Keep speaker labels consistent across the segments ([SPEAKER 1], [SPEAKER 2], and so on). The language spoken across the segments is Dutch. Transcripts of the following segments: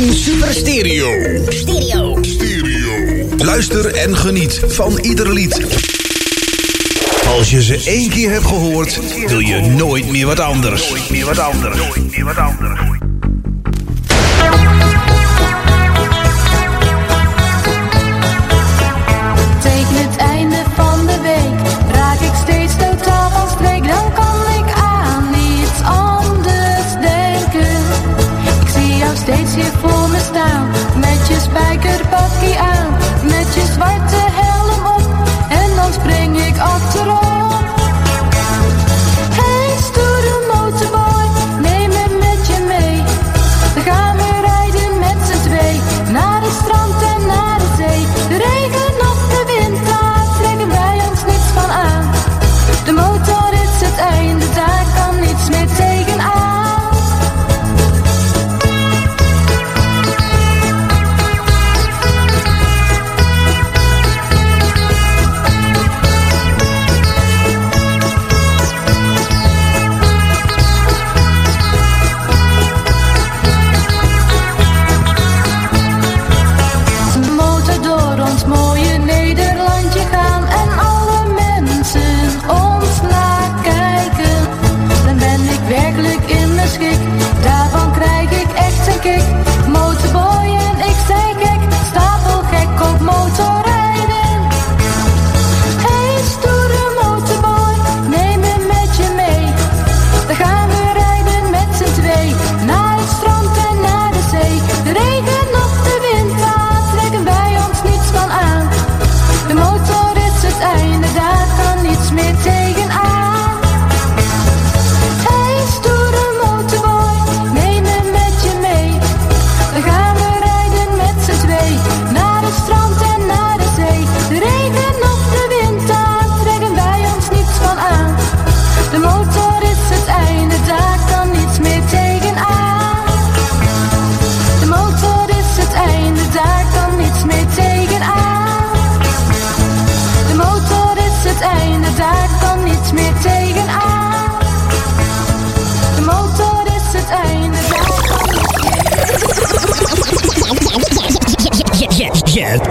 [SPEAKER 1] in super stereo.
[SPEAKER 2] Stereo.
[SPEAKER 3] Stereo. Luister en geniet van ieder lied. Als je ze één keer hebt gehoord, wil je nooit meer wat anders. Nooit meer wat anders. Nooit meer wat anders.
[SPEAKER 4] Tegen het einde van de week raak ik steeds totaal van streek. Dan kan ik aan niets anders denken. Ik zie jou steeds hier voor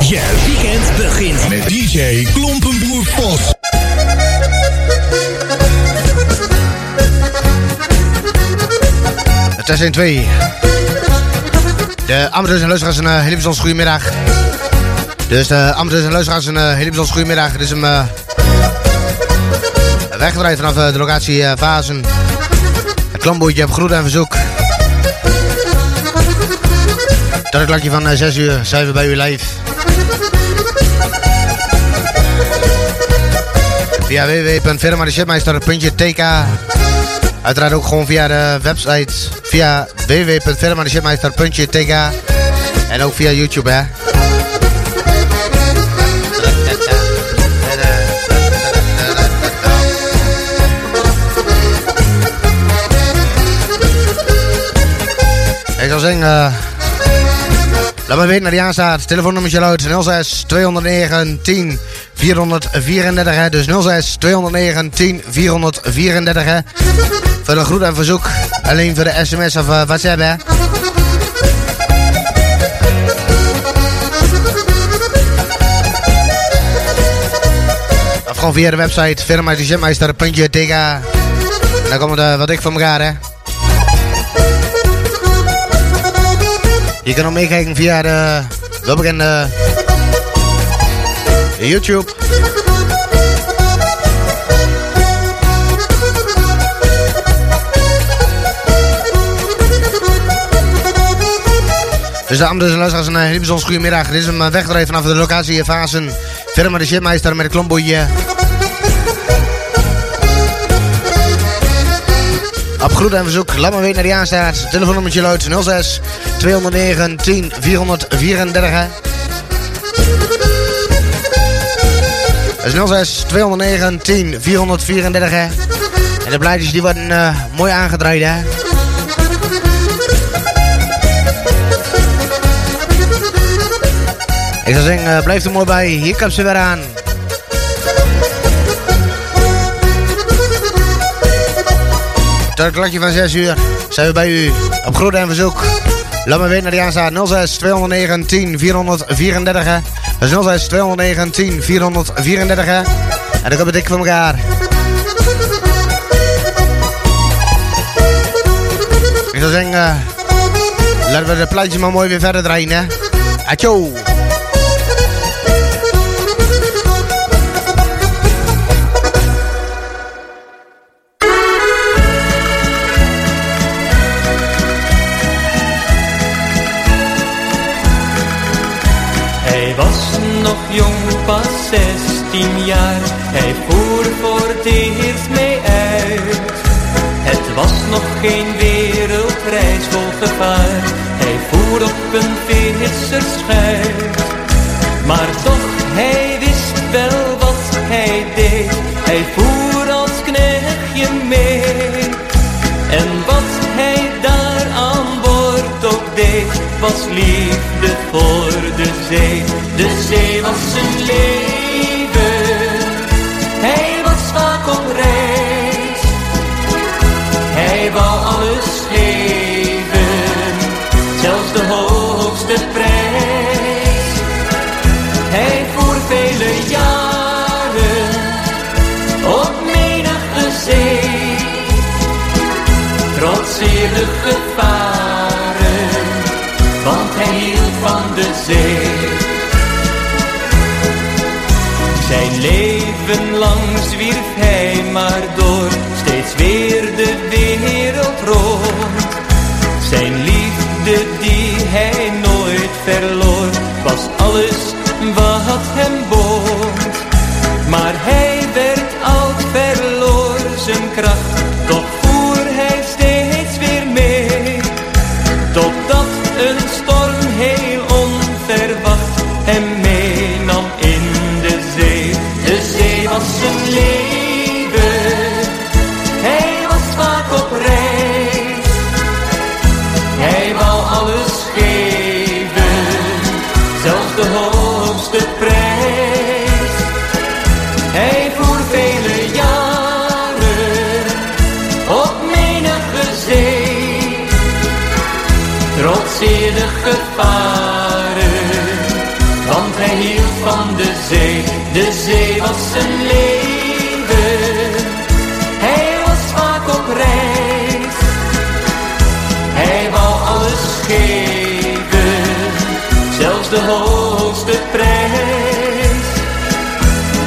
[SPEAKER 1] ja, ja, weekend begint met
[SPEAKER 3] DJ Klompenboer Vos.
[SPEAKER 5] Het is 1 2. De amateurs en luisteraars een uh, hele bijzonder goedemiddag. Dus de amateurs en luisteraars een uh, hele bijzonder goedemiddag. Het is hem uh, weggedraaid vanaf uh, de locatie uh, Vazen. Het klambootje heb groet en verzoek. Tot het klokje van uh, 6 uur zijn we bij u live. Via www.firmadeshipmeister.tk Uiteraard ook gewoon via de website via www.firmadeshipmeister.tk En ook via YouTube hè. Ik zou zeggen, uh, laat me weten naar die aanstaat. Telefoonnummertje luidt 06 209 10 434. Hè. Dus 06 209 10 434. Hè. Voor een groet en verzoek. Alleen voor de sms of uh, WhatsApp. Hè. Of gewoon via de website firmaatjezetmeister.tk En dan komt wat ik voor elkaar hè. Je kan ook meekijken via de welbekende YouTube. Dus dames en luisteraars, een hele bijzonder goede middag. Dit is hem wegdrijven vanaf de locatie Vazen. Firma de Shipmeister met een klomboeie. Op groet en verzoek, laat me weten naar die aanstaat. Telefoonnummertje luidt 06 209 10 434. Dat is 06 209 10 434. En de blaadjes die worden uh, mooi aangedraaid hè. Ik zou zeggen, uh, blijf er mooi bij. Hier komt ze weer aan. Tot het klokje van 6 uur zijn we bij u op groet en verzoek. Laat me weten naar die aanstaat 06 219 434. Dat is 06 219 434. En dan komt het dik voor elkaar. Ik zou zeggen, uh, laten we de plaatje maar mooi weer verder draaien, hè. Atjo!
[SPEAKER 6] Was nog jong, pas 16 jaar. Hij voer voor het eerst mee uit. Het was nog geen wereldreis vol gevaar. Hij voer op een visserschuit. Maar toch, hij wist wel wat hij deed. Hij voer als knechtje mee. En wat hij daar aan boord ook deed, was liefde Hij was vaak op reis. Hij wou alles geven, zelfs de hoogste prijs. Hij voer vele jaren op menige zee, trotseerde gevaren, want hij hield van de zee. Zwierf hij maar door, steeds weer de wereld rond. Zijn liefde die hij nooit verloor, was alles de hoogste prijs.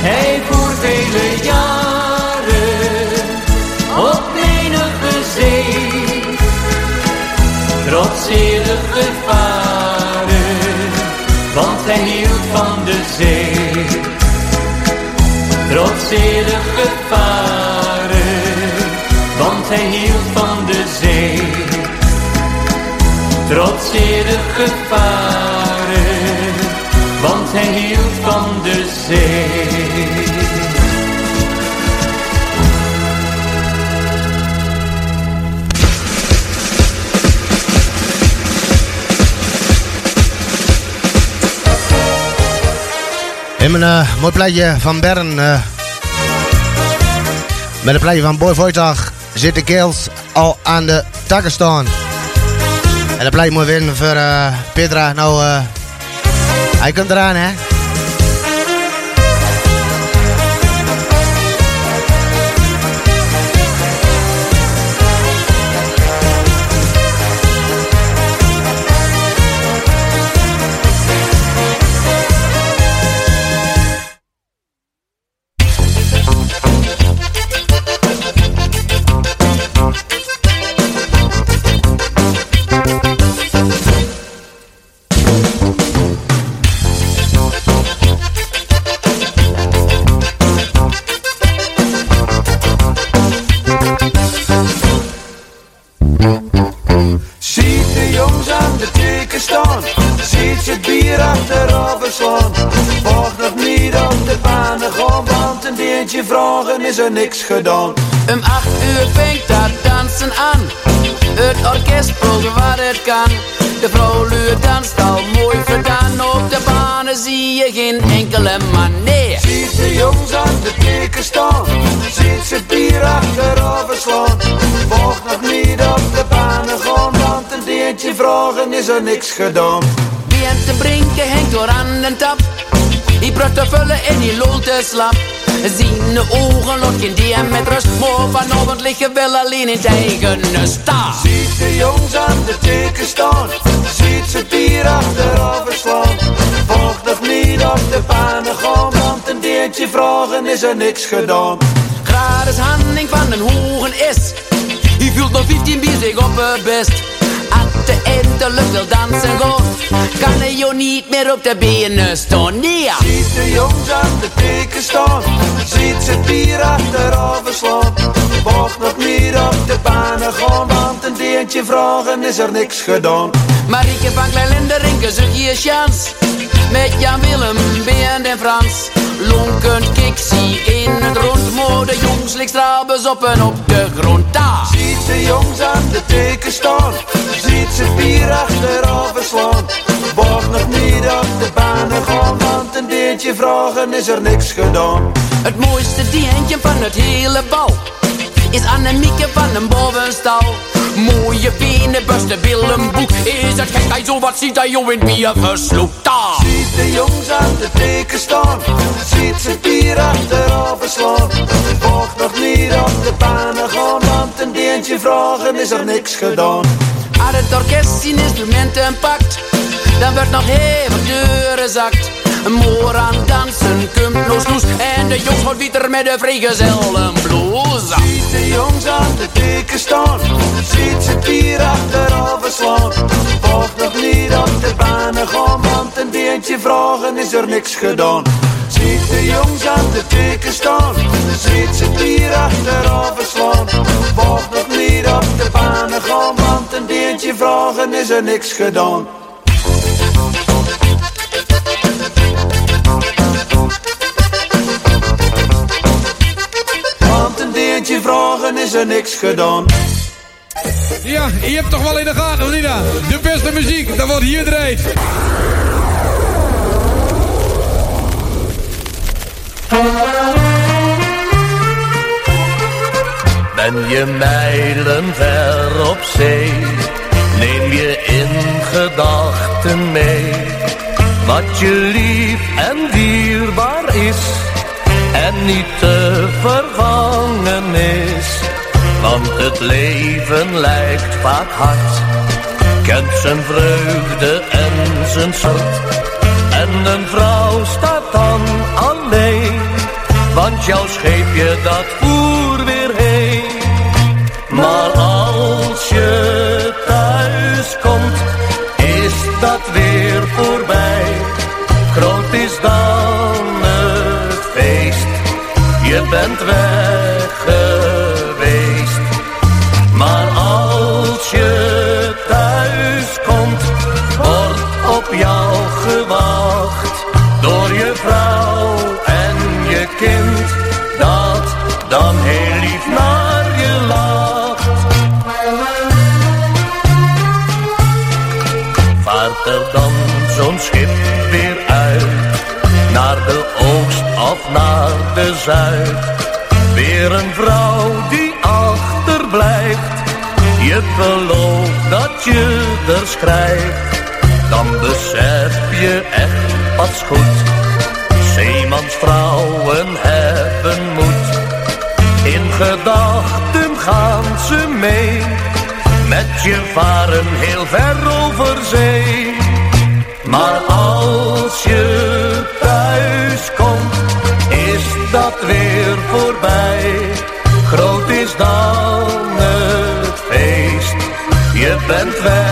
[SPEAKER 6] Hij voer vele jaren op menige zee, trotseerde gevaren, want hij hield van de zee. Trotseerde gevaren, want hij hield van de zee. Trotseerde gevaren, hij hield van de zee.
[SPEAKER 5] Mijn uh, mooi van Bern. Uh, met een plaatje van Boy Voitag zit de al aan de takken staan. En dat plaatje mooi winnen voor uh. Nou, uh, hij komt
[SPEAKER 7] niks gedaan.
[SPEAKER 8] Om acht uur fängt dat dansen aan. Het orkest speelt wat het kan. De vrouwluur danst al mooi verdaan. Op de banen zie je geen enkele man. Nee,
[SPEAKER 7] Ziet de jongens aan de teken staan, ziet ze bier achterover slaan. Wacht nog niet op de banen gaan, want een deentje vragen is er niks gedaan.
[SPEAKER 8] Wie hem te drinken hangt door aan de tap. Te vullen en die loopt te slap. Zien de ogen lot geen die hem met rust. Maar vanavond liggen wel alleen in het eigen sta.
[SPEAKER 7] Ziet de jongens aan de teken staan. Ziet ze bier achterover slaan. Volgt nog niet op de panen gaan. Want een deertje vragen is er niks gedaan.
[SPEAKER 8] Gratis handing van een hogen is. Die voelt nog 15 bier zich op het best. At de eindelijk wil dansen gaan. Kan hij jou niet meer op de benen staan. Nee.
[SPEAKER 7] Ziet de jongens aan de teken staan. Ziet ze bier achterover slaan. Volgt nog niet op de panen gaan. Want een deertje vragen is er niks gedaan.
[SPEAKER 8] Marieke van rinken ze je chance. Met Jan Willem, Bernd en Frans. Lonkend kiksie in het rond. Maar de jongens strabes op en op de grond. Daar.
[SPEAKER 7] Ziet de jongens aan de teken staan. Ziet ze bier achterover slaan. Wacht nog niet op de banen gaan. Want een deentje vragen is er niks gedaan.
[SPEAKER 8] Het mooiste dientje van het hele bal is Annemieke van een bovenstal. Mooie benen, buste Willemboek. Is het gek hij zo wat ziet hij jou in bier versloekt. Daar.
[SPEAKER 7] Ziet de jongens aan de teken staan. Ziet ze bier achterover slaan. Wacht nog niet op de banen gaan. Want een deentje vragen is er niks gedaan.
[SPEAKER 8] Als het orkest zijn instrumenten pakt, dan wordt nog even deuren zakt. Moor aan dansen, komt nog sloes. En de jongens wordt weer met de vrijgezellen blues.
[SPEAKER 7] Ziet de jongens aan de teken staan. Ziet ze bier achterover slaan. Wacht nog niet op de banen gaan. Want een deentje vragen is er niks gedaan. Ziet de jongens aan de teken staan. Ziet ze bier achterover slaan. Wacht nog niet op de banen gaan. Want een deentje vragen is er niks gedaan. Deentje vragen is er niks gedaan.
[SPEAKER 9] Ja, je hebt toch wel in de gaten, Lina. De beste muziek, dat wordt hier draait.
[SPEAKER 10] Ben je mijlen ver op zee, neem je in gedachten mee. Wat je lief en dierbaar is, en niet te vervangen is. Want het leven lijkt vaak hard, kent zijn vreugde en zijn smart. En een vrouw staat dan alleen, want jouw scheepje dat voer weer heen. Maar als je thuis komt, bent weg geweest. Maar als je thuis komt, wordt op jou gewacht. Door je vrouw en je kind, dat dan heel lief naar je lacht. Vaart er dan zo'n schip weer uit, naar de oost of zuid. Weer een vrouw die achterblijft, je belooft dat je er schrijft. Dan besef je echt pas goed, zeemansvrouwen hebben moed. In gedachten gaan ze mee, met je varen heel ver over zee. Maar als bent weg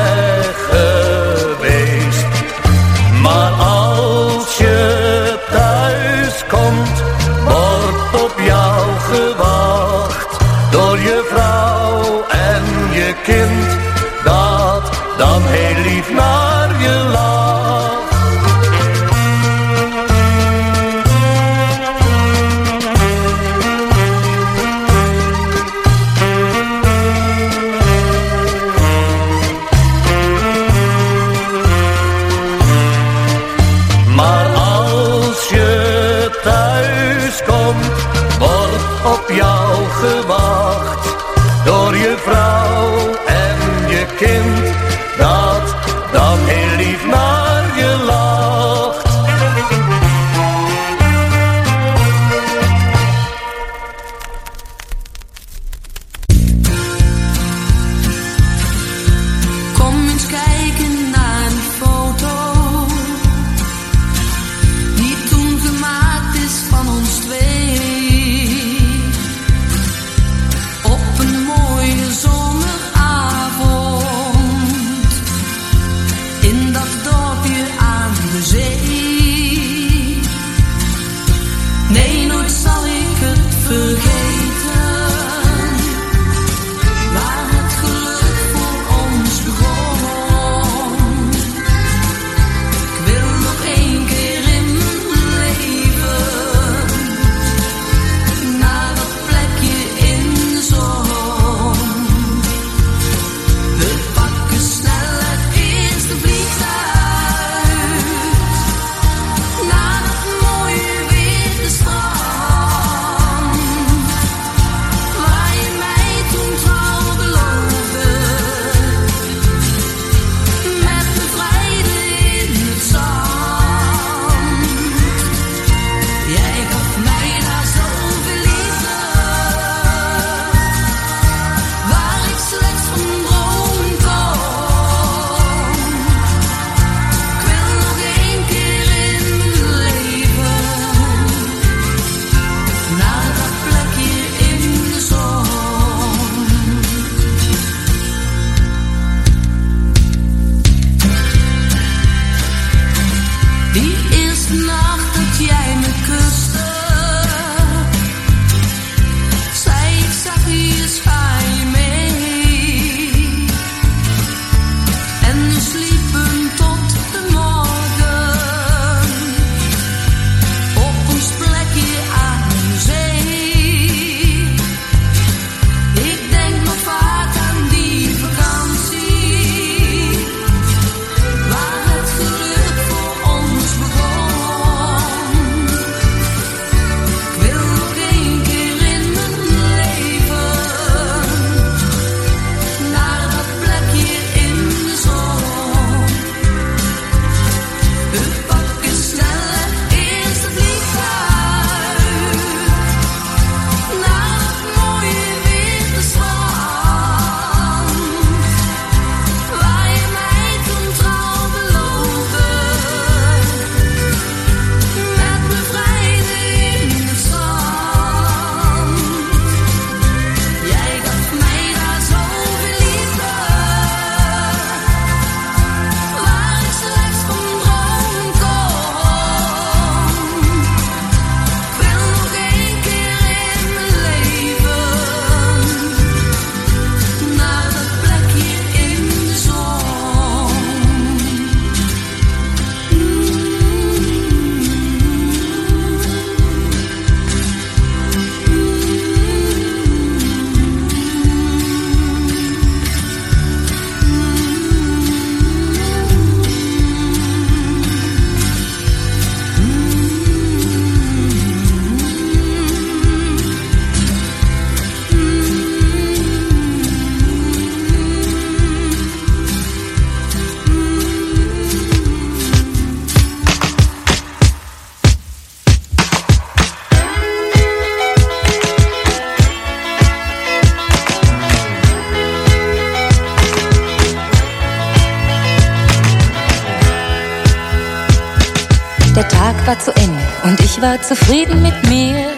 [SPEAKER 11] zufrieden mit mir.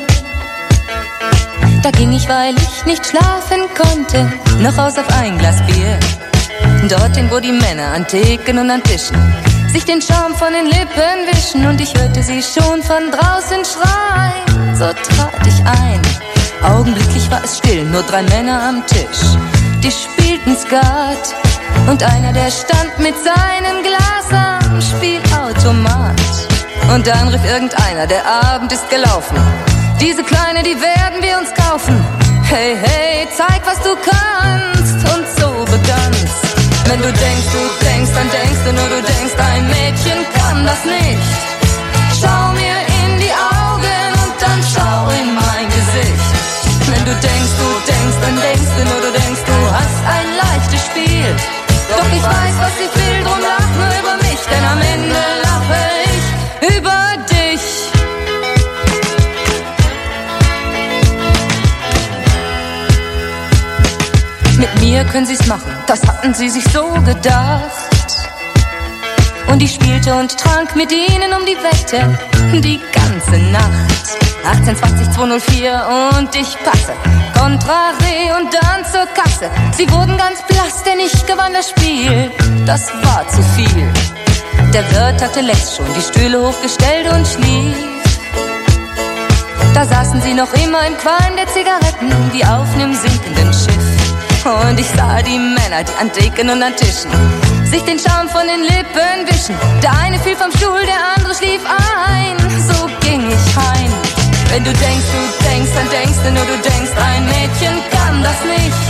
[SPEAKER 11] Da ging ich, weil ich nicht schlafen konnte, noch aus auf ein Glas Bier. Dorthin, wo die Männer an Theken und an Tischen sich den Schaum von den Lippen wischen und ich hörte sie schon von draußen schreien. So trat ich ein. Augenblicklich war es still, nur drei Männer am Tisch. Die spielten Skat und einer, der stand mit seinem Glas am Spielautomat. Und dann rief irgendeiner, der Abend ist gelaufen. Diese Kleine, die werden wir uns kaufen. Hey, hey, zeig, was du kannst. Und so begann's. Wenn du denkst, du denkst, dann denkst du nur, du denkst, ein Mädchen kann das nicht. Schau mir in die Augen und dann schau in mein Gesicht. Wenn du denkst, du denkst, dann denkst du nur, du denkst, du hast ein leichtes Spiel. Doch ich weiß, was ich will, drum lach nur über mich, denn am Ende mir können sie's machen, das hatten sie sich so gedacht. Und ich spielte und trank mit ihnen um die Wette die ganze Nacht. 18, 20, 204 und ich passe. Contrare und dann zur Kasse. Sie wurden ganz blass, denn ich gewann das Spiel. Das war zu viel. Der Wirt hatte längst schon die Stühle hochgestellt und schlief. Da saßen sie noch immer im Qualm der Zigaretten, wie auf nem sinkenden Schiff. Und ich sah die Männer, die an Theken und an Tischen sich den Schaum von den Lippen wischen. Der eine fiel vom Stuhl, der andere schlief ein. So ging ich heim. Wenn du denkst, du denkst, dann denkst du nur, du denkst, ein Mädchen kann das nicht.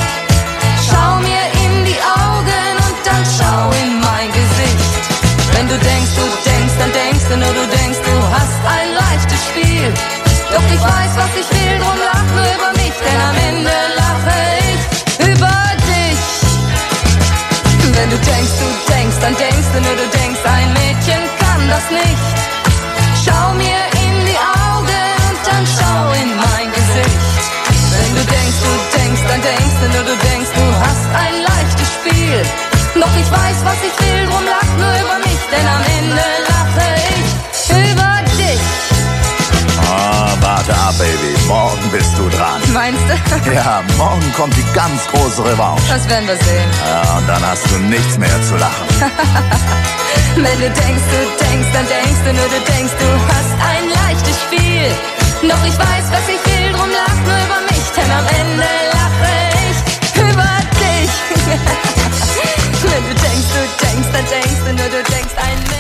[SPEAKER 11] Schau mir in die Augen und dann schau in mein Gesicht. Wenn du denkst, du denkst, dann denkst du nur, du denkst, du hast ein leichtes Spiel. Doch ich weiß, was ich will, drum lach nur über mich, denn am Ende Wenn du denkst, du denkst, dann denkst du nur, du denkst, ein Mädchen kann das nicht. Schau mir in die Augen und dann schau in mein Gesicht. Wenn du denkst, du denkst, dann denkst du nur, du denkst, du hast ein leichtes Spiel. Doch ich weiß, was ich will, drum lach nur über mich, denn am Ende
[SPEAKER 12] Morgen bist du dran.
[SPEAKER 11] Meinst du?
[SPEAKER 12] Ja, morgen kommt die ganz große Revanche.
[SPEAKER 11] Das werden wir sehen.
[SPEAKER 12] Ja, und dann hast du nichts mehr zu lachen.
[SPEAKER 11] Wenn du denkst, du denkst, dann denkst du nur, du denkst, du hast ein leichtes Spiel. Doch ich weiß, was ich will, drum lach nur über mich, denn am Ende lache ich über dich. Wenn du denkst, du denkst, dann denkst du nur, du denkst, ein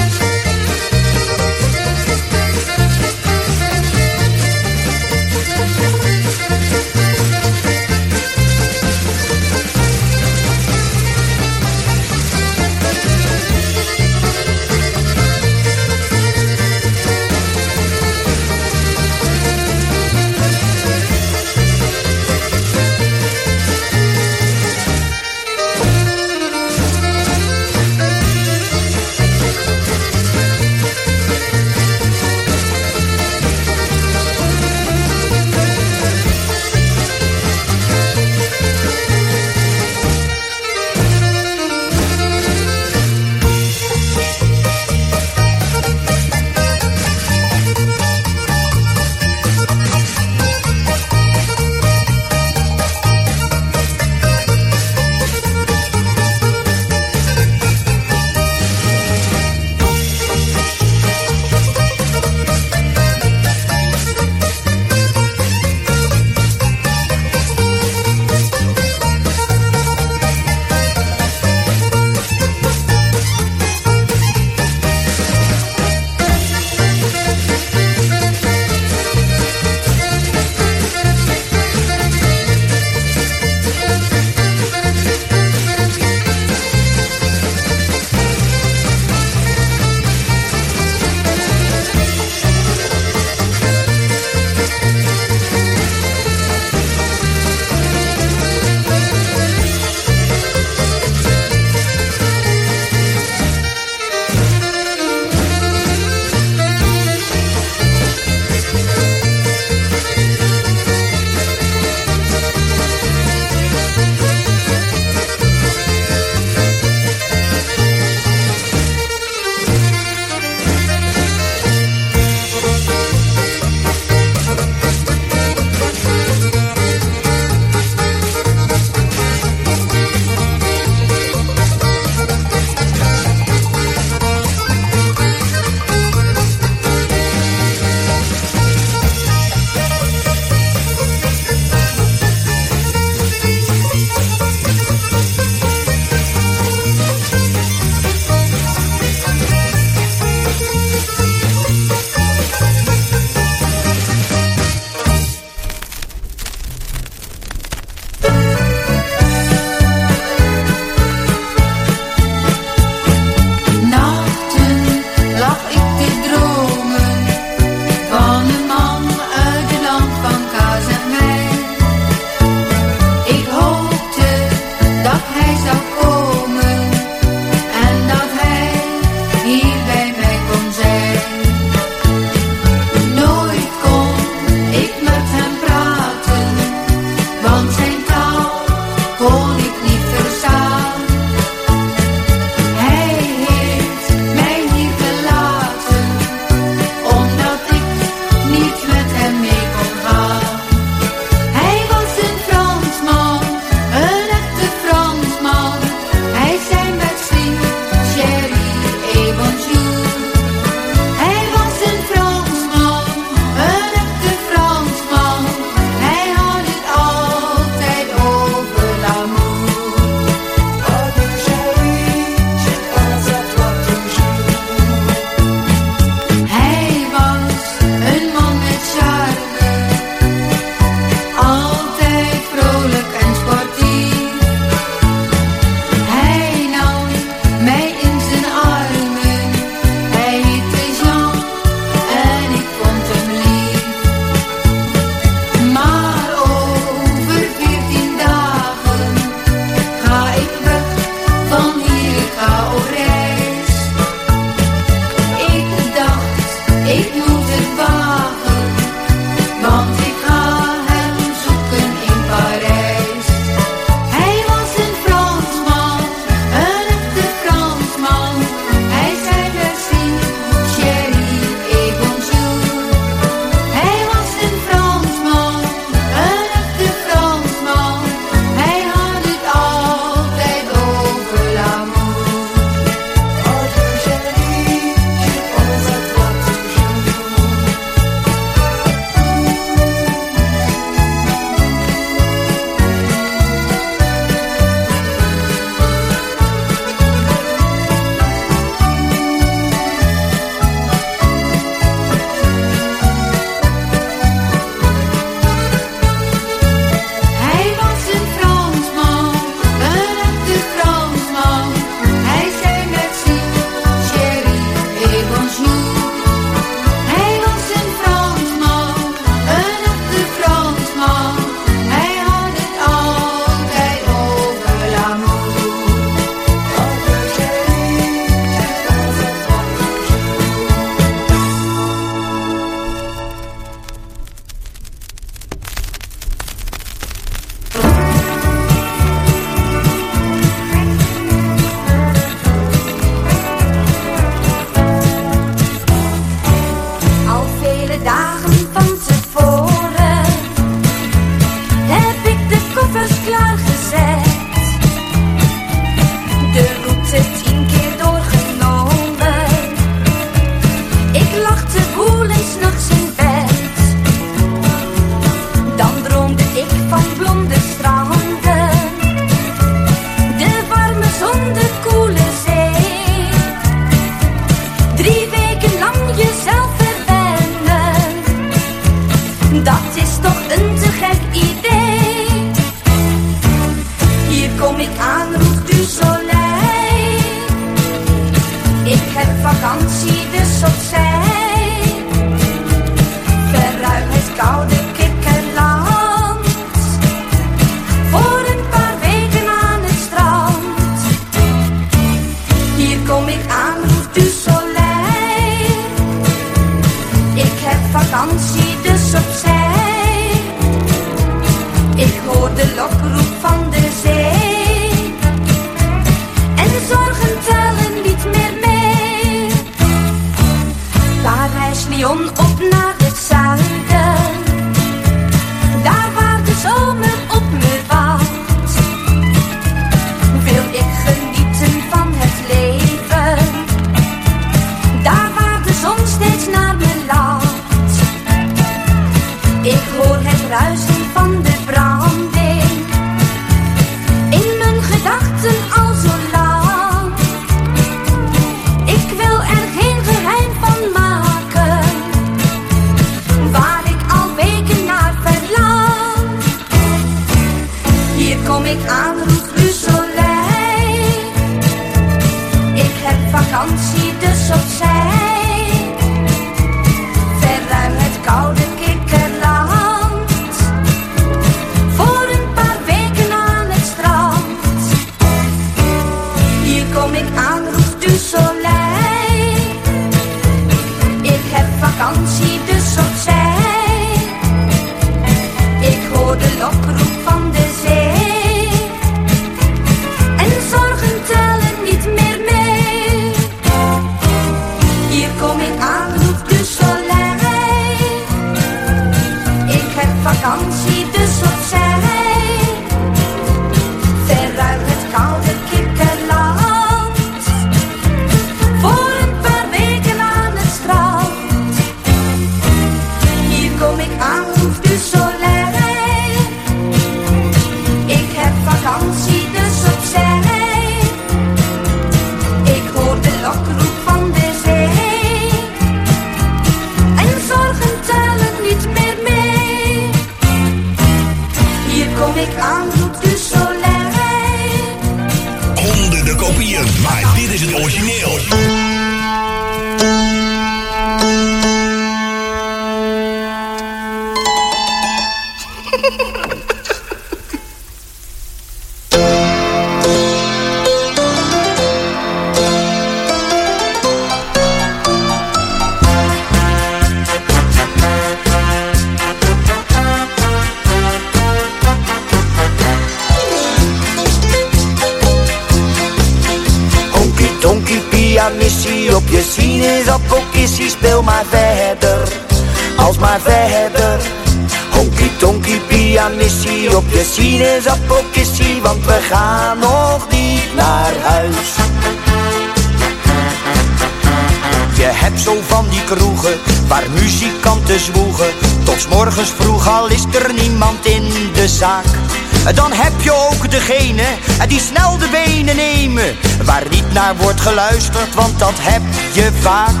[SPEAKER 13] degene die snel de benen nemen. Waar niet naar wordt geluisterd, want dat heb je vaak.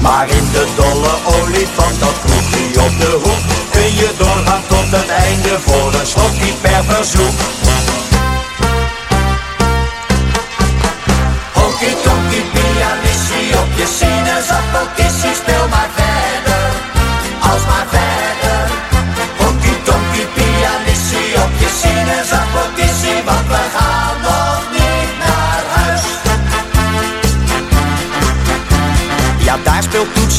[SPEAKER 13] Maar in de dolle olifant, dat kroegje op de hoek, kun je doorgaan tot het einde voor een slokje per verzoek.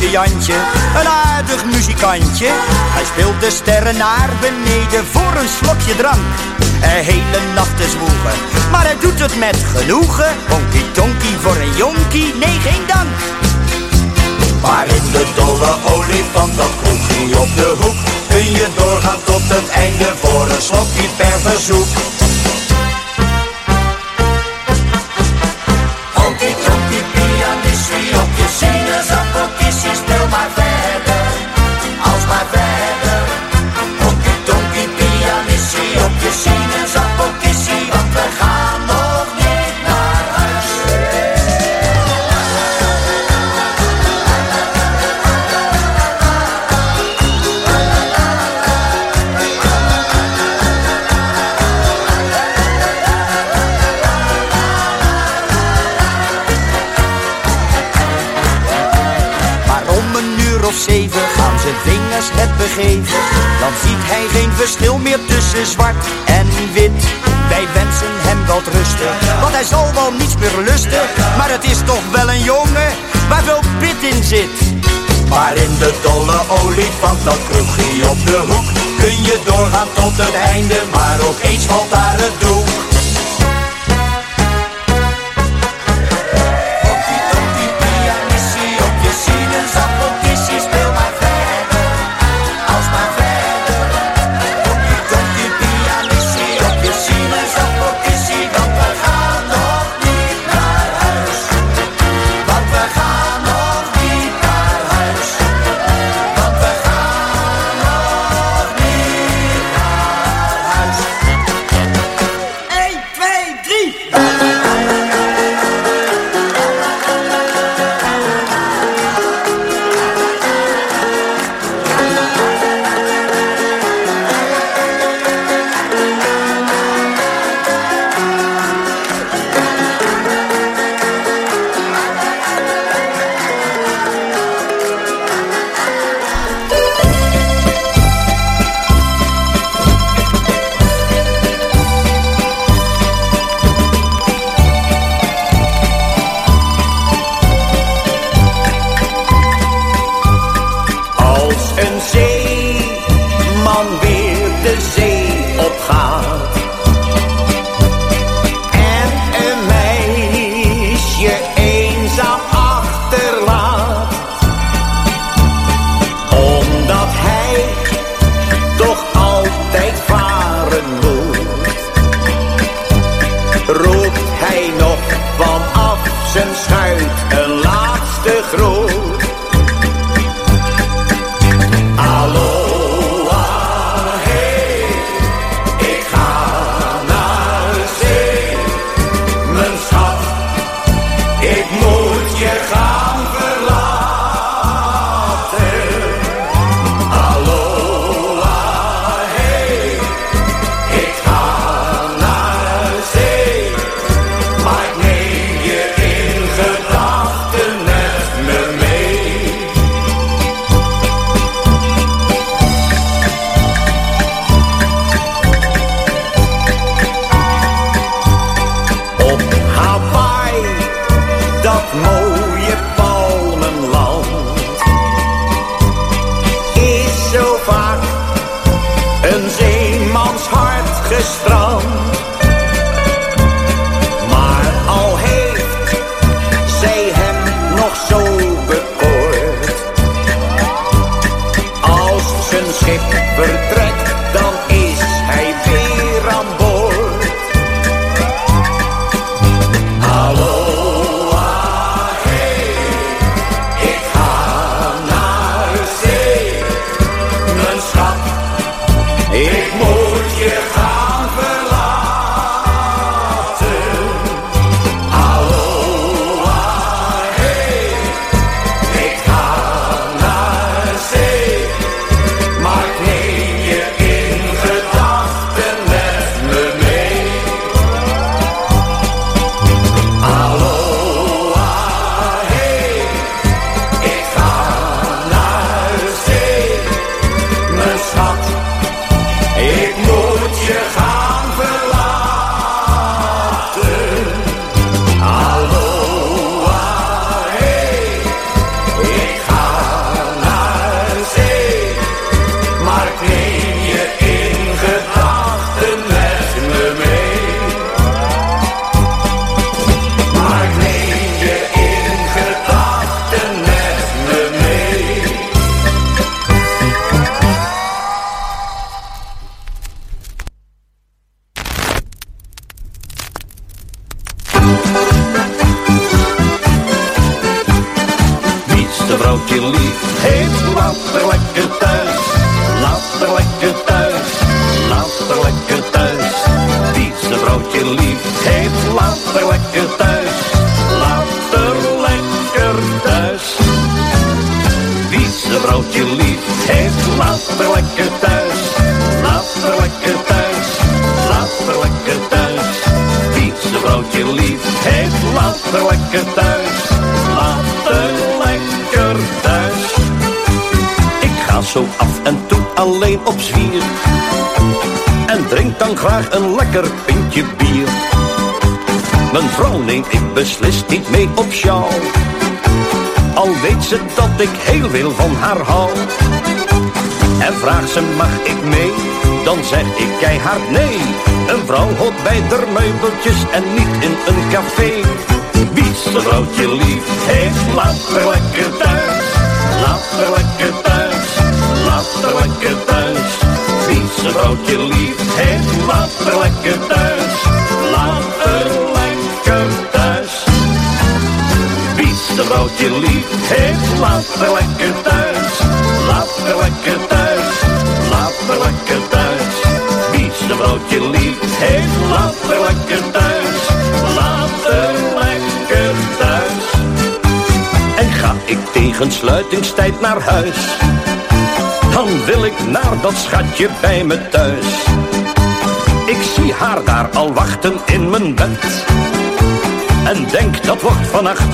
[SPEAKER 13] Jantje, een aardig muzikantje. Hij speelt de sterren naar beneden voor een slokje drank. Een hele nacht te zwoegen, maar hij doet het met genoegen. Honkie donkie voor een jonkie, nee geen dank. Maar in de dolle olifant, dat kroegje op de hoek, kun je doorgaan tot het einde voor een slokje per verzoek. dan ziet hij geen verschil meer tussen zwart en wit. Wij wensen hem wat rusten, want hij zal wel niets meer lusten. Maar het is toch wel een jongen waar veel pit in zit.
[SPEAKER 14] Maar in de dolle olifant, dat kroegje op de hoek, kun je doorgaan tot het einde. Maar ook eens valt daar het doek.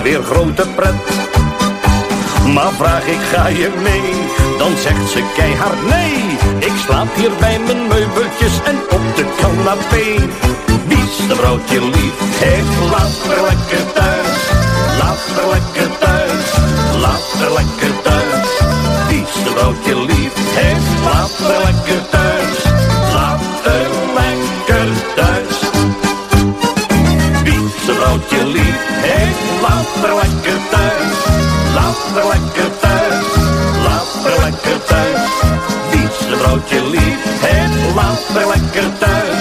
[SPEAKER 15] weer
[SPEAKER 16] grote pret. Maar vraag ik ga je mee, dan zegt ze keihard nee. Ik slaap hier bij mijn meubeltjes en op de canapé. Biesterbroodje lief, heeft, laat er lekker thuis. Laat er lekker thuis, laat er lekker thuis. Biesterbroodje lief, heeft, laat er lekker thuis. Laat
[SPEAKER 17] er Była krta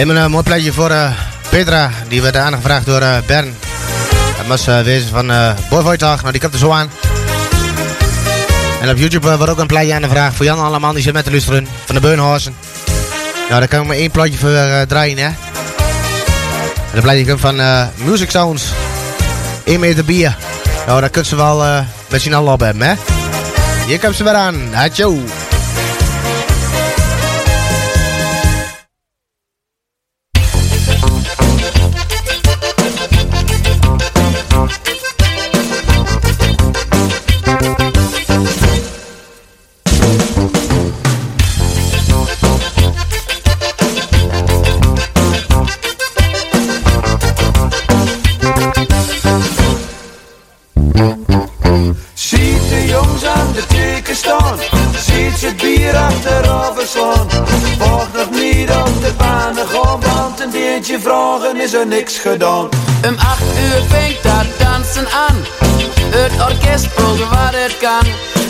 [SPEAKER 5] Even nou, een mooi plaatje voor uh, Petra, die werd aangevraagd door uh, Bern. Dat was eh, wezen van uh, nou die komt er zo aan. En op YouTube wordt ook een plaatje aan de vraag voor Jan allemaal, die zit met de lustrun van de Beunhorsen. Nou, daar kan ik maar één plaatje voor draaien, hè. En dat plaatje komt van Music Sounds, 1 meter bier. Nou, daar kunnen ze wel met al op hebben, hè. Hier komt ze weer aan, hatjo.
[SPEAKER 7] Is er niks gedaan.
[SPEAKER 8] Om acht uur fängt dat dansen aan. Het orkest speelt wat het kan.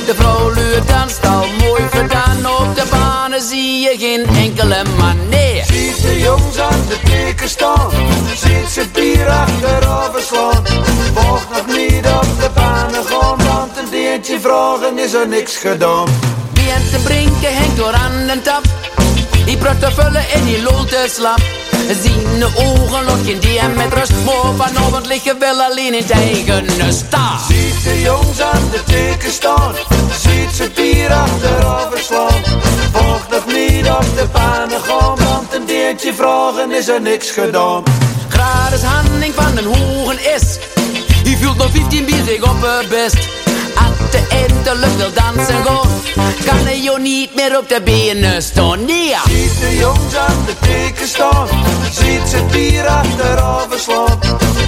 [SPEAKER 8] De vrouwluur danst al mooi verdaan. Op de banen zie je geen enkele man. Nee.
[SPEAKER 7] Ziet de jongens aan de teken staan, ziet ze bier achterover slaan. Wacht nog niet op de banen gaan, want een deentje vragen is er niks gedaan.
[SPEAKER 8] En te brinken hangt door aan de tap. Vullen en die loopt te slap. Zien de ogen lokken die hem met rust. Maar vanavond liggen wel alleen in het eigen staat.
[SPEAKER 7] Ziet de jongens aan de teken staan, ziet ze bier achterover slaan. Wacht nog niet op de banen gaan, want een deentje vragen is er niks gedaan.
[SPEAKER 8] Gratis handeling van een hogen is. Die voelt nog 15 bier zich op het best. At de eindelijk wil dansen gaan. Kan hij jou niet meer op de benen staan. Nee.
[SPEAKER 7] Ziet de jongens aan de teken staan, ziet ze bier achterover slaan.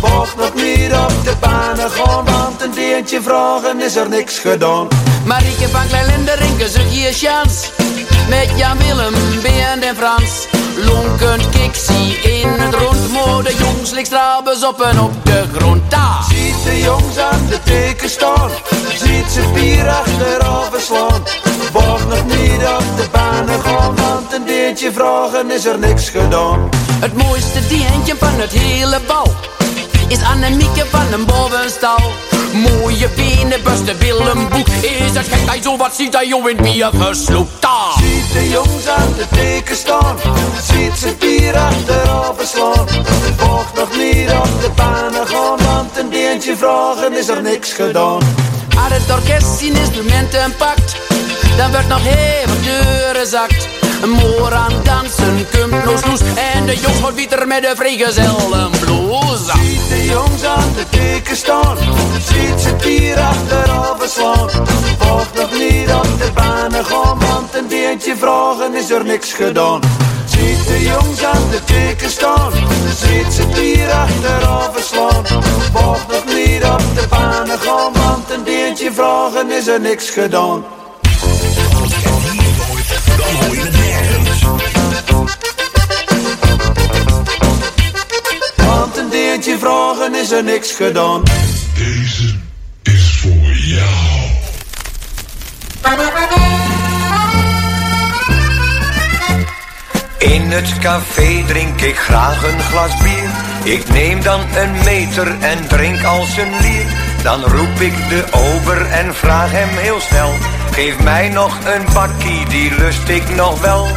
[SPEAKER 7] Wacht nog niet op de banen gaan, want een deentje vragen is er niks gedaan.
[SPEAKER 8] Marieke van Rinken zoek je chance. Met Jan Willem, en Frans. Lonkend kiksie in het rond. De jongens ligt op en op de grond. Daar.
[SPEAKER 7] De jongens aan de teken staan, ziet ze bier achterover slaan. Wacht nog niet op de banen gaan, want een deentje vragen is er niks gedaan.
[SPEAKER 8] Het mooiste dientje van het hele bal is Annemieke van een bovenstal. Mooie benen, buste billen, boek. Is het gek dat je zo wat ziet dat je in bier versloept? Daar.
[SPEAKER 7] Ziet de jongens aan de teken staan, ziet ze bier achterover slaan. Wacht nog niet op de banen gaan, want een deentje vragen is er niks gedaan.
[SPEAKER 8] Als het orkest zijn instrumenten pakt, dan wordt nog even deuren zakt. Een moor aan dansen, nog snoes. En de jongens wordt weer met de vrijgezellen blouse.
[SPEAKER 7] Ziet de jongens aan de teken staan, ziet ze het bier achterover slaan. Wacht nog niet op de banen gaan, want een deentje vragen is er niks gedaan. Ziet de jongens aan de teken staan, ziet ze het bier achterover slaan. Wacht nog niet op de banen gaan, want een deentje vragen is er niks gedaan.
[SPEAKER 1] Dan hoor je het
[SPEAKER 7] Deentje vragen is er niks gedaan.
[SPEAKER 1] Deze is voor jou.
[SPEAKER 18] In het café drink ik graag een glas bier. Ik neem dan een meter en drink als een lier. Dan roep ik de ober en vraag hem heel snel. Geef mij nog een bakkie, die lust ik nog wel.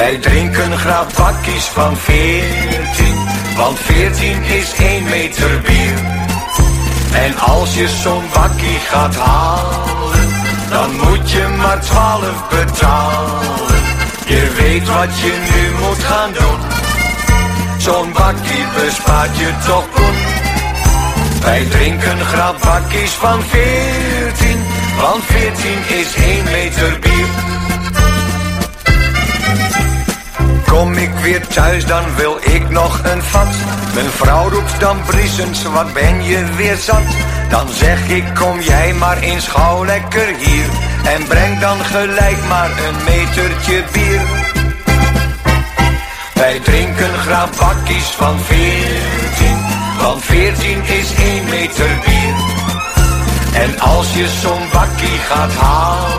[SPEAKER 18] Wij drinken graag bakkies van 14, want 14 is 1 meter bier. En als je zo'n bakkie gaat halen, dan moet je maar 12 betalen. Je weet wat je nu moet gaan doen. Zo'n bakkie bespaart je toch goed. Wij drinken graag bakkies van 14, want 14 is 1 meter bier. Kom ik weer thuis, dan wil ik nog een vat. Mijn vrouw roept dan briesens, wat ben je weer zat? Dan zeg ik, kom jij maar eens gauw lekker hier. En breng dan gelijk maar een metertje bier. Wij drinken graag bakkies van 14, want 14 is 1 meter bier. En als je zo'n bakkie gaat halen,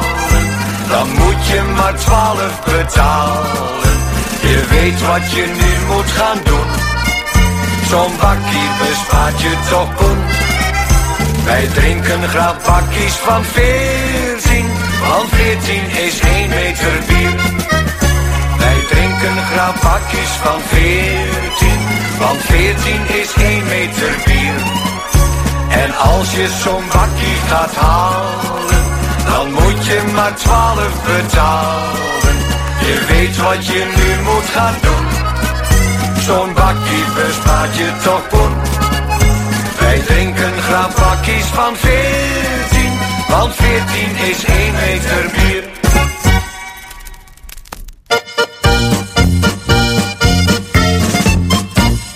[SPEAKER 18] dan moet je maar 12 betalen. Je weet wat je nu moet gaan doen. Zo'n bakkie bespaart je toch poen. Wij drinken graag bakjes van veertien, want veertien is één meter bier. Wij drinken graag bakjes van veertien, want veertien is één meter bier. En als je zo'n bakje gaat halen, dan moet je maar twaalf betalen. Je weet wat je nu moet gaan doen. Zo'n bakje bespaart je toch poen. Wij drinken graag bakjes van veertien, want veertien is één meter bier.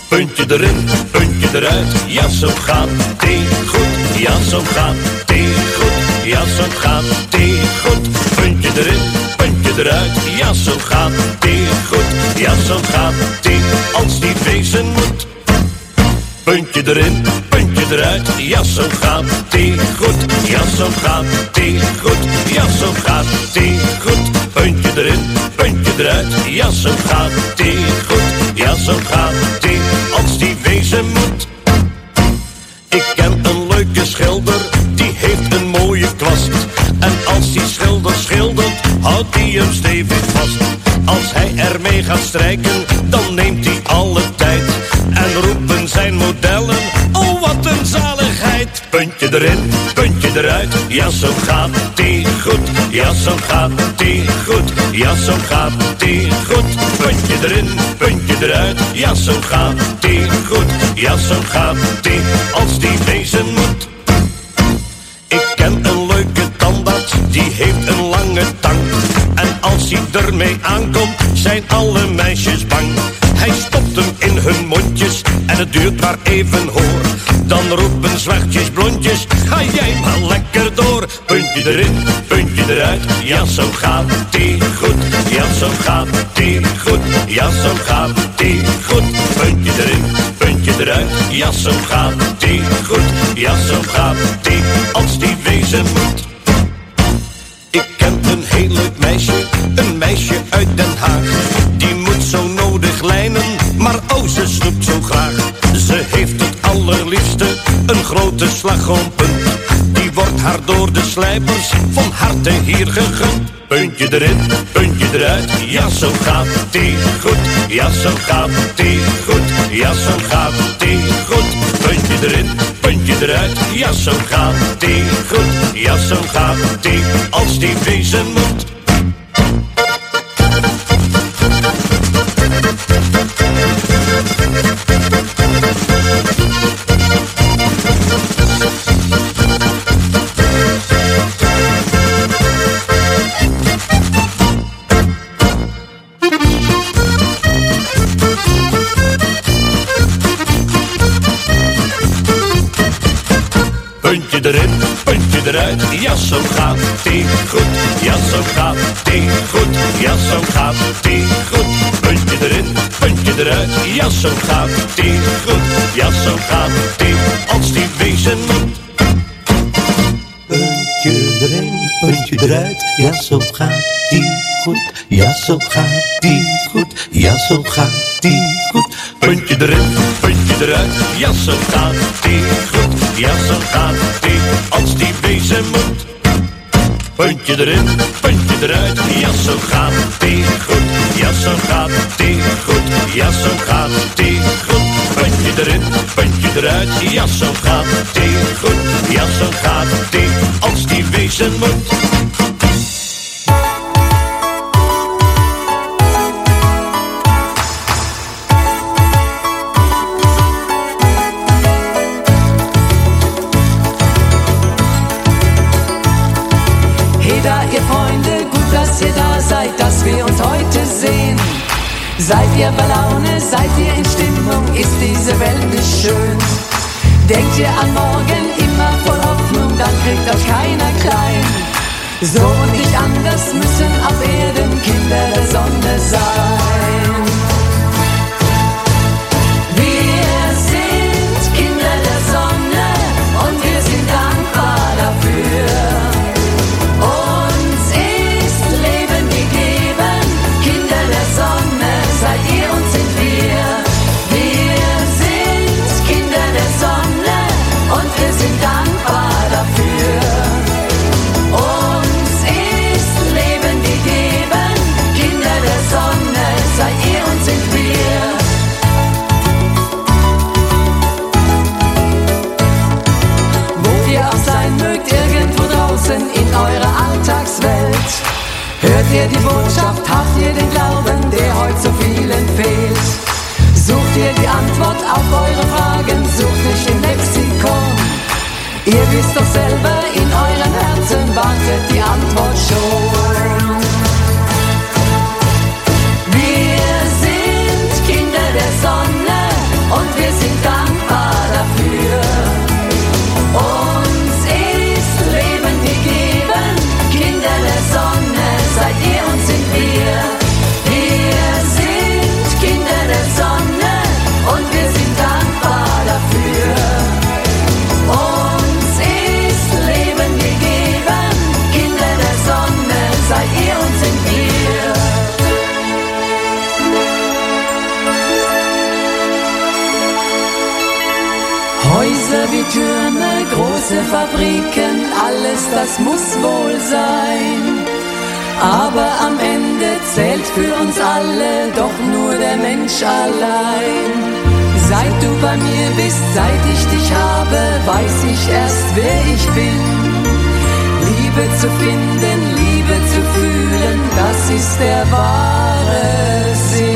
[SPEAKER 16] Puntje erin, puntje eruit, ja zo gaat thee goed, ja zo gaat thee goed, ja zo gaat thee goed. Puntje erin, puntje eruit, ja zo gaat thee goed, ja zo gaat thee als die wezen moet. Puntje erin, puntje eruit, ja zo gaat thee goed, ja zo gaat thee goed, ja zo gaat thee goed. Puntje erin, puntje eruit, ja zo gaat thee goed, ja zo gaat thee als die wezen moet. Ik ken een leuke schilder, die heeft een mooie kwast. En als die schilder schildert, houdt hij hem stevig vast. Als hij ermee gaat strijken, dan neemt hij alle tijd. En roepen zijn modellen, oh wat een zaligheid. Puntje erin, puntje eruit, ja zo gaat die goed. Ja zo gaat die goed, ja zo gaat die goed. Puntje erin, puntje eruit, ja zo gaat die goed. Ja zo gaat die, als die wezen moet. Ken een leuke tandarts, die heeft een lange tang. En als hij ermee aankomt, zijn alle meisjes bang. Hij stopt hem in hun mondjes en het duurt maar even hoor. Dan roepen zwartjes, blondjes, ga jij maar lekker door. Puntje erin, puntje eruit, ja zo gaat die goed. Ja zo gaat die goed, ja zo gaat die goed. Puntje erin, puntje eruit, ja zo gaat die goed. Ja zo gaat die, als die wezen moet. Ik ken een heel leuk meisje, haar door de slijpers van harte hier gegund. Puntje erin, puntje eruit, ja zo gaat die goed. Ja zo gaat die goed, ja zo gaat die goed. Puntje erin, puntje eruit, ja zo gaat die goed. Ja zo gaat die, als die wezen moet. Zo gaat die goed. Ja zo gaat die, als die wezen moet.
[SPEAKER 19] Puntje erin, puntje eruit, ja zo gaat die goed. Ja zo gaat die goed, ja zo gaat die goed.
[SPEAKER 16] Puntje erin, puntje eruit, ja zo gaat die goed. Ja zo gaat die, als die. Puntje erin, puntje eruit, ja zo gaat die goed. Ja zo gaat die goed, ja zo gaat die goed. Puntje erin, puntje eruit, ja zo gaat die goed. Ja zo gaat die, als die wezen moet.
[SPEAKER 20] Ihr bei Laune, seid ihr in Stimmung, ist diese Welt nicht schön? Denkt ihr an morgen immer voll Hoffnung, dann kriegt euch keiner klein. So und nicht anders müssen auf Erden Kinder der Sonne sein. ihr die Botschaft, habt ihr den Glauben, der heute so vielen fehlt. Sucht ihr die Antwort auf eure Fragen, sucht nicht im Lexikon. Ihr wisst doch selber, in eurem Herzen wartet die Antwort schon. Fabriken, alles das muss wohl sein. Aber am Ende zählt für uns alle doch nur der Mensch allein. Seit du bei mir bist, seit ich dich habe, weiß ich erst, wer ich bin. Liebe zu finden, Liebe zu fühlen, das ist der wahre Sinn.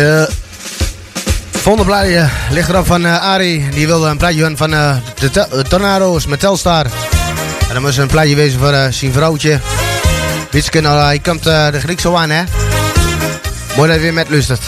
[SPEAKER 5] De volgende plaatje ligt erop van eh Ari. Die wilde een plaatje van eh, de eh, Tornado's met Telstar. En dan moest een plaatje wezen voor zijn vrouwtje. Wietske, nou, hij komt de Griek zo aan, hè? Mooi dat je weer met luistert.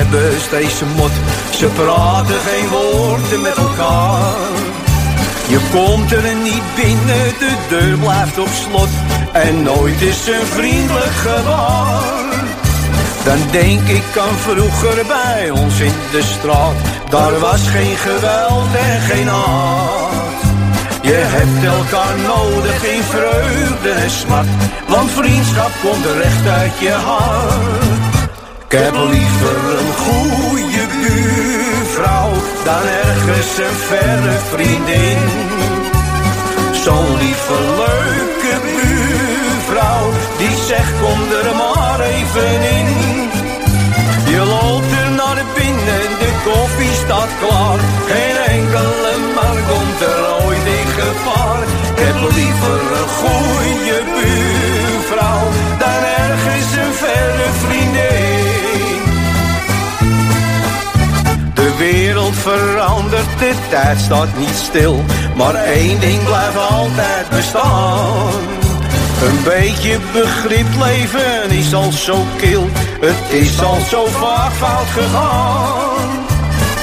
[SPEAKER 21] Hebben steeds een mot. Ze praten geen woorden met elkaar. Je komt er niet binnen, de deur blijft op slot. En nooit is een vriendelijk gebaar. Dan denk ik aan vroeger bij ons in de straat. Daar was geen geweld en geen haat. Je hebt elkaar nodig in vreugde en smart. Want vriendschap komt recht uit je hart. Ik heb liever een goede buurvrouw dan ergens een verre vriendin. Zo'n lieve leuke buurvrouw die zegt kom er maar even in. Je loopt er naar binnen, de koffie staat klaar. Geen enkele man komt er ooit in gevaar. Ik heb liever een goede buurvrouw verandert, de tijd staat niet stil. Maar één ding blijft altijd bestaan. Een beetje begrip leven is al zo kil. Het is al zo vaak fout gegaan.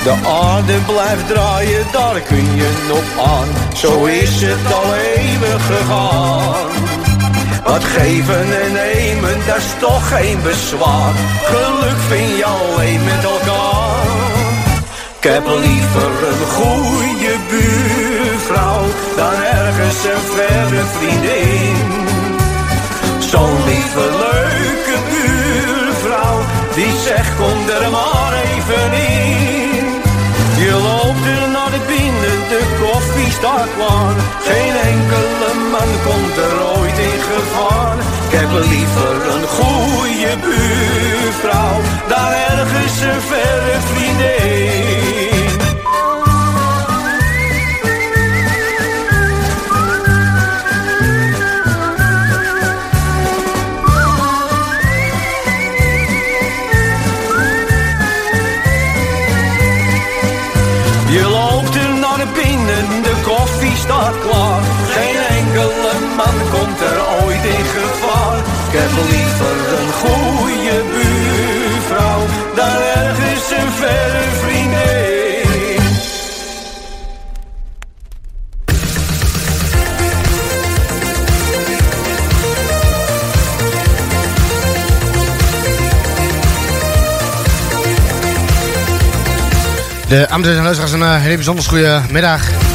[SPEAKER 21] De aarde blijft draaien, daar kun je nog aan. Zo is het al eeuwig gegaan. Wat geven en nemen, dat is toch geen bezwaar. Geluk vind je alleen met elkaar. Ik heb liever een goede buurvrouw dan ergens een verre vriendin. Zo'n lieve leuke buurvrouw die zegt kom er maar even in. Je loopt er naar de binnen, de koffie staat klaar. Geen enkele man komt er ooit in gevaar. Ik heb liever een goede buurvrouw man gevaar. Ik heb liever een goede buurvrouw dan ergens een verre vriendin.
[SPEAKER 5] De en luisteraars, een eh, hele bijzonder goede middag.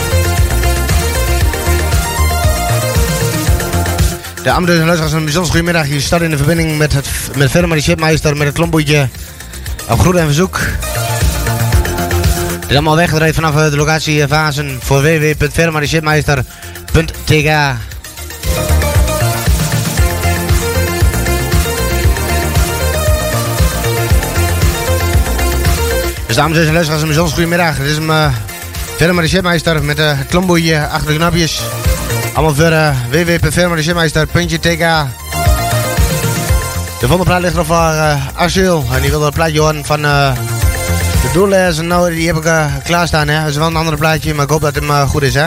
[SPEAKER 5] De amateurs en luisteraars, een bijzonder goede middag. Je staat in de verbinding met het met verder de shipmeister, met het klomboetje op groet en verzoek. Dit is allemaal weggedraaid vanaf eh, de locatie eh, Vazen voor www.verdermedeshipmeister.tk Dus dames en luisteraars, een bijzonder goedemiddag. Dit is hem uh, verder met de shipmeister met het klomboeitje achter de knapjes. Allemaal voor uh, www.verdermedeshipmeister.tk De volgende plaat ligt nog voor uh. En die wilde een plaatje horen van uh, de. En nou, die heb ik uh, klaarstaan. Hè. Dat is wel een ander plaatje, maar ik hoop dat het hem goed is. Hè.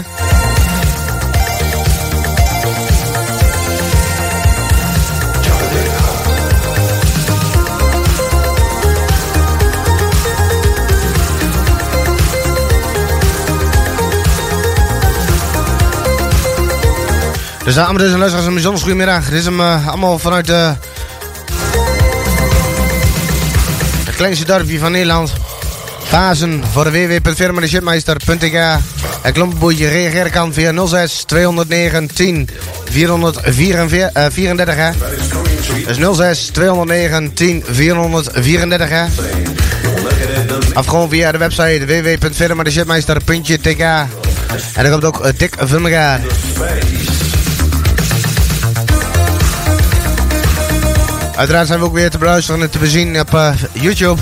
[SPEAKER 5] Dus dames en luisteraars, een bijzonder goedemiddag. Dit is hem uh, allemaal vanuit uh, het kleinste dorpje van Nederland. Fasen voor de www.firmadeshipmeister.tk Het klompenboetje reageren kan via 06 209 10 434 hè. Dus 06 209 10 434 hè. Of gewoon via de website www.firmadeshipmeister.tk En dan komt ook uh, dik elkaar. Uiteraard zijn we ook weer te beluisteren en te bezien op uh, YouTube.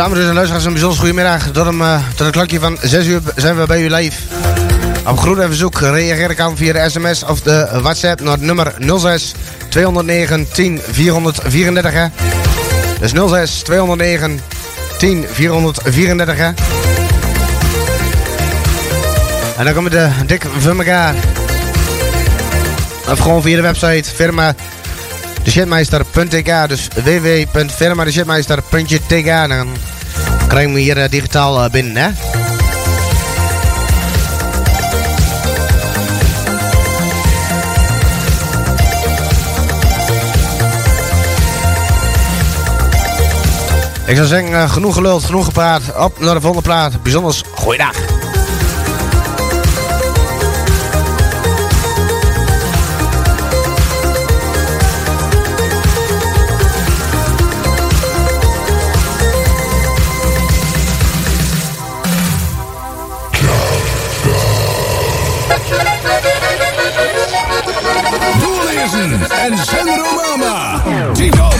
[SPEAKER 5] Dames en luisteraars, een bijzonder goedemiddag. Tot, uh, tot het klokje van 6 uur zijn we bij u live. Op groet en verzoek reageren kan via de sms of de WhatsApp naar het nummer 06 209 10 434. Hè. Dus 06 209 10 434. Hè. En dan komen de dik voor elkaar. Of gewoon via de website firma deshitmeister.tk. Dus www.firmadeshitmeister.tk. Krijgen we hier uh, digitaal uh, binnen, hè? Ik zou zeggen, uh, genoeg geluld, genoeg gepraat. Op naar de volgende plaat. Bijzonders, goeiedag.
[SPEAKER 3] En Sandro Mama. Tifon.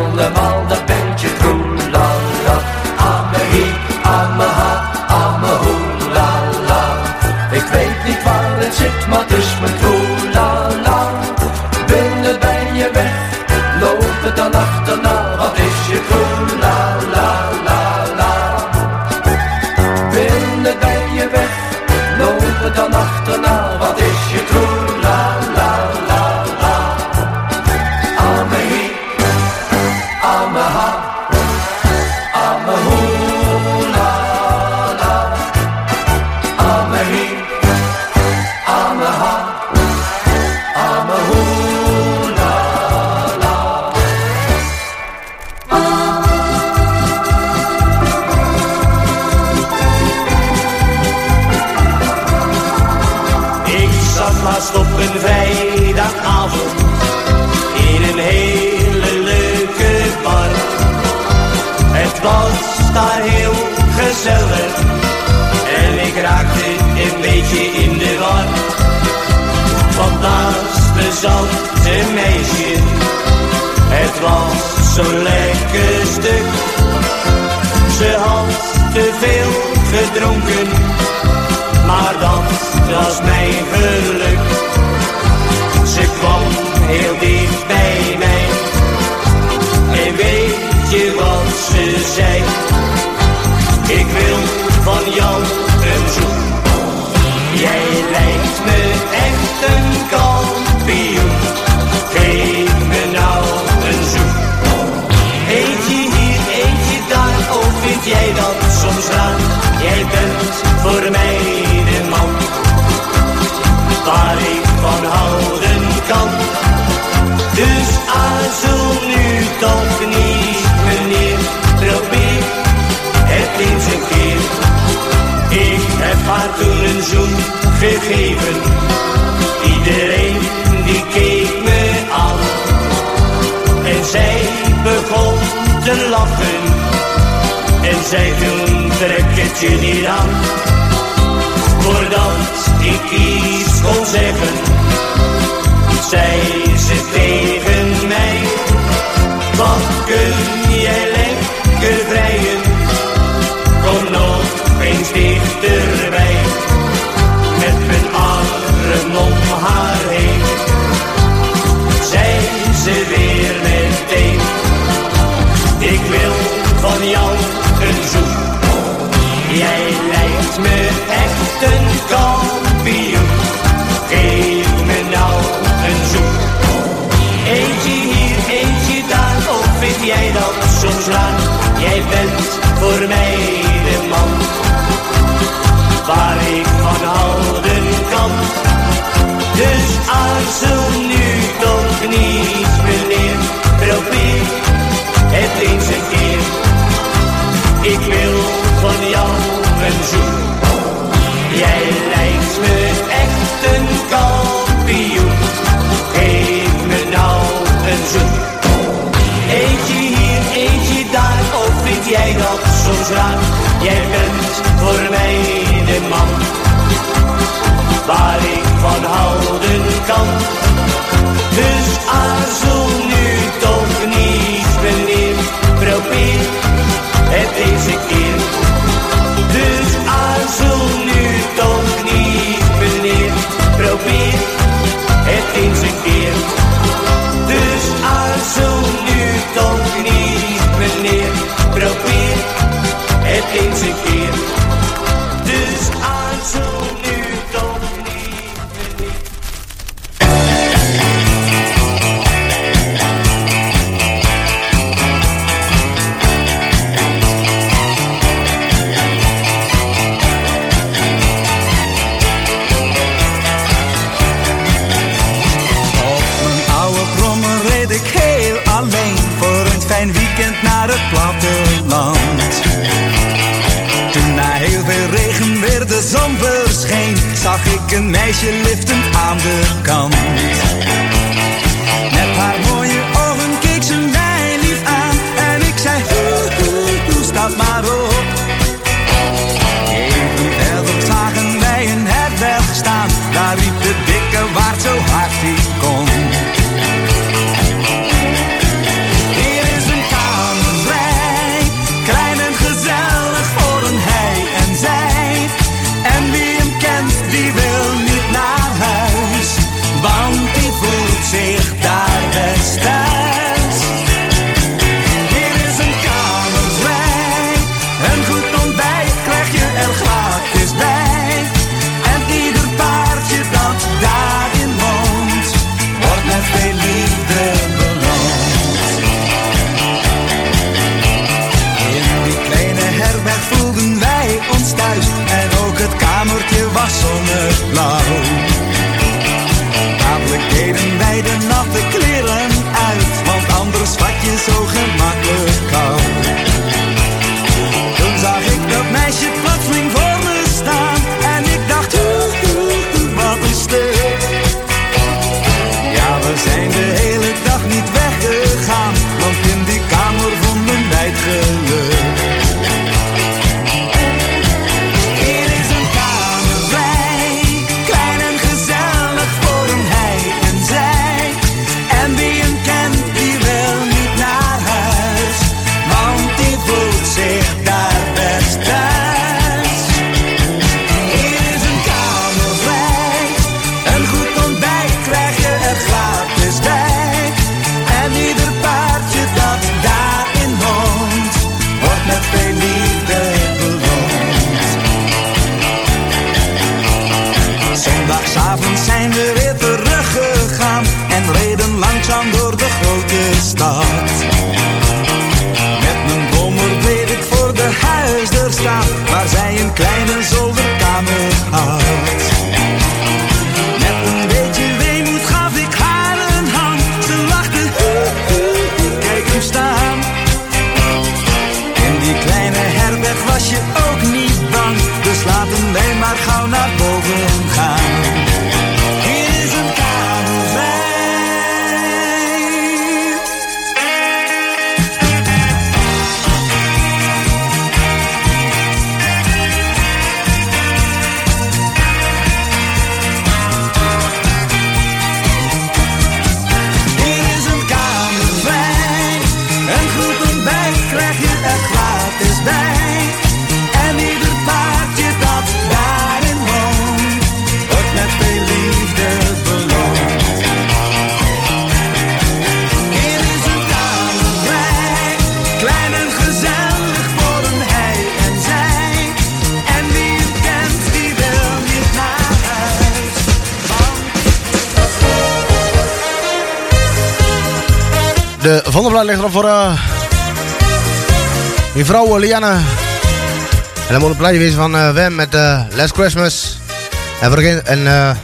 [SPEAKER 22] allemaal, dat bent je groen, la la. Amehi, ameha, amehoe, la la. Ik weet niet waar het zit, maar het is
[SPEAKER 23] mijn groen. Iedereen die keek me aan. En zij begon te lachen. En zij toen trek het je niet aan. Voordat ik iets kon zeggen, zei ze tegen jij bent voor mij de man. Waar ik van houden kan. Dus aarzel nu toch niet, meneer. Probeer het eens een keer. Ik wil van jou een zoen. Jij lijkt me Jij bent voor mij de man waar ik van houden kan. Dus aarzel een
[SPEAKER 24] meisje liftend aan de kant. De
[SPEAKER 5] Vondelblad ligt erop voor uh, mevrouw Lianne. En dan moet het plaatje wezen van uh, Wem met uh, Last Christmas. En voor de, en,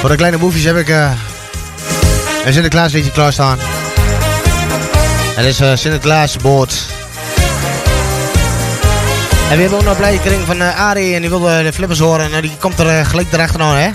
[SPEAKER 5] voor de kleine boefjes heb ik een Sinterklaas liedje klaarstaan. Het is Sinterklaas boot. En we hebben ook nog een plaatje gekregen van Arie en die wilde de flippers horen. En die komt er gelijk erachteraan hè.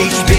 [SPEAKER 25] each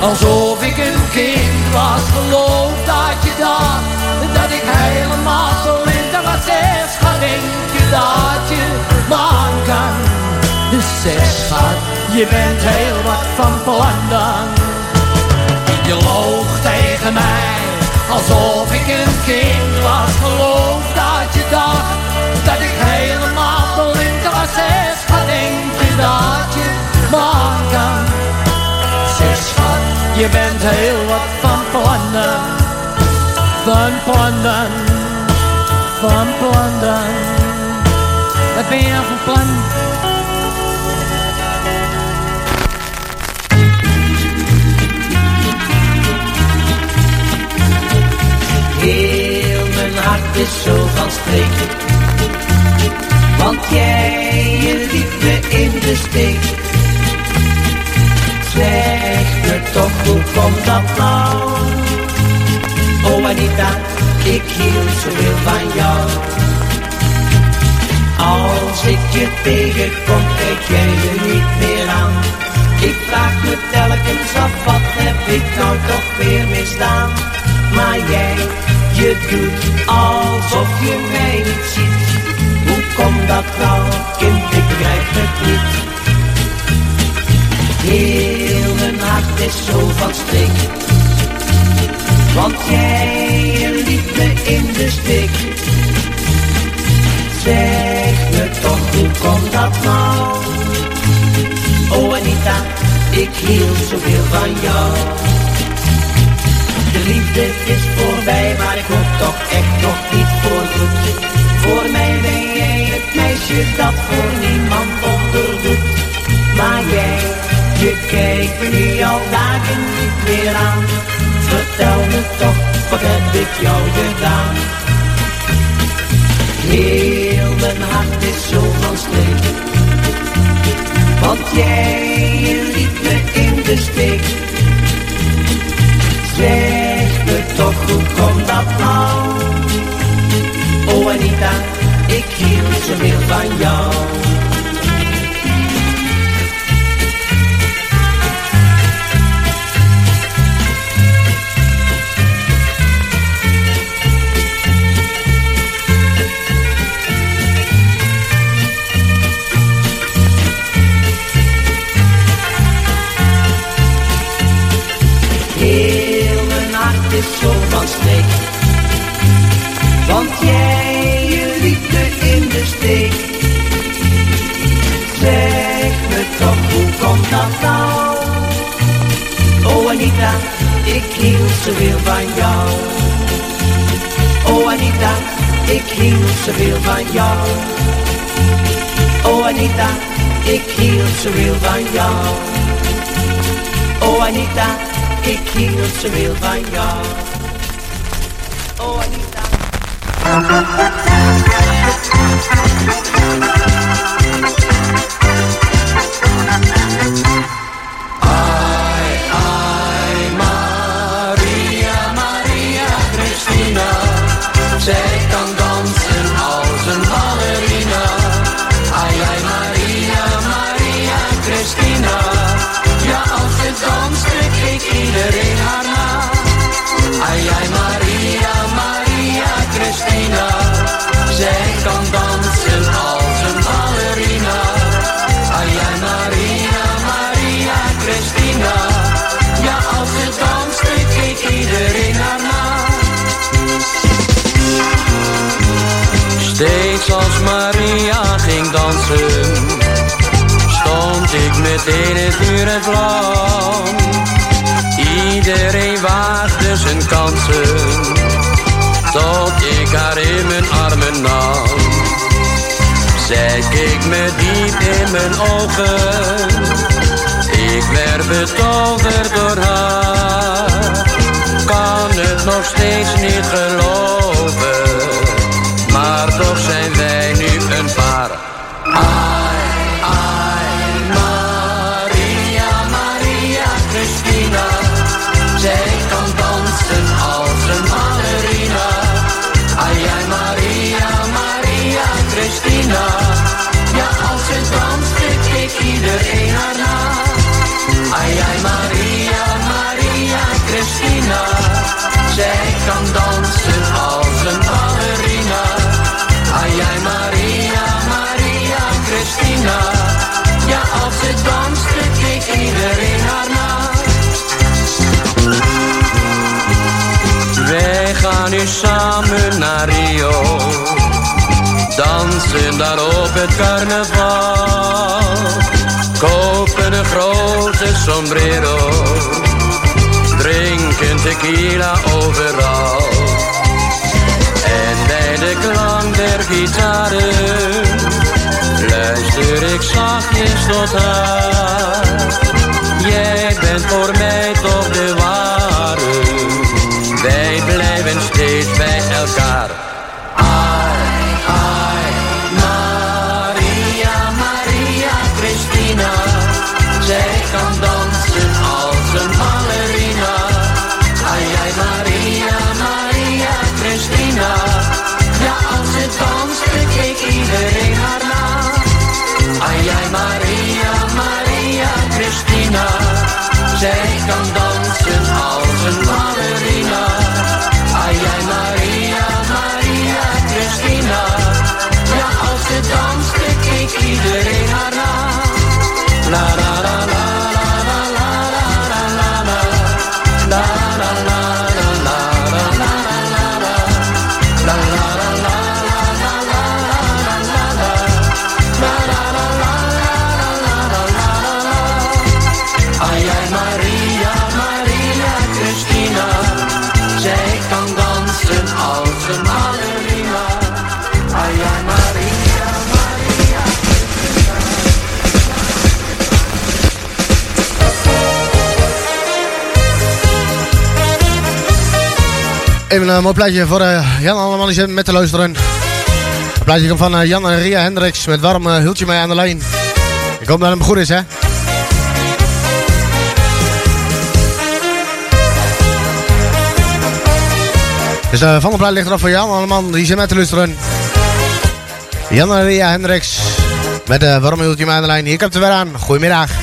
[SPEAKER 25] Alsof ik een kind was. Geloof dat je dacht dat ik helemaal blind was. Zeg, schat, denk je dat je me aan kan? Dus schat, je bent heel wat van plan dan. Je loog tegen mij, alsof ik een kind was. Geloof dat je dacht dat ik helemaal blind was. Zeg, schat, denk je dat je me aan kan? Je bent heel wat van plannen. Van plannen, van plannen. Wat ben je nou van plan?
[SPEAKER 26] Heel mijn hart is zo van streek. Want jij je liet me in de steek. Zeg me toch, hoe komt dat nou? Oh Anita, ik hield zoveel van jou. Als ik je tegenkom, kijk jij me niet meer aan. Ik vraag me telkens af, wat heb ik nou toch weer misdaan? Maar jij, je doet alsof je mij niet ziet. Hoe komt dat nou, kind, ik begrijp het niet. Heel mijn hart is zo van streek. Want jij liet me in de steek. Zeg me toch, hoe komt dat nou? Oh Anita, ik hield zoveel van jou. De liefde is voorbij, maar ik hoop toch echt nog niet voor goed. Voor mij ben jij het meisje dat voor niemand onderdoet. Maar jij, je kijkt me nu al dagen niet meer aan. Vertel me toch, wat heb ik jou gedaan? Heel mijn hart is zo van streek. Want jij liet me in de steek. Zeg me toch, hoe komt dat nou? Oh Anita, ik hield zoveel van jou. Zo van streek. Want jij je liet me in de steek. Zeg me toch, hoe komt dat nou? Oh Anita, ik hield zoveel van jou. Oh Anita, ik hield zoveel van jou. Oh Anita, ik hield zoveel van jou.
[SPEAKER 27] Oh Anita, ik hield zoveel van jou. Oh Anita.
[SPEAKER 17] Dansen, stond ik meteen in vuur en vlam. Iedereen waagde zijn kansen, tot ik haar in mijn armen nam. Zij keek me diep in mijn ogen, ik werd betoverd door haar. Kan het nog steeds niet geloven, maar toch zijn wij kan dansen als een ballerina. Ai, ai, Maria, Maria Christina. Ja, als ze danste, keek iedereen haar na. Wij gaan nu samen naar Rio. Dansen daar op het carnaval. Kopen een grote sombrero. Drinken tequila overal. En bij de klank der gitaren luister ik zachtjes tot haar. Jij bent voor mij toch de ware. Wij blijven steeds bij elkaar. Jose.
[SPEAKER 5] Even een mooi plaatje voor eh, Jan zit met te luisteren. Een plaatje komt van eh, Jan en Ria Hendricks met Warm uh, hield je mij aan de lijn. Ik hoop dat het goed is, hè? Dus van de plaat ligt eraf voor Jan Alleman die zit met te luisteren. Jan en Ria Hendricks met uh, Warm hield je mij aan de lijn. Hier komt er weer aan. Goedemiddag.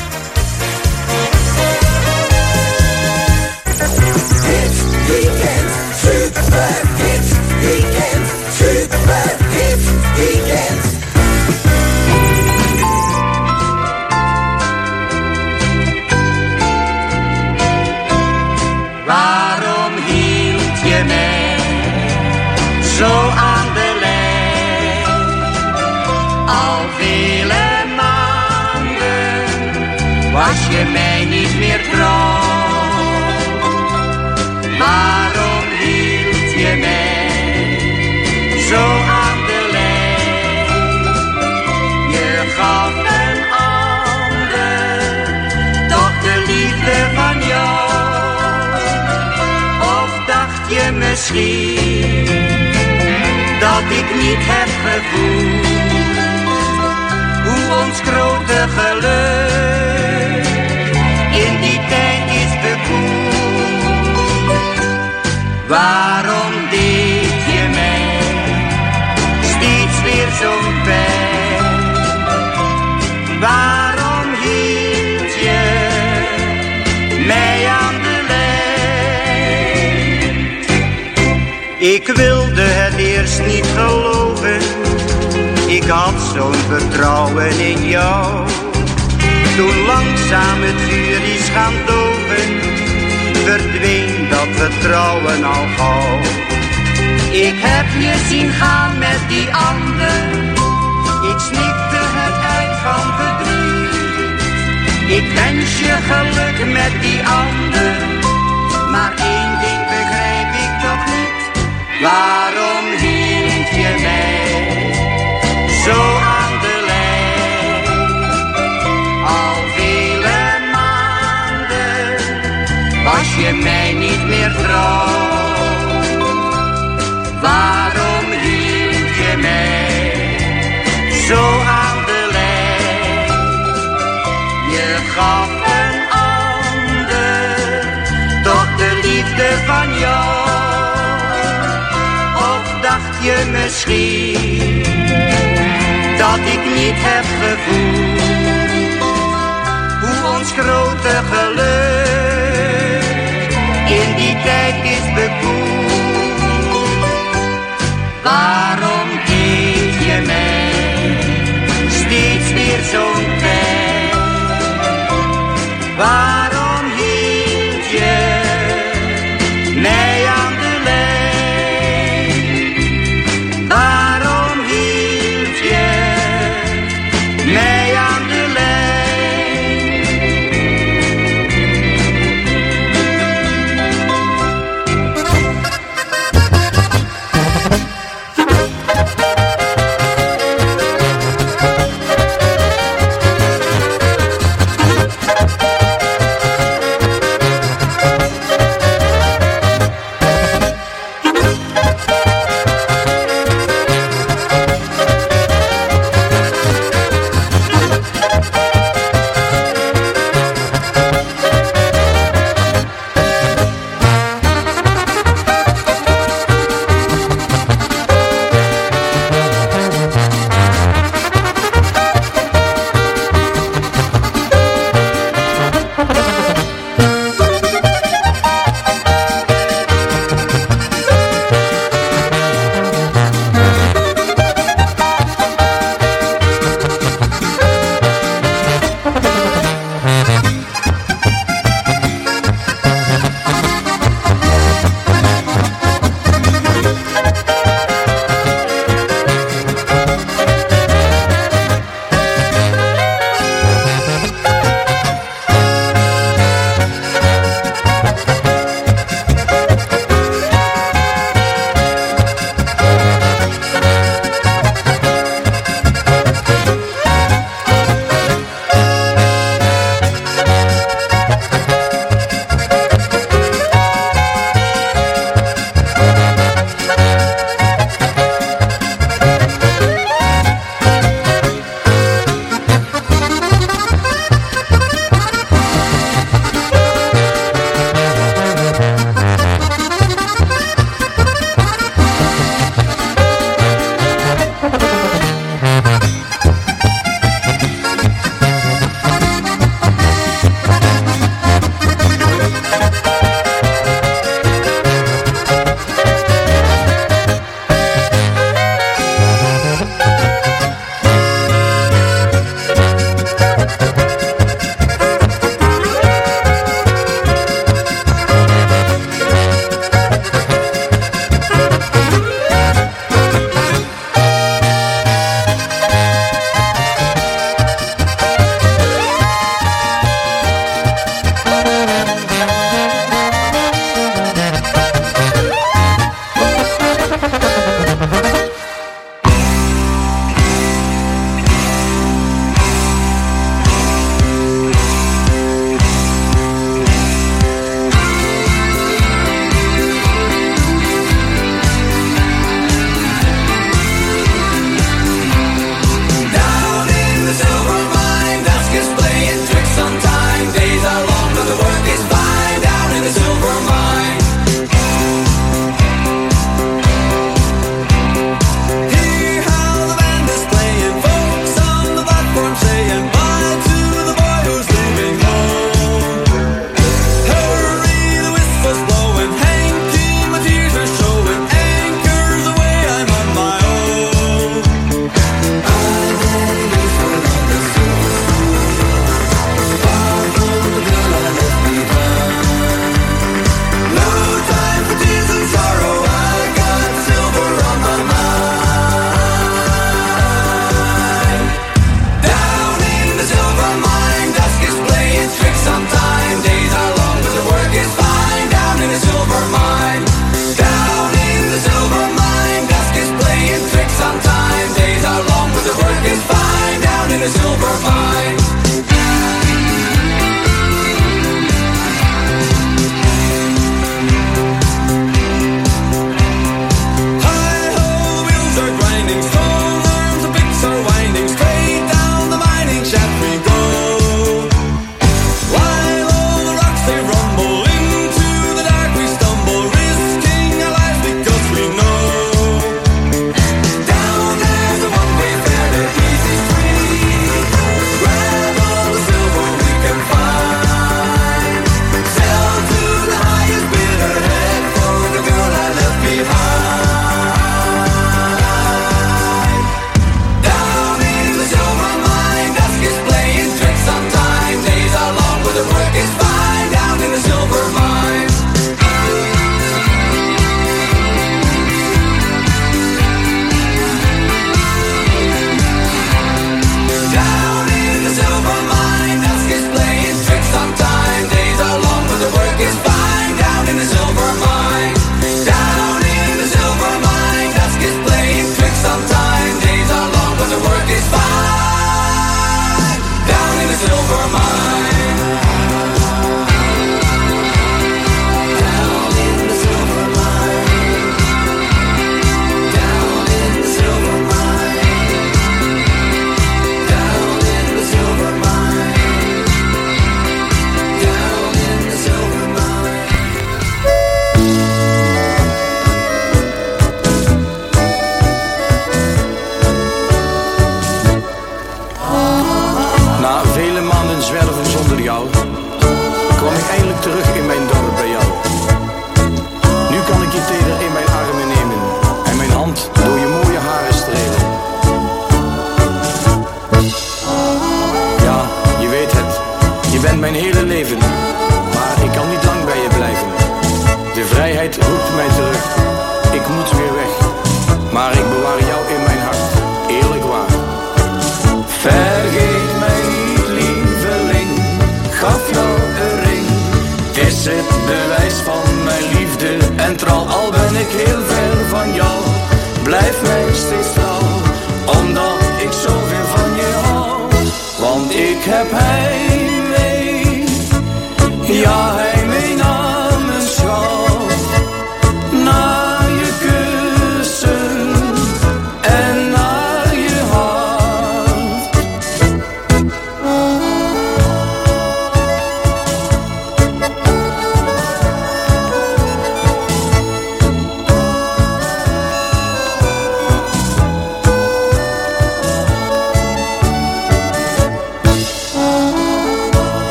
[SPEAKER 27] meer trouw. Waarom hield je mij zo aan de lijn? Je gaf een ander toch de liefde van jou.
[SPEAKER 28] Of dacht je misschien dat ik niet heb gevoeld? Hoe ons grote geluk Waarom deed je mij steeds weer zo'n pijn? Waarom hield je mij aan de lijn? Ik wilde het eerst niet geloven, ik had zo'n vertrouwen in jou. Toen langzaam het vuur is gaan doven, verdween dat vertrouwen al gauw. Ik heb je zien gaan met die ander, ik snikte het uit van verdriet. Ik wens je geluk met die ander, maar één ding begrijp ik toch niet. Waarom je mij niet meer trouw. Waarom hield je mij zo aan de lijn? Je gaf een ander toch de liefde van jou. Of dacht je misschien dat ik niet heb gevoeld hoe ons grote geluk tijd is bekoeld? Waarom deed je mij steeds weer zo'n pijn?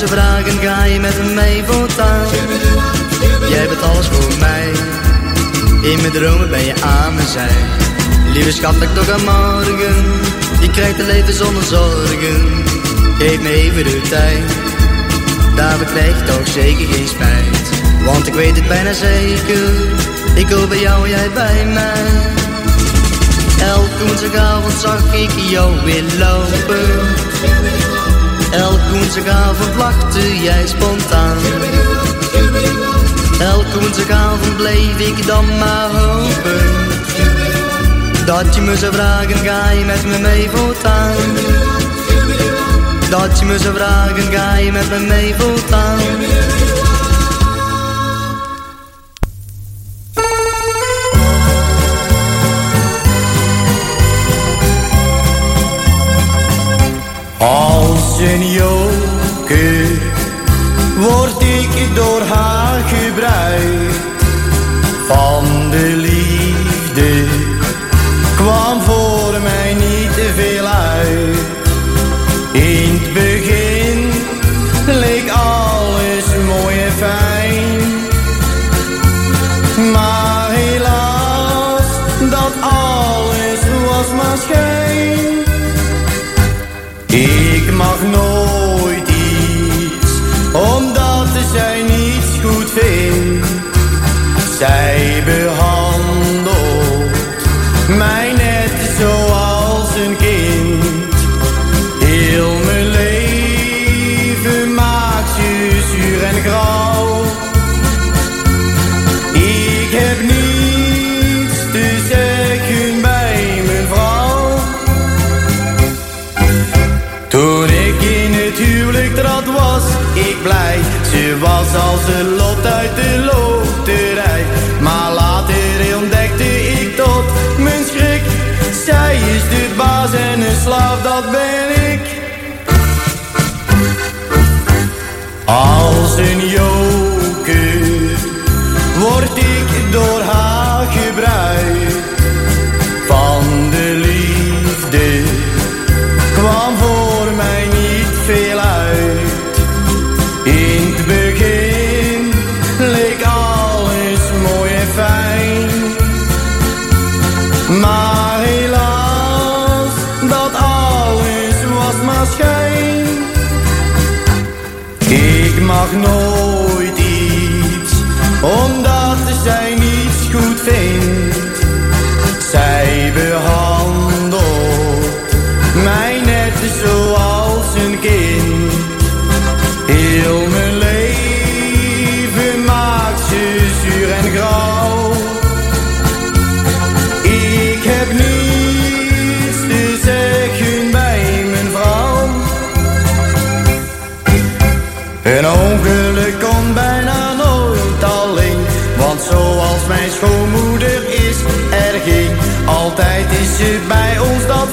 [SPEAKER 29] ze
[SPEAKER 30] vragen, ga je met me voortaan? Jij bent alles voor mij. In mijn dromen ben je aan mijn zij. Lieve schat, ik toch aan morgen. Je krijgt een leven zonder zorgen. Geef me even de tijd. Daar krijg je toch zeker geen spijt. Want ik weet het bijna zeker. Ik hoor bij jou, jij bij mij. Elke avond zag ik jou weer lopen Elke woensdagavond lachte jij spontaan. Elke woensdagavond bleef ik dan maar hopen. Dat je me zou vragen, ga je met me mee voortaan? Dat je me zou vragen, ga je met me mee voortaan?
[SPEAKER 31] een joker word ik door haar gebruikt. Van de liefde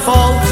[SPEAKER 32] valt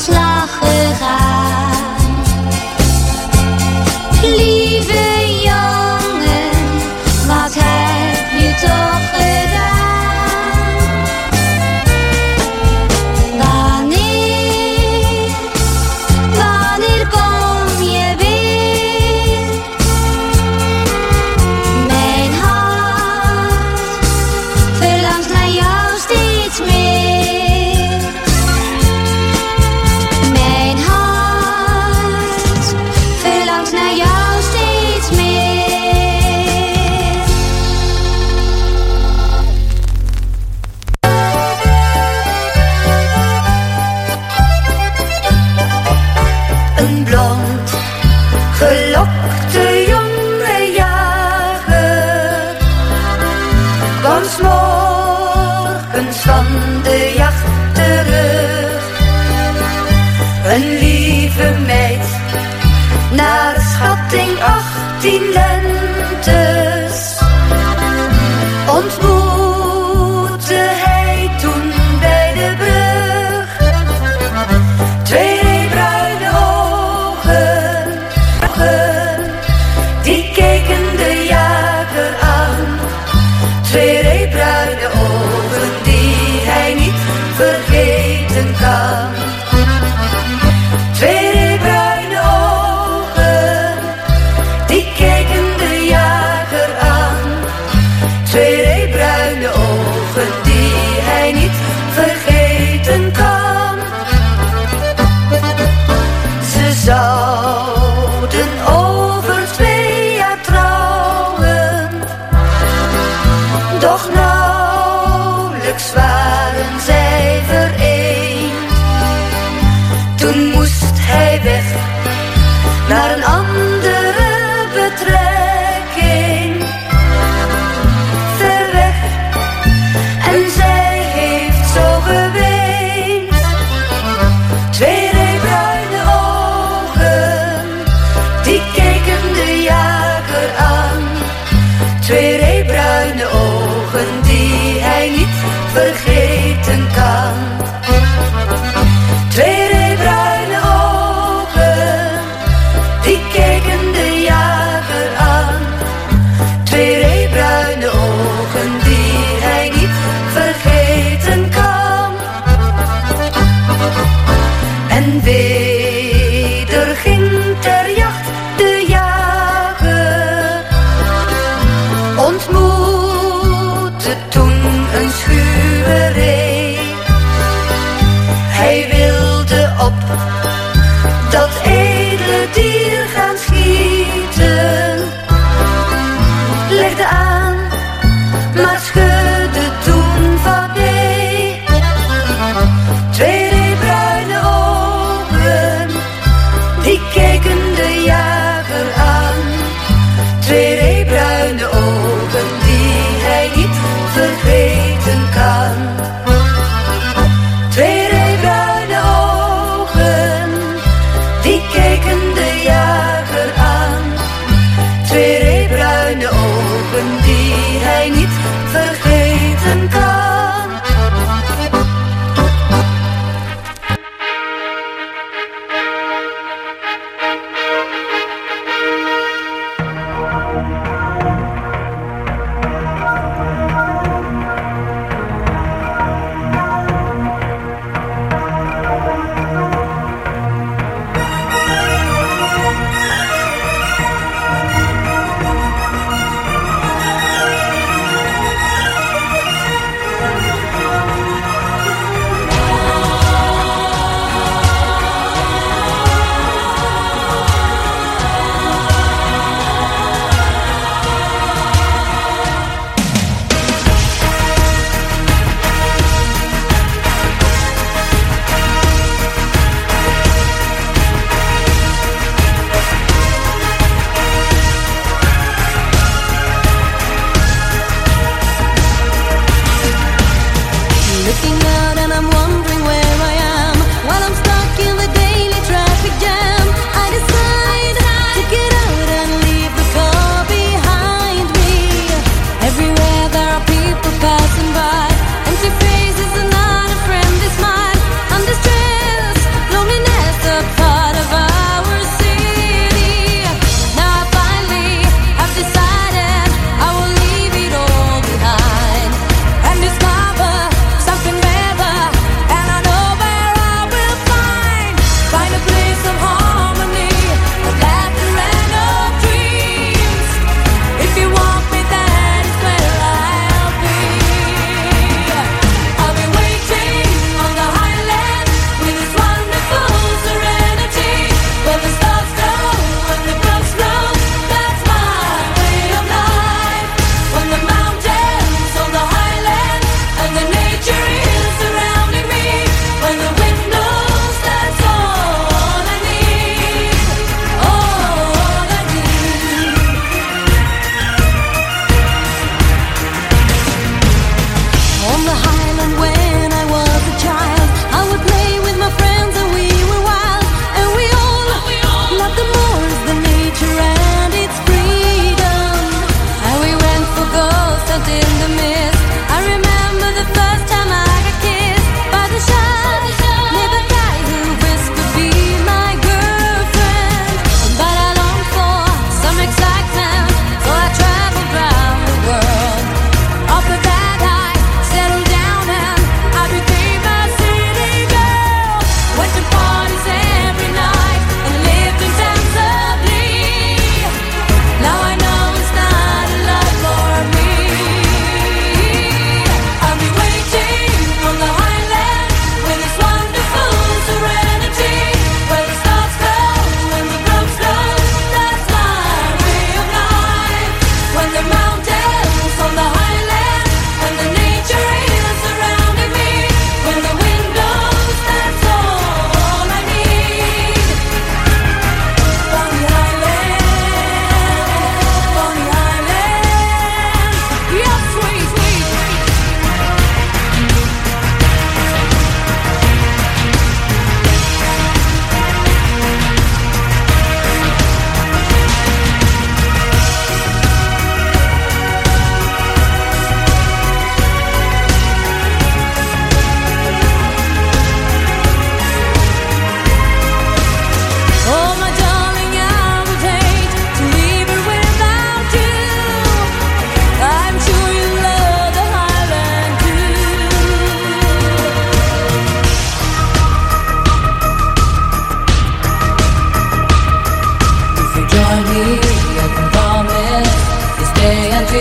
[SPEAKER 33] slag gegaan.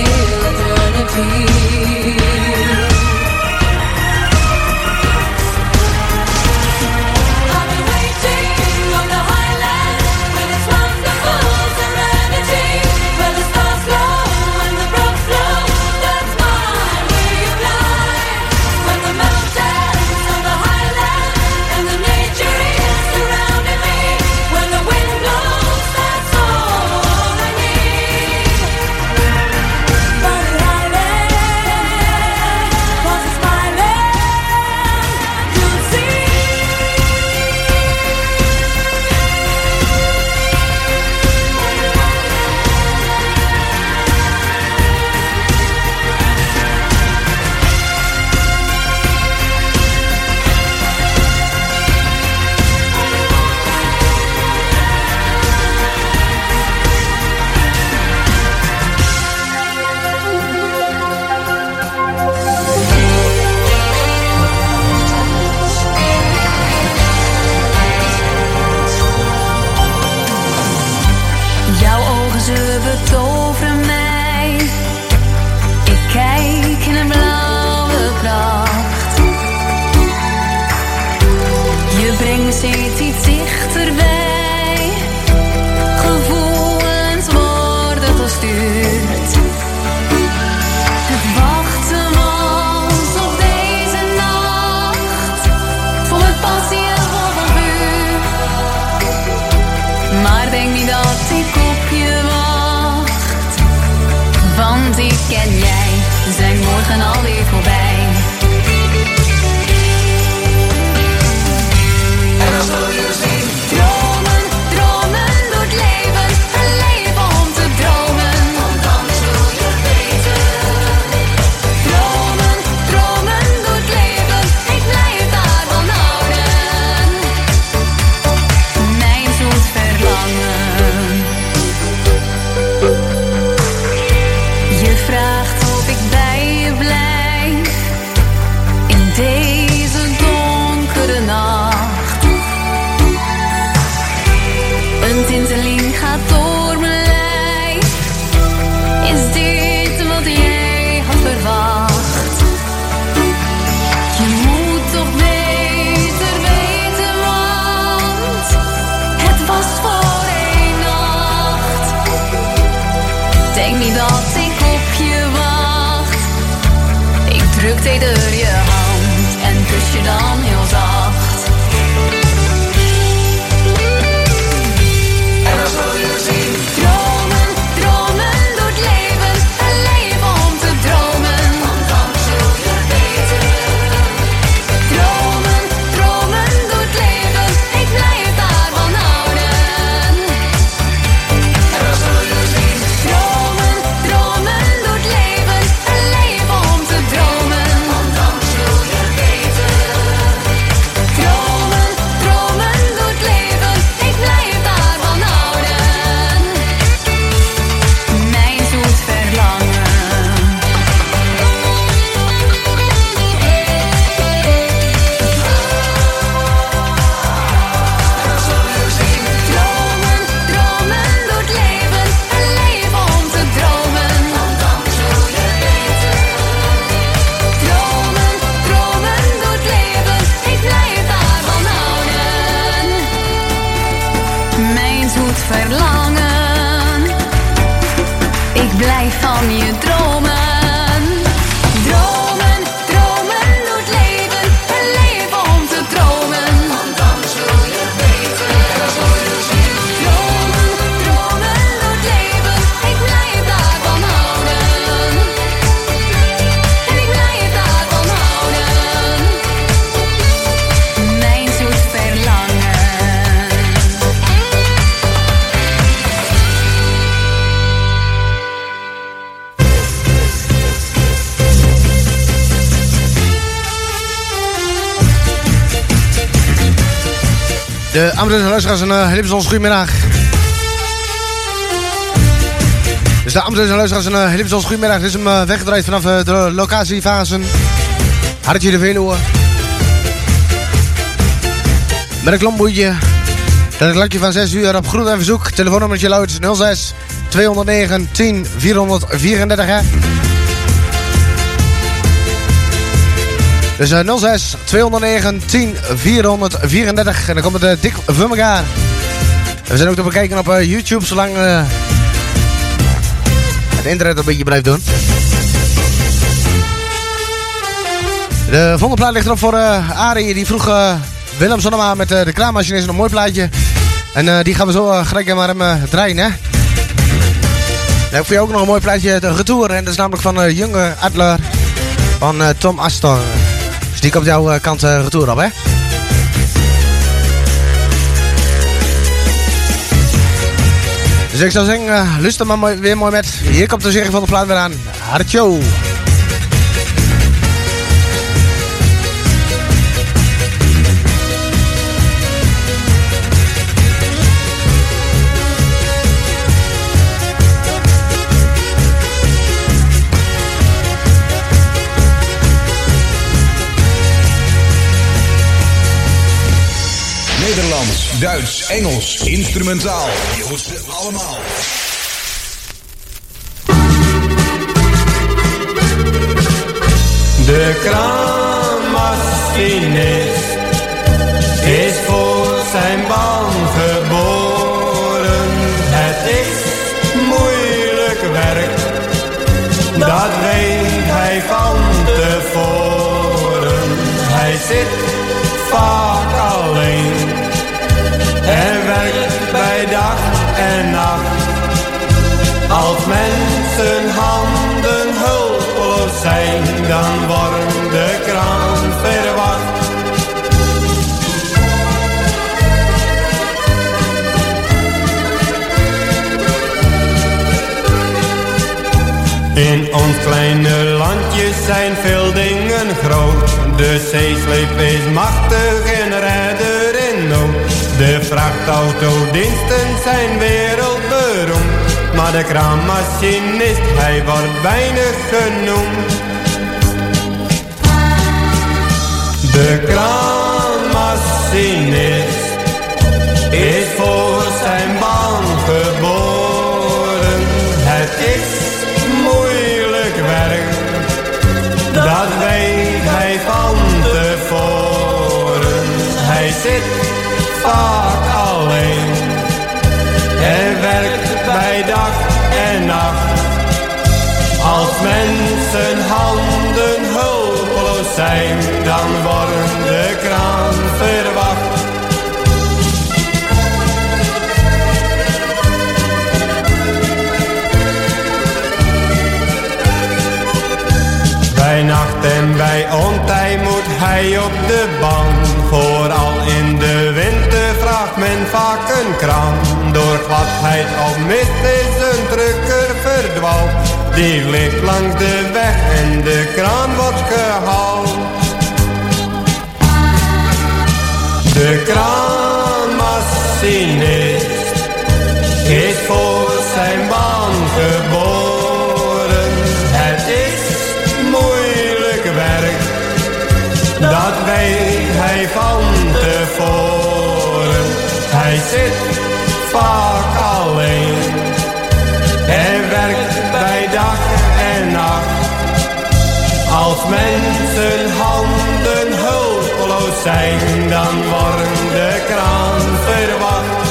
[SPEAKER 34] feel eternity. luisteraars en
[SPEAKER 5] eh, uh, ons goedemiddag. Dus de en luisteraars en eh, uh, ons goedemiddag. Dit is hem eh, weggedraaid vanaf de locatie Vazen. Hartje de Veluwe. Met een klomboetje. Met een lakje van 6 uur op groen en verzoek. Telefoonnummertje luidt 06 209 10 434. Dus eh, 06 209 10 434. En dan komt het eh, dik. En we zijn ook te bekijken op eh, YouTube, zolang eh, het internet een beetje blijft doen. De volgende plaat ligt erop voor eh Arie. Die vroeg Willem Sonnema met eh, de kraammachine is een mooi plaatje. En die gaan we zo uh, gelijk maar hem draaien, hè. Dan heb ook nog een mooi plaatje de retour. En dat is namelijk van Junge Adler van Tom Astor. Dus die komt jouw eh, kant eh, retour op, hè. Dus ik zou zeggen, eh luister maar weer mooi met. Hier komt de serie van de plaat weer aan. Hartjo.
[SPEAKER 3] Duits, Engels, instrumentaal. Je hoort ze allemaal.
[SPEAKER 27] De kraanmachinist is voor zijn baan geboren. Het is moeilijk werk, dat weet hij van tevoren. Hij zit dan wordt de kraan verwacht. In ons kleine landje zijn veel dingen groot. De zeesleep is machtig en redder in nood. De vrachtauto-diensten zijn wereldberoemd. Maar de kraammachinist, hij wordt weinig genoemd. De kraanmachinist is voor zijn baan geboren. Het is moeilijk werk, dat weet hij van tevoren. Hij zit vaak alleen en werkt bij dag en nacht. Als mensen handen zijn, dan wordt de kraan verwacht. Bij nacht en bij ontij moet hij op de bank. Vooral in de winter vraagt men vaak een kraan. Door gladheid of mist is een drukker verdwaald. Die ligt langs de weg en de kraan wordt gehaald. De kraanmachinist is voor zijn baan geboren. Het is moeilijk werk, dat weet hij van tevoren. Hij zit vaak alleen en werkt bij dag en nacht. Als mensen zijn, dan wordt de kraan verwacht.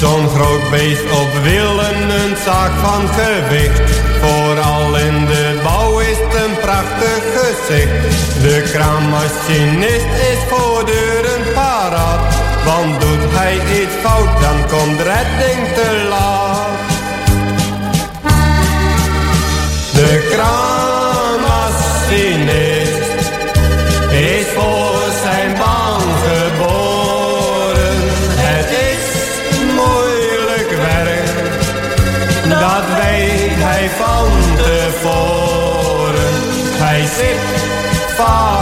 [SPEAKER 27] Zo'n groot beest op wielen, een zaak van gewicht. Vooral in de bouw is het een prachtig gezicht. De kraammachinist is paraat. Want doet hij iets fout, dan komt redding te laat. De kraammachinist is voor zijn baan geboren. Het is moeilijk werk, dat weet hij van tevoren. Hij zit vaak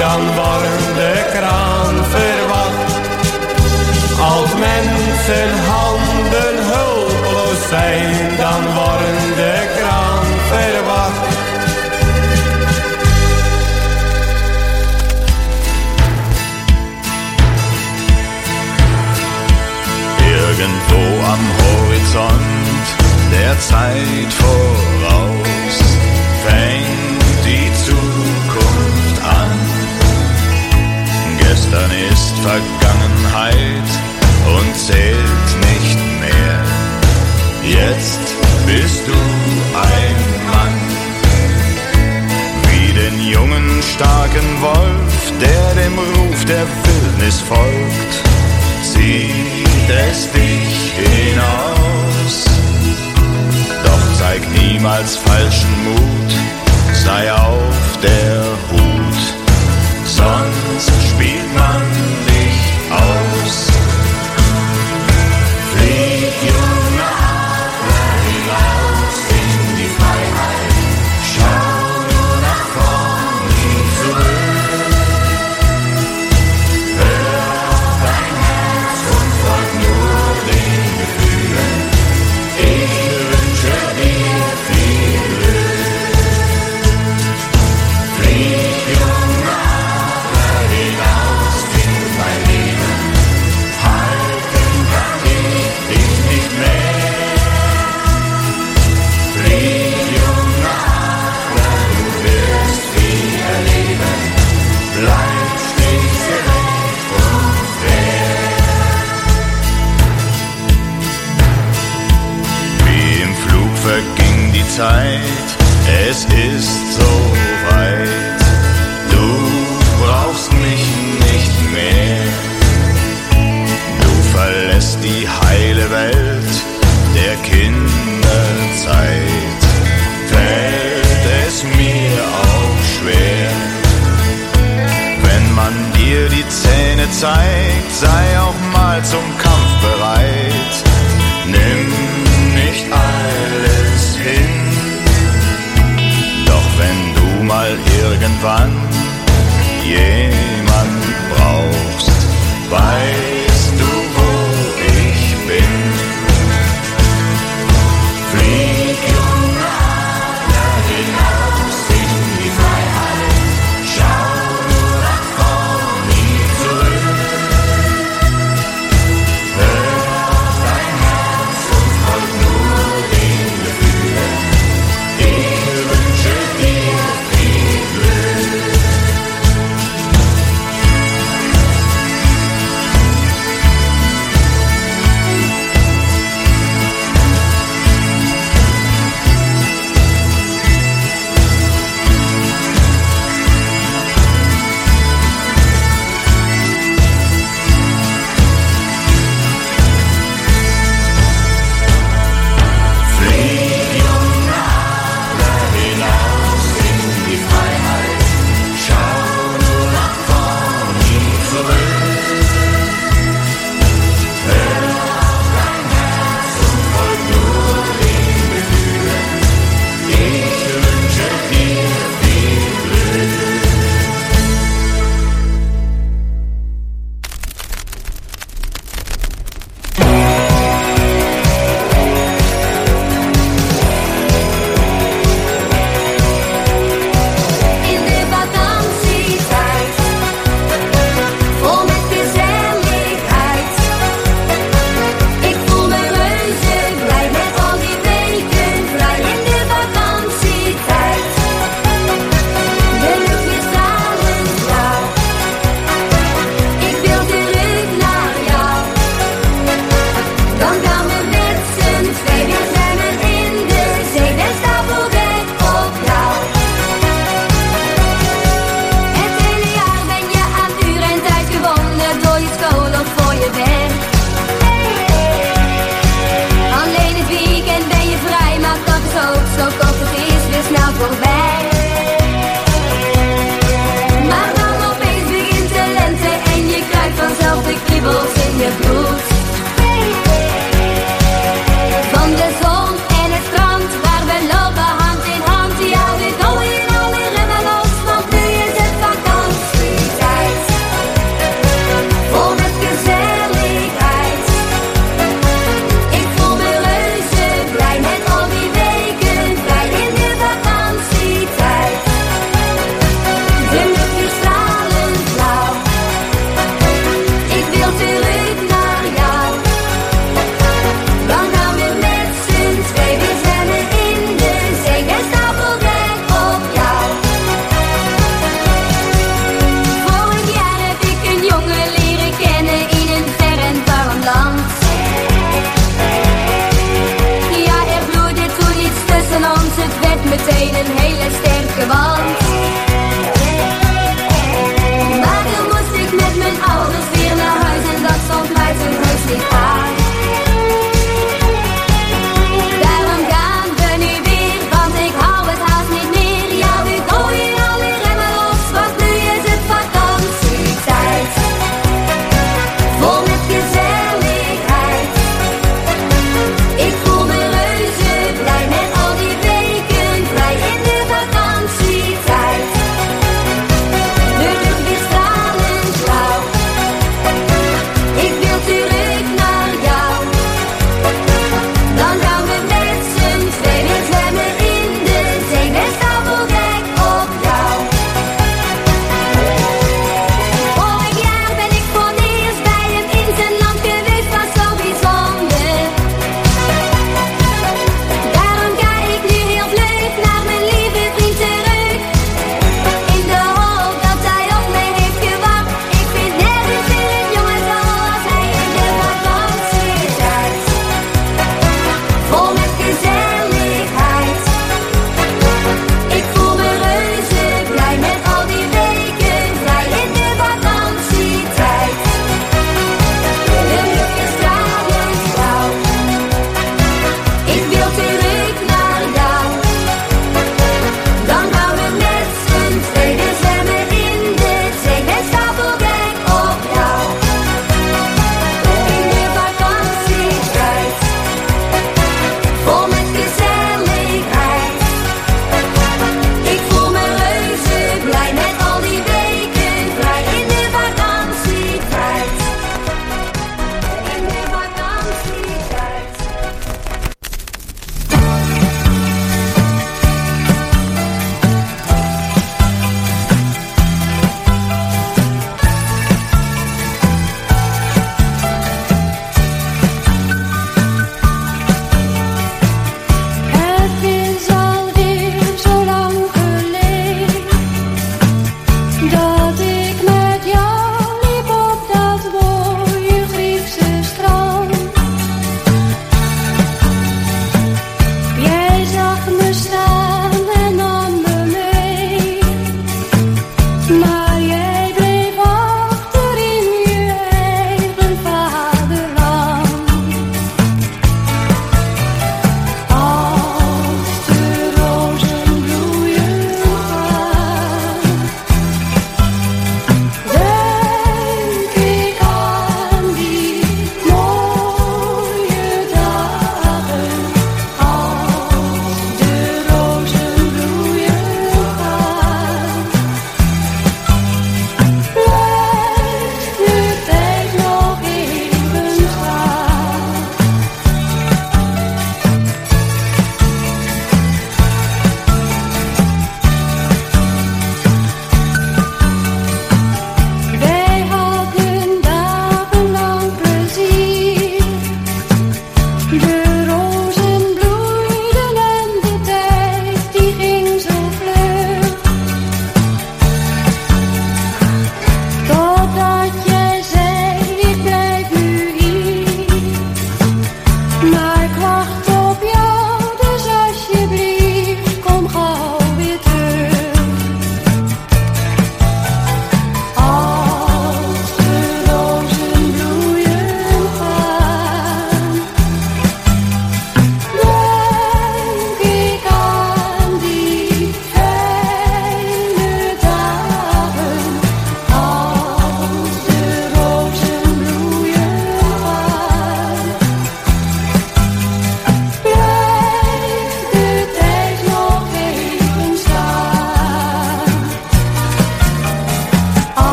[SPEAKER 27] dan wordt de kraan verwacht. Als mensen handen hulpeloos zijn, dan wordt de kraan verwat.
[SPEAKER 35] Irgendwo am Horizont der Zeit voran dann ist Vergangenheit und zählt nicht mehr. Jetzt bist du ein Mann, wie den jungen starken Wolf, der dem Ruf der Wildnis folgt, zieht es dich hinaus. Doch zeig niemals falschen Mut, sei auf der Hut. Zeit, sei auch mal zum Kampf bereit. Nimm nicht alles hin, doch wenn du mal irgendwann jemand brauchst,
[SPEAKER 36] weiß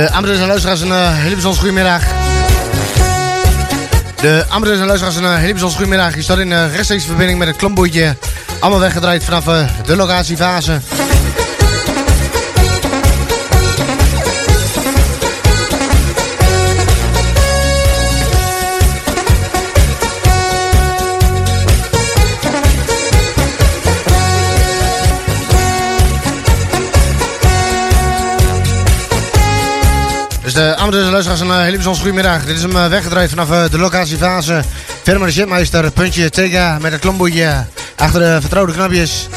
[SPEAKER 36] De
[SPEAKER 5] amateurs en luisteraars, een uh, hele goedemiddag. De amateurs en luisteraars, een uh, hele bijzondere goedemiddag. Je staat in rechtstreeks verbinding met het klombootje. Allemaal weggedraaid vanaf de locatiefase. Dus de amateurs luisteraars, een hele bijzondere goedemiddag. Dit is hem uh, weggedraaid vanaf uh, de locatiefase. Verder de shitmeister, puntje Tega met het klomboetje achter de vertrouwde knapjes.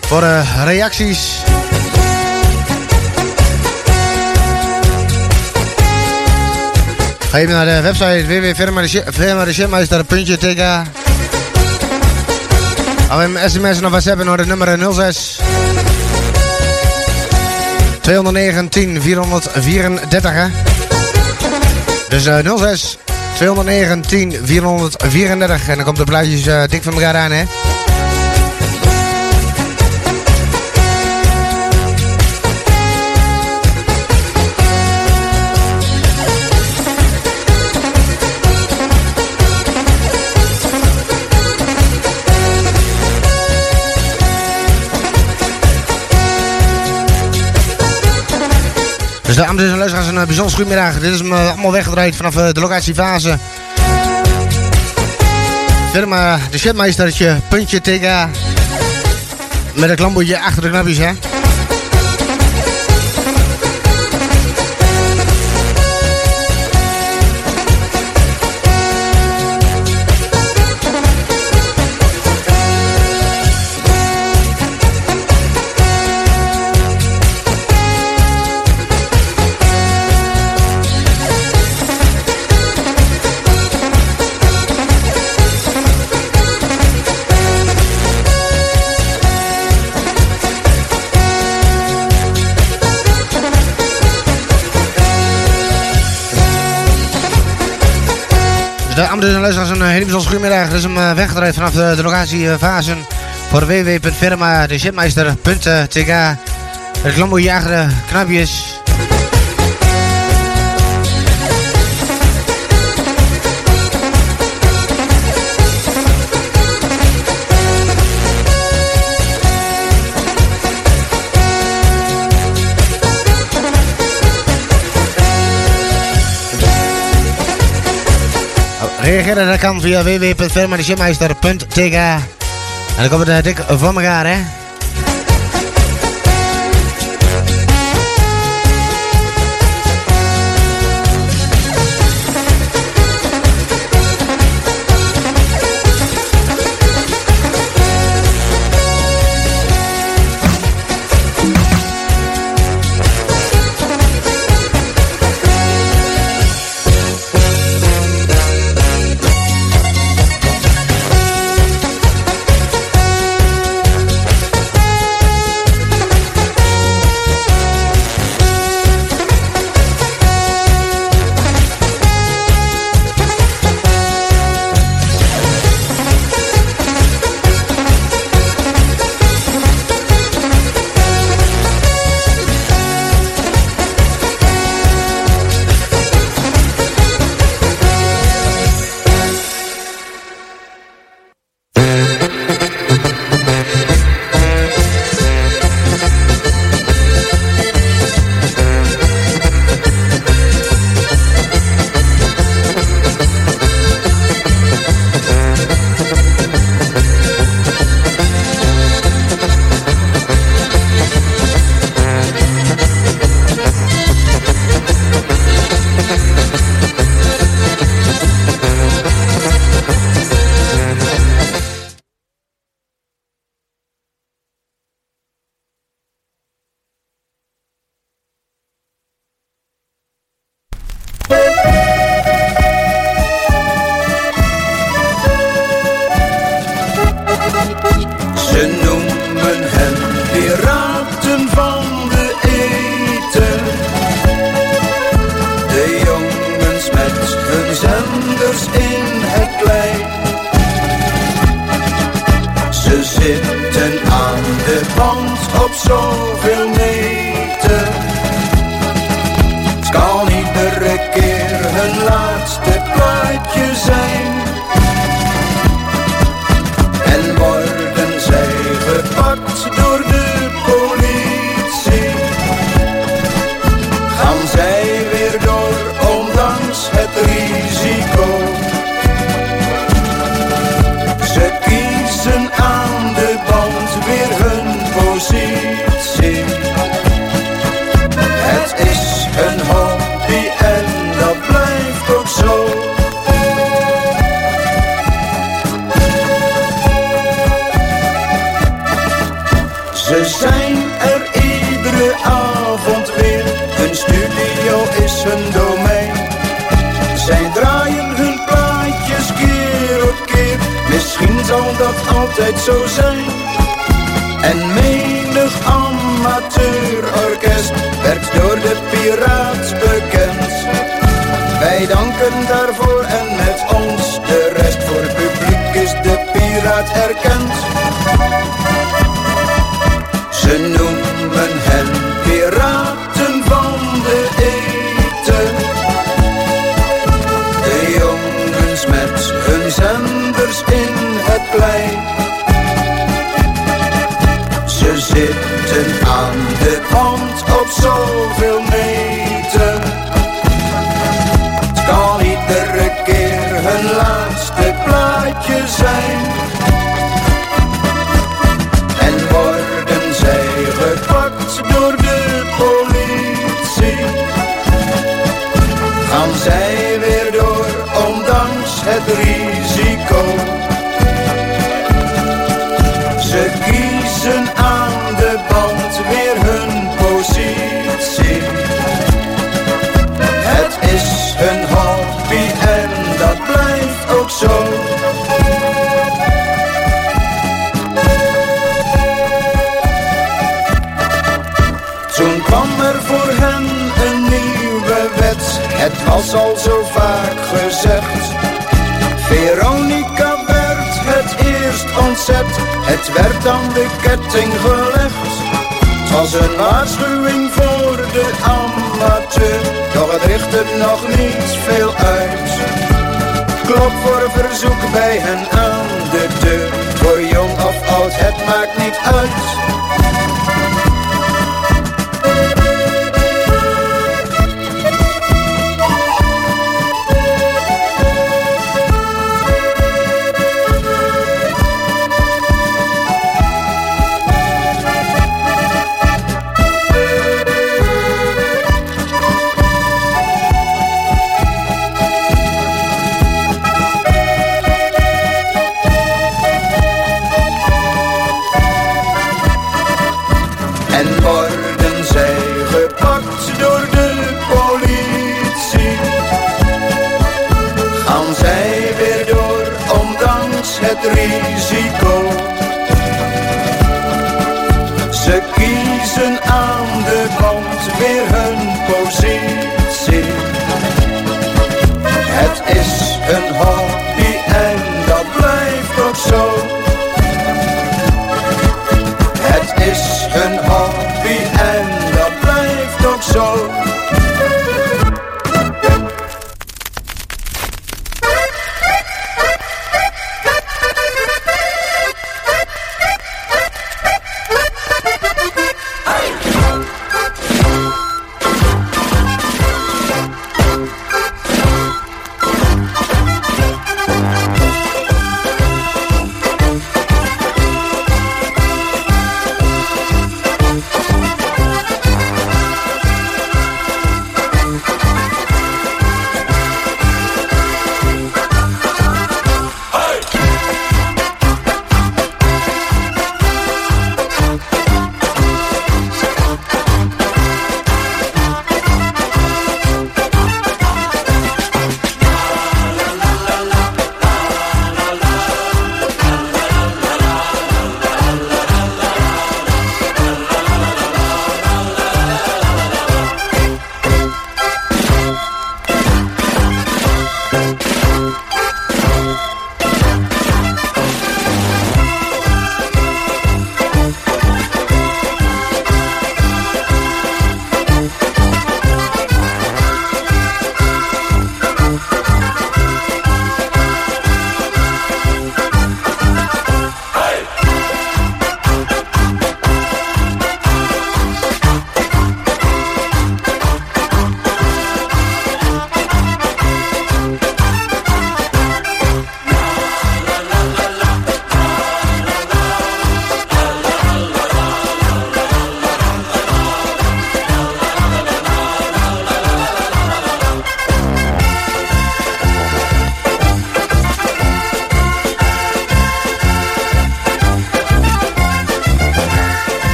[SPEAKER 5] Voor uh, reacties. Ga even naar de website www.firmadeshipmeister.tk Of een sms of WhatsApp naar het nummer 06 219 434 hè. Dus uh, 06 219 434 en dan komt de plaatjes uh, dik van elkaar aan hè. Dus de amateurs en luisteraars, een bijzonder goedemiddag. Dit is hem uh, allemaal weggedraaid vanaf uh, de locatiefase. Firma de shitmeistertje, puntje TK. Met een klamboetje achter de knapjes, hè.
[SPEAKER 37] De en luisteraars een eh, hele bijzondere goedemiddag. Dit is een eh, weggedraaid vanaf de, locatie Vazen voor ww.ferma de shipmeister.tk. Eh, Het knapjes Reageren dat kan via www.vermarisjemeister.tk. En dan komen we dik van elkaar, hè?
[SPEAKER 38] Was
[SPEAKER 37] een waarschuwing voor de amateur, doch het richtte nog niet veel uit. Klop voor verzoek bij hen aan de deur, voor jong of oud, het maakt niet uit.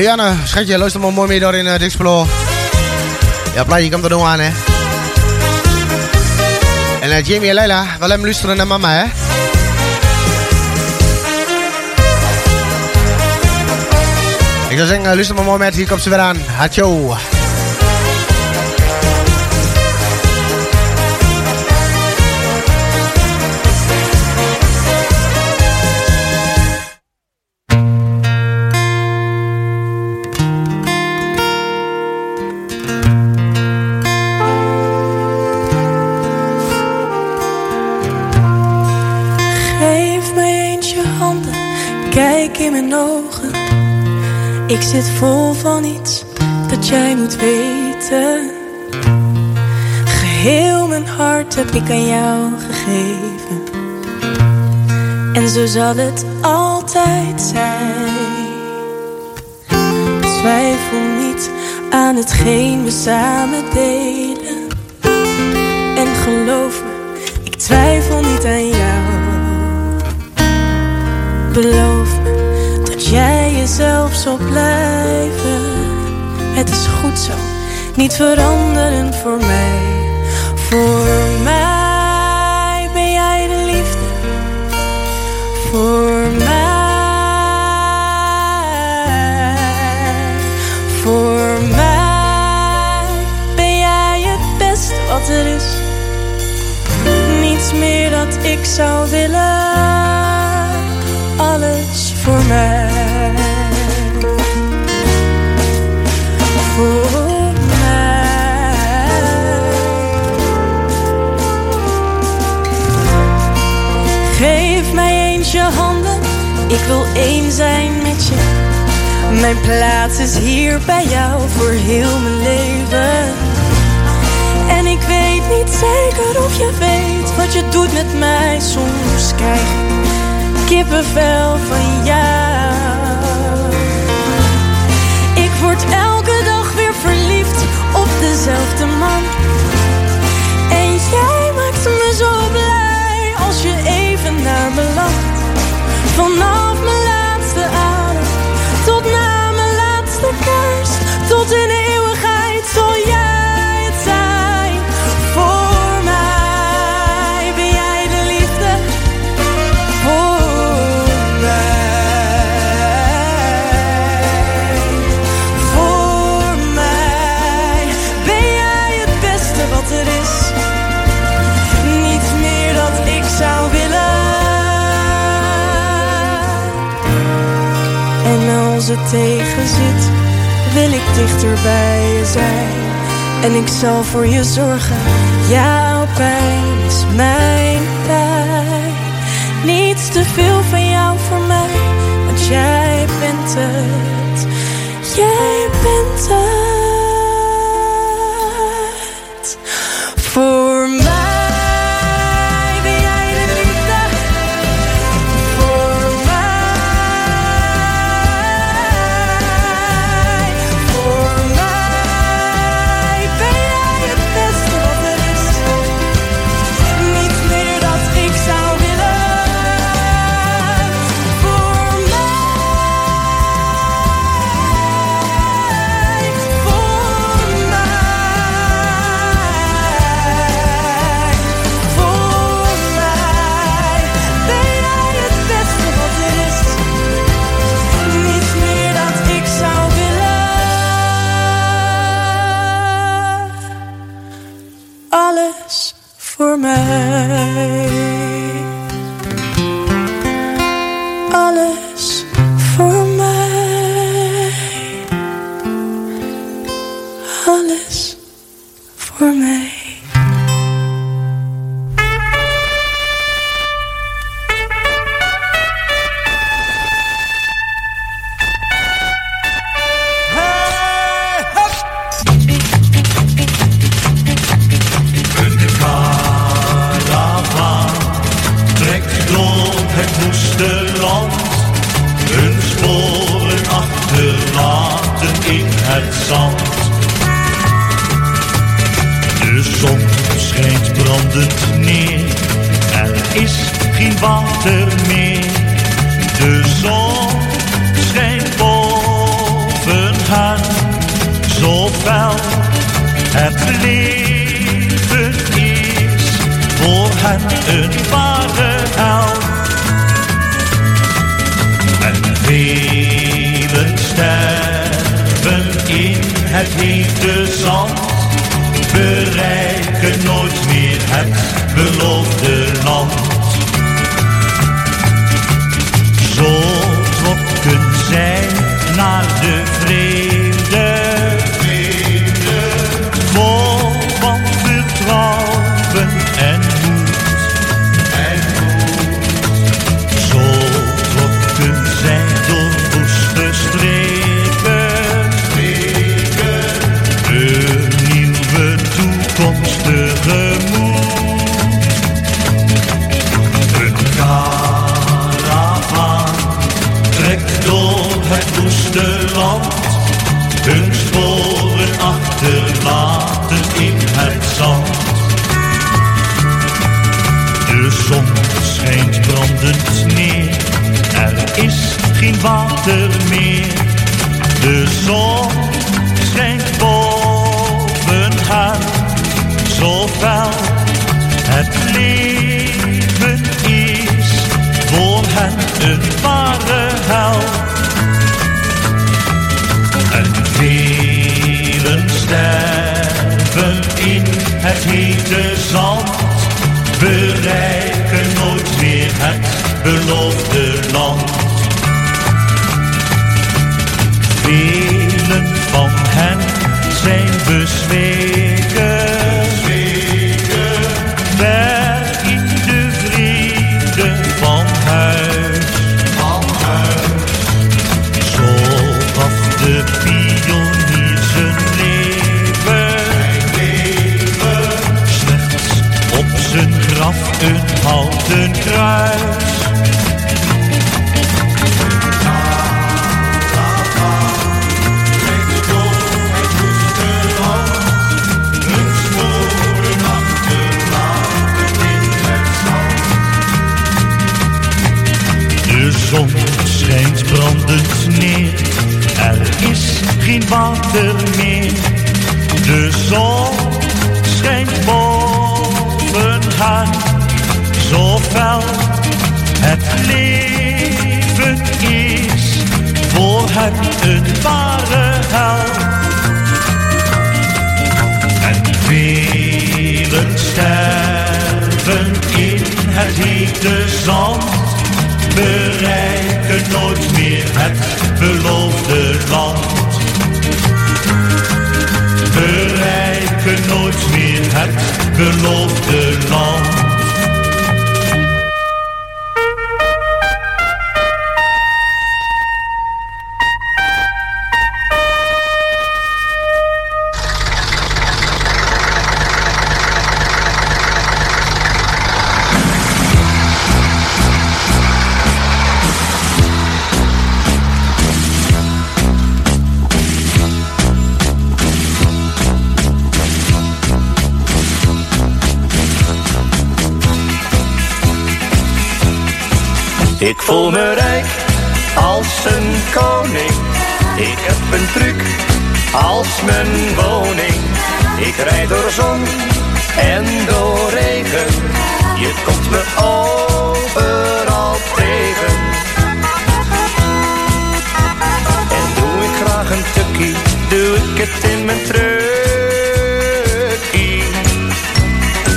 [SPEAKER 5] Lianne. Schatje, luister maar mooi mee door in uh, Dixplo. Ja, plaatje komt er nog aan, hè. En uh, Jamie en Leila, wel hem luisteren naar mama, hè. Ik zou zeggen, luister maar mooi met, hier komt ze weer aan. Hacho.
[SPEAKER 39] Zit vol van iets dat jij moet weten. Geheel mijn hart heb ik aan jou gegeven. En zo zal het altijd zijn. Twijfel niet aan hetgeen we samen delen. En geloof me, ik twijfel niet aan jou. Beloof me jezelf zal blijven. Het is goed zo, niet veranderen voor mij. Voor mij ben jij de liefde. Voor mij. Voor mij ben jij het beste wat er is. Niets meer dat ik zou willen. Alles voor mij. Wil één zijn met je. Mijn plaats is hier bij jou voor heel mijn leven. En ik weet niet zeker of je weet wat je doet met mij. Soms krijg ik kippenvel van jou. Ik word elke dag weer verliefd op dezelfde man. En jij maakt me zo blij als je even naar me lacht. Vanaf tegen zit, wil ik dichter bij je zijn. En ik zal voor je zorgen, jouw pijn is mijn pijn. Niets te veel van jou voor mij, want jij bent het. Jij bent het.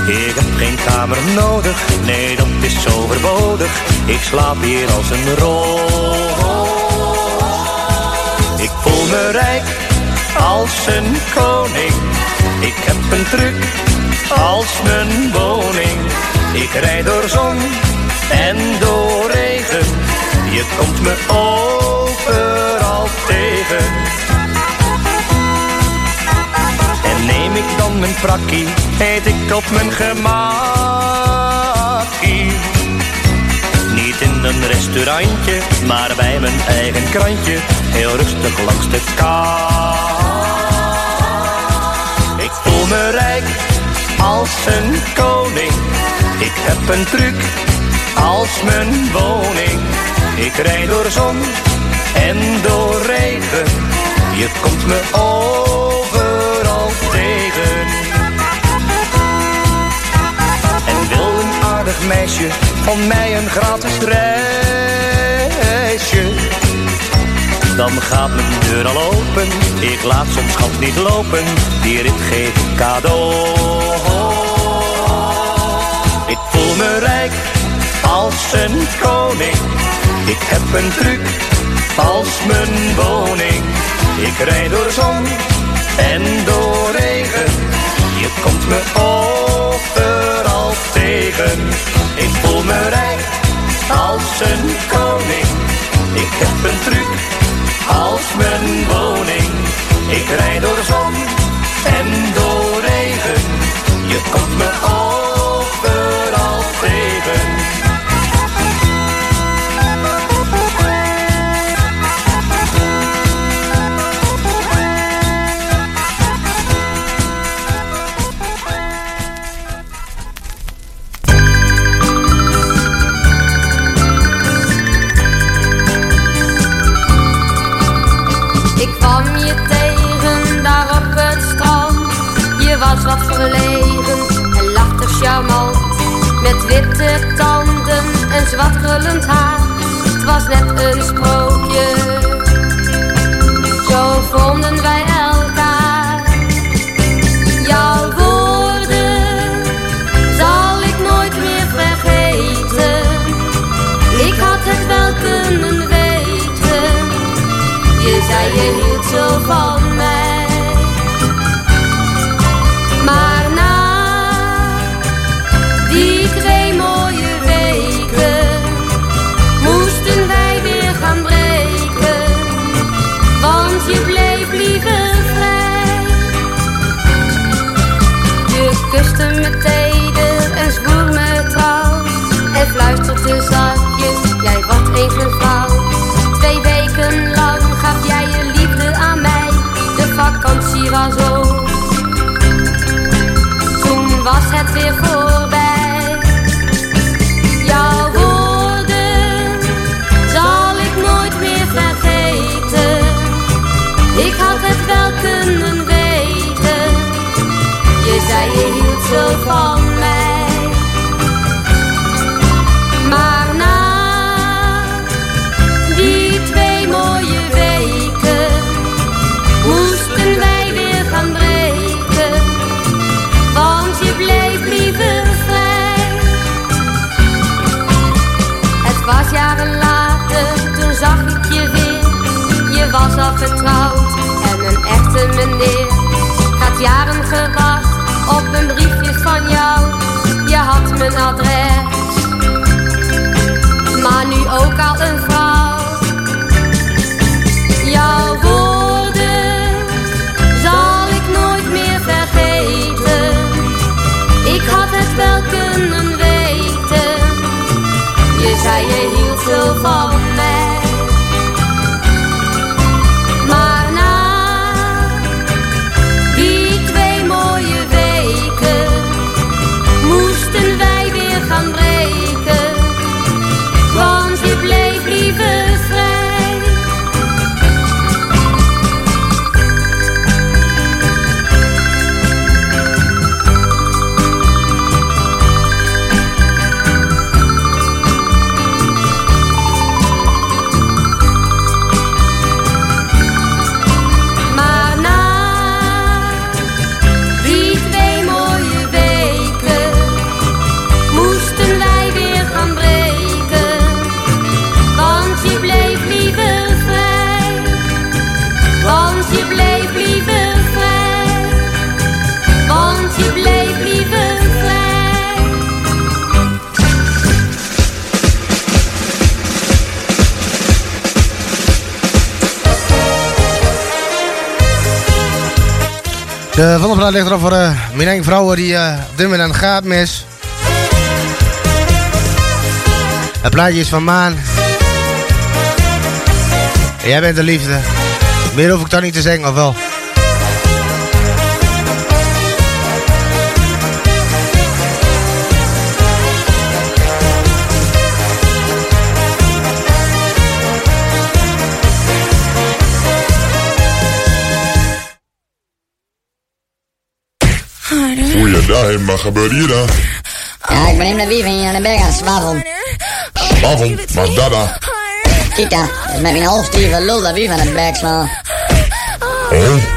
[SPEAKER 39] Ik
[SPEAKER 10] heb geen kamer nodig, nee dat is zo verbodig. Ik slaap hier als een roos. Ik voel me rijk als een koning. Ik heb een truc als mijn woning. Ik rijd door zon en door regen. Je komt me overal tegen Neem ik dan mijn prakkie, eet ik op mijn gemakkie. Niet in een restaurantje, maar bij mijn eigen krantje. Heel rustig langs de kaart. Ik voel me rijk als een koning. Ik heb een truc als mijn woning. Ik rijd door zon en door regen. Je komt me over. Meisje van mij een gratis reisje. Dan gaat mijn deur al open, ik laat soms schat niet lopen, die rit geef ik cadeau. Ik voel me rijk als een koning, ik heb een truc als mijn woning. Ik rijd door zon en door regen, je komt me overal Ik voel me rijk als een koning, ik heb een truc als mijn woning. Ik rijd door zon en door regen, je komt me overal
[SPEAKER 40] Het was net een sprookje. Zo vonden wij elkaar. Jouw woorden zal ik nooit meer vergeten. Ik had het wel kunnen weten. Je zei je hield zo van kuste me teder en zwoer me trouw. En fluisterde zachtjes, jij wordt eens mijn vrouw. Twee weken lang gaf jij je liefde aan mij. De vakantie was over. Toen was het weer voorbij. Ik nooit meer vergeten. Ik had het wel kunnen. Je zei je hield zo van mij. Maar na die twee mooie weken moesten wij weer gaan breken. Want je bleef liever vrij. Het was jaren later, toen zag ik je weer. Je was al getrouwd en een echte meneer. Had jaren gewacht op een briefje van jou. Je had mijn adres maar nu ook al een vrouw. Jouw woorden zal ik nooit meer vergeten. Ik had het wel kunnen weten. Je zei je hield zo van mij.
[SPEAKER 5] De plaat ligt erop voor uh, mijn vrouwen die eh op moment gaat mis. Het plaatje is van Maan. Jij bent de liefde. Meer hoef ik dan niet te zeggen, of wel?
[SPEAKER 41] Daarheen, wat gebeurt hier dan?
[SPEAKER 42] Ja, ik ben in de wieven aan de berg aan het zwavel.
[SPEAKER 41] Zwavel, wat dat dan?
[SPEAKER 42] Met mijn halfstieve lul dat wief aan het berg slaan.
[SPEAKER 41] Oh,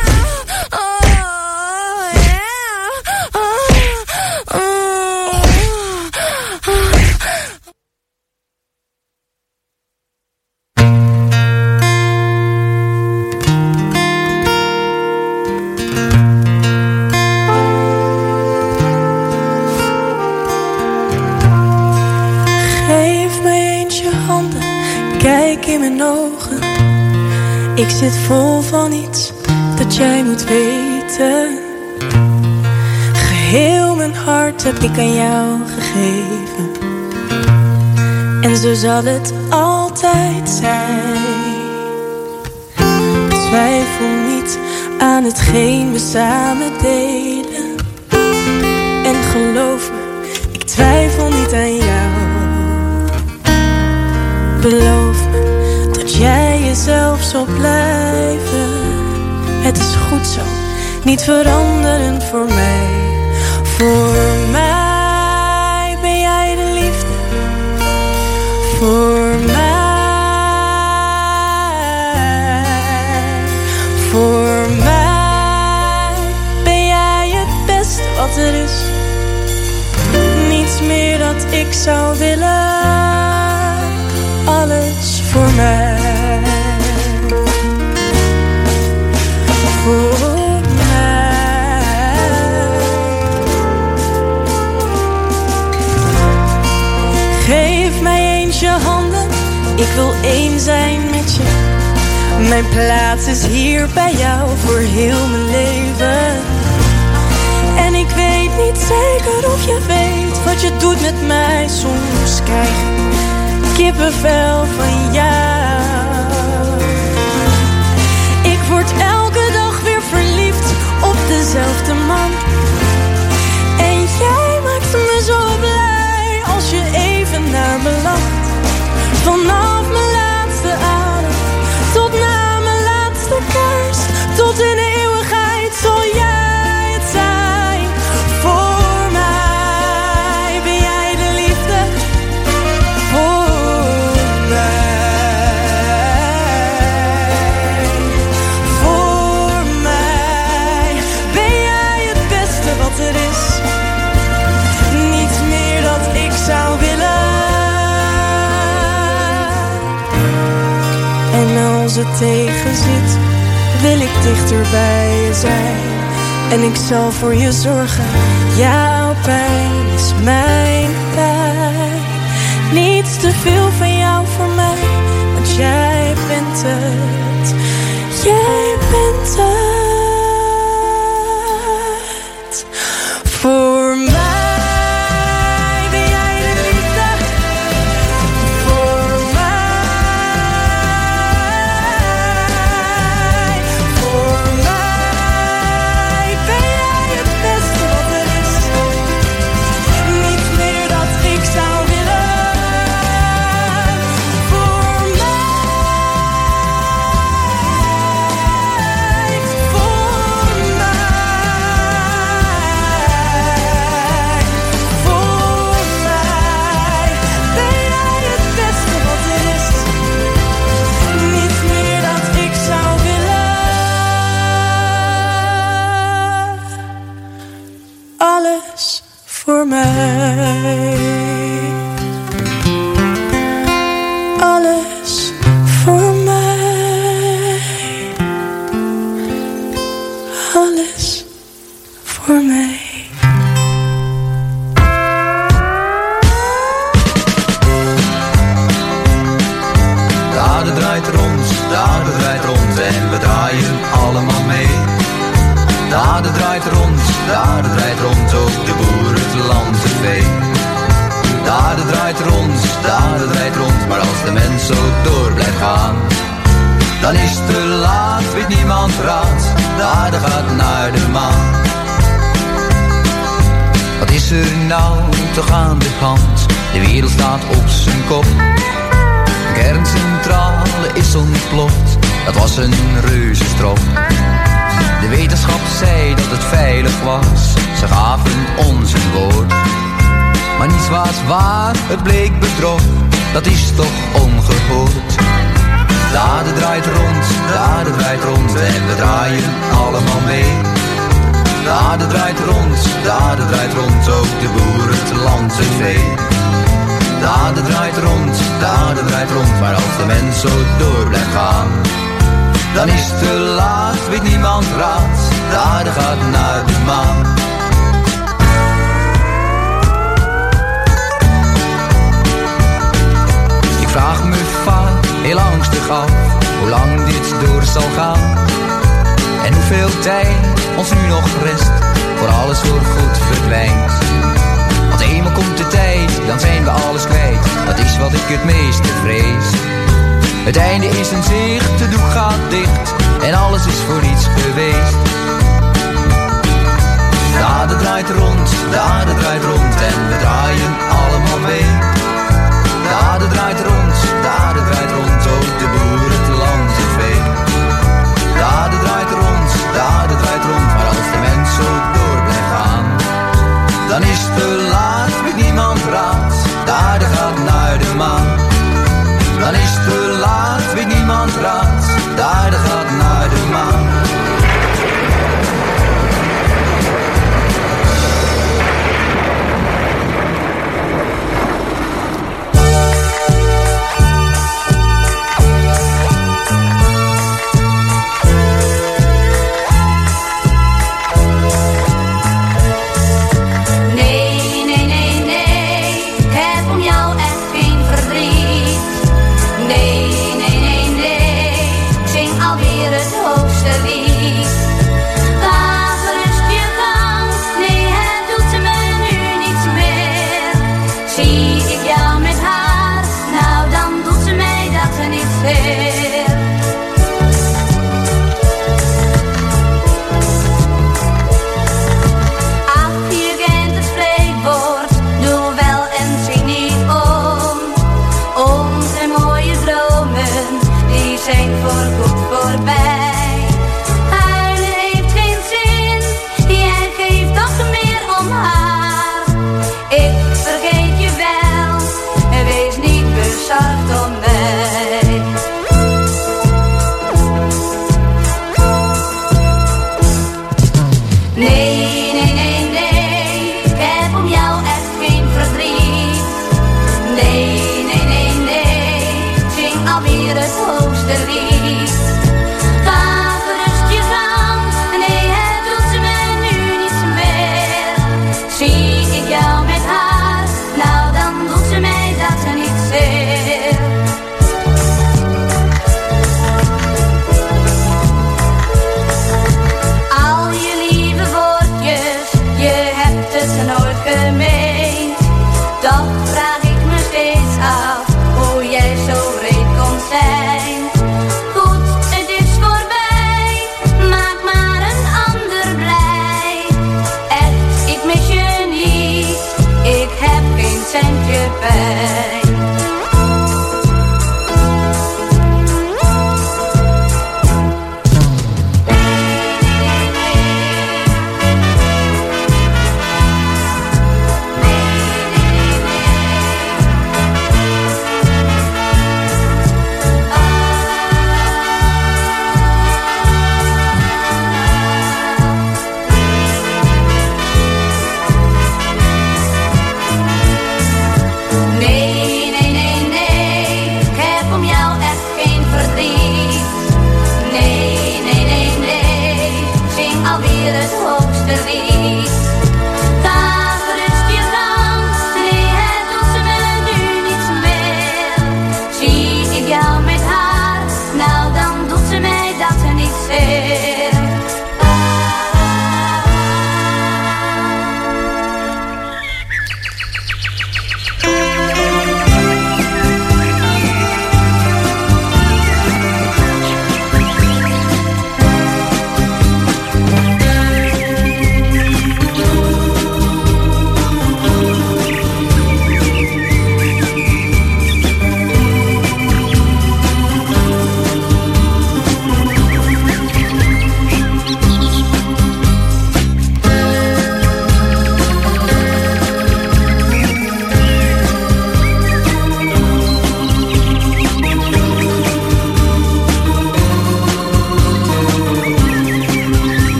[SPEAKER 39] zit vol van iets dat jij moet weten. Geheel mijn hart heb ik aan jou gegeven. En zo zal het altijd zijn. Twijfel niet aan hetgeen we samen delen. En geloof me, ik twijfel niet aan jou. Beloof me dat jij jezelf blijven. Het is goed zo, niet veranderen voor mij. Voor mij ben jij de liefde. Voor mij. Voor mij ben jij het beste wat er is. Niets meer dat ik zou willen. Alles voor mij. Ik wil één zijn met je. Mijn plaats is hier bij jou voor heel mijn leven. En ik weet niet zeker of je weet wat je doet met mij. Soms krijg ik kippenvel van jou. Ik word elke dag weer verliefd op dezelfde man. Het tegen zit, wil ik dichter bij je zijn. En ik zal voor je zorgen, jouw pijn is mijn pijn. Niets te veel van jou voor mij, want jij bent het. Jij bent het. Voor mij
[SPEAKER 43] toch aan de hand? De wereld staat op zijn kop. Kerncentrale is ontploft, dat was een reuzenstrop. De
[SPEAKER 44] De wetenschap zei dat het veilig was, ze gaven ons een woord. Maar niets was waar, het bleek bedrog, dat is toch ongehoord. De draait rond, de draait rond en we draaien allemaal mee. De aarde draait rond, de aarde draait rond, ook de boer, het land, het vee. De aarde draait rond, de aarde draait rond, maar als de mens zo door blijft gaan, dan is te laat, weet niemand raad. De aarde gaat naar de maan. Ik vraag me vaak heel angstig af hoe lang dit door zal gaan. Hoeveel tijd ons nu nog rest voor alles voorgoed verdwijnt. Want eenmaal komt de tijd, dan zijn we alles kwijt. Dat is wat ik het meeste vrees. Het einde is in zicht, de doek gaat dicht en alles is voor niets geweest. De aarde draait rond, de aarde draait rond en we draaien allemaal mee. De aarde draait rond, de aarde draait rond, ook de boer, de aarde draait rond, maar als de mens zo door blijft gaan, dan is te laat, weet niemand raad. De aarde gaat naar de maan. Dan is te laat, weet niemand raad. De aarde gaat naar de maan.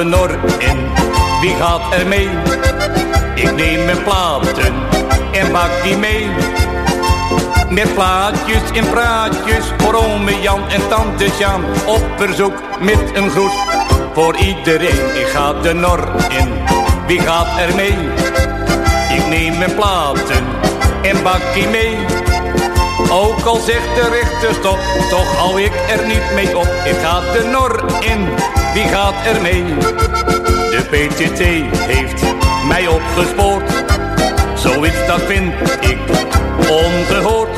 [SPEAKER 45] De nor in. Wie gaat er mee? Ik neem mijn platen en bak die mee. Met plaatjes en praatjes voor ome Jan en tante Sjaan. Op verzoek met een groet voor iedereen. Ik ga de nor in. Wie gaat er mee? Ik neem mijn platen en bak die mee. Ook al zegt de rechter stop, toch hou ik er niet mee op. Ik ga de nor in, wie gaat er mee? De PTT heeft mij opgespoord. Zoiets dat vind ik ongehoord.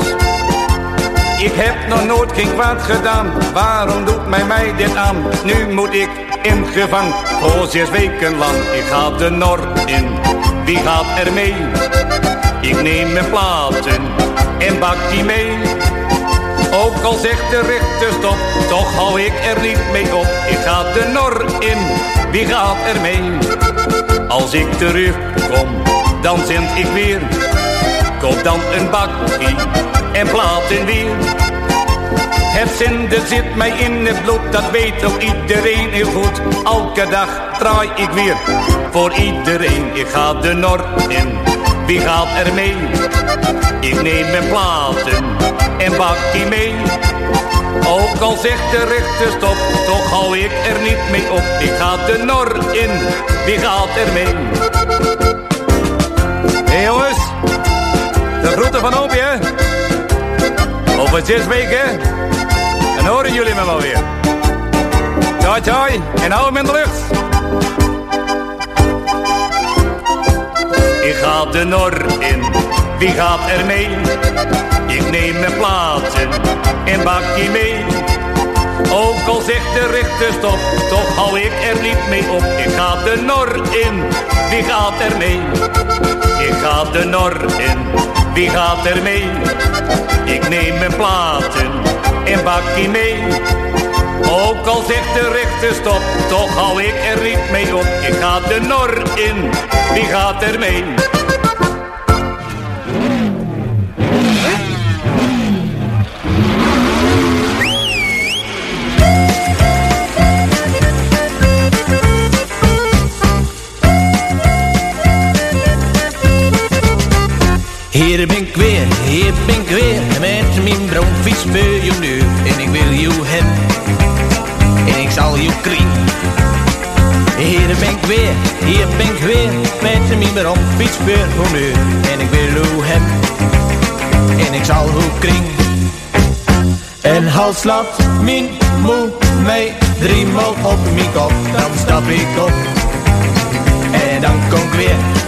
[SPEAKER 45] Ik heb nog nooit geen kwaad gedaan, waarom doet mij mij dit aan? Nu moet ik in gevang voor zes weken lang. Ik ga de nor in, wie gaat er mee? Ik neem mijn platen en bak die mee. Ook al zegt de rechter stop, toch hou ik er niet mee op. Ik ga de nor in, wie gaat er mee? Als ik terugkom, dan zend ik weer. Koop dan een bakkie en platen weer. Het zenden zit mij in het bloed, dat weet ook iedereen heel goed. Elke dag draai ik weer voor iedereen. Ik ga de nor in, wie gaat er mee? Ik neem mijn platen en bak die mee. Ook al zegt de rechter stop, toch hou ik er niet mee op. Ik ga de nor in, wie gaat er mee? Hé hey jongens, de groeten van Opie hè? Over zes weken, dan horen jullie me wel weer. Tjoi tjoi, en hou hem in de lucht. Ga de nor in, wie gaat er mee? Ik neem mijn platen en bak die mee. Ook al zegt de rechter stop, toch hou ik er niet mee op. Ik ga de nor in, wie gaat er mee? Ik ga de nor in, wie gaat er mee? Ik neem mijn platen en bak die mee. Ook al zegt de rechter stop, toch hou ik er niet mee op. Ik ga de nor in, wie gaat er mee?
[SPEAKER 29] Laat mijn moe mij Driemaal op mijn kop Dan stap ik op En dan kom ik weer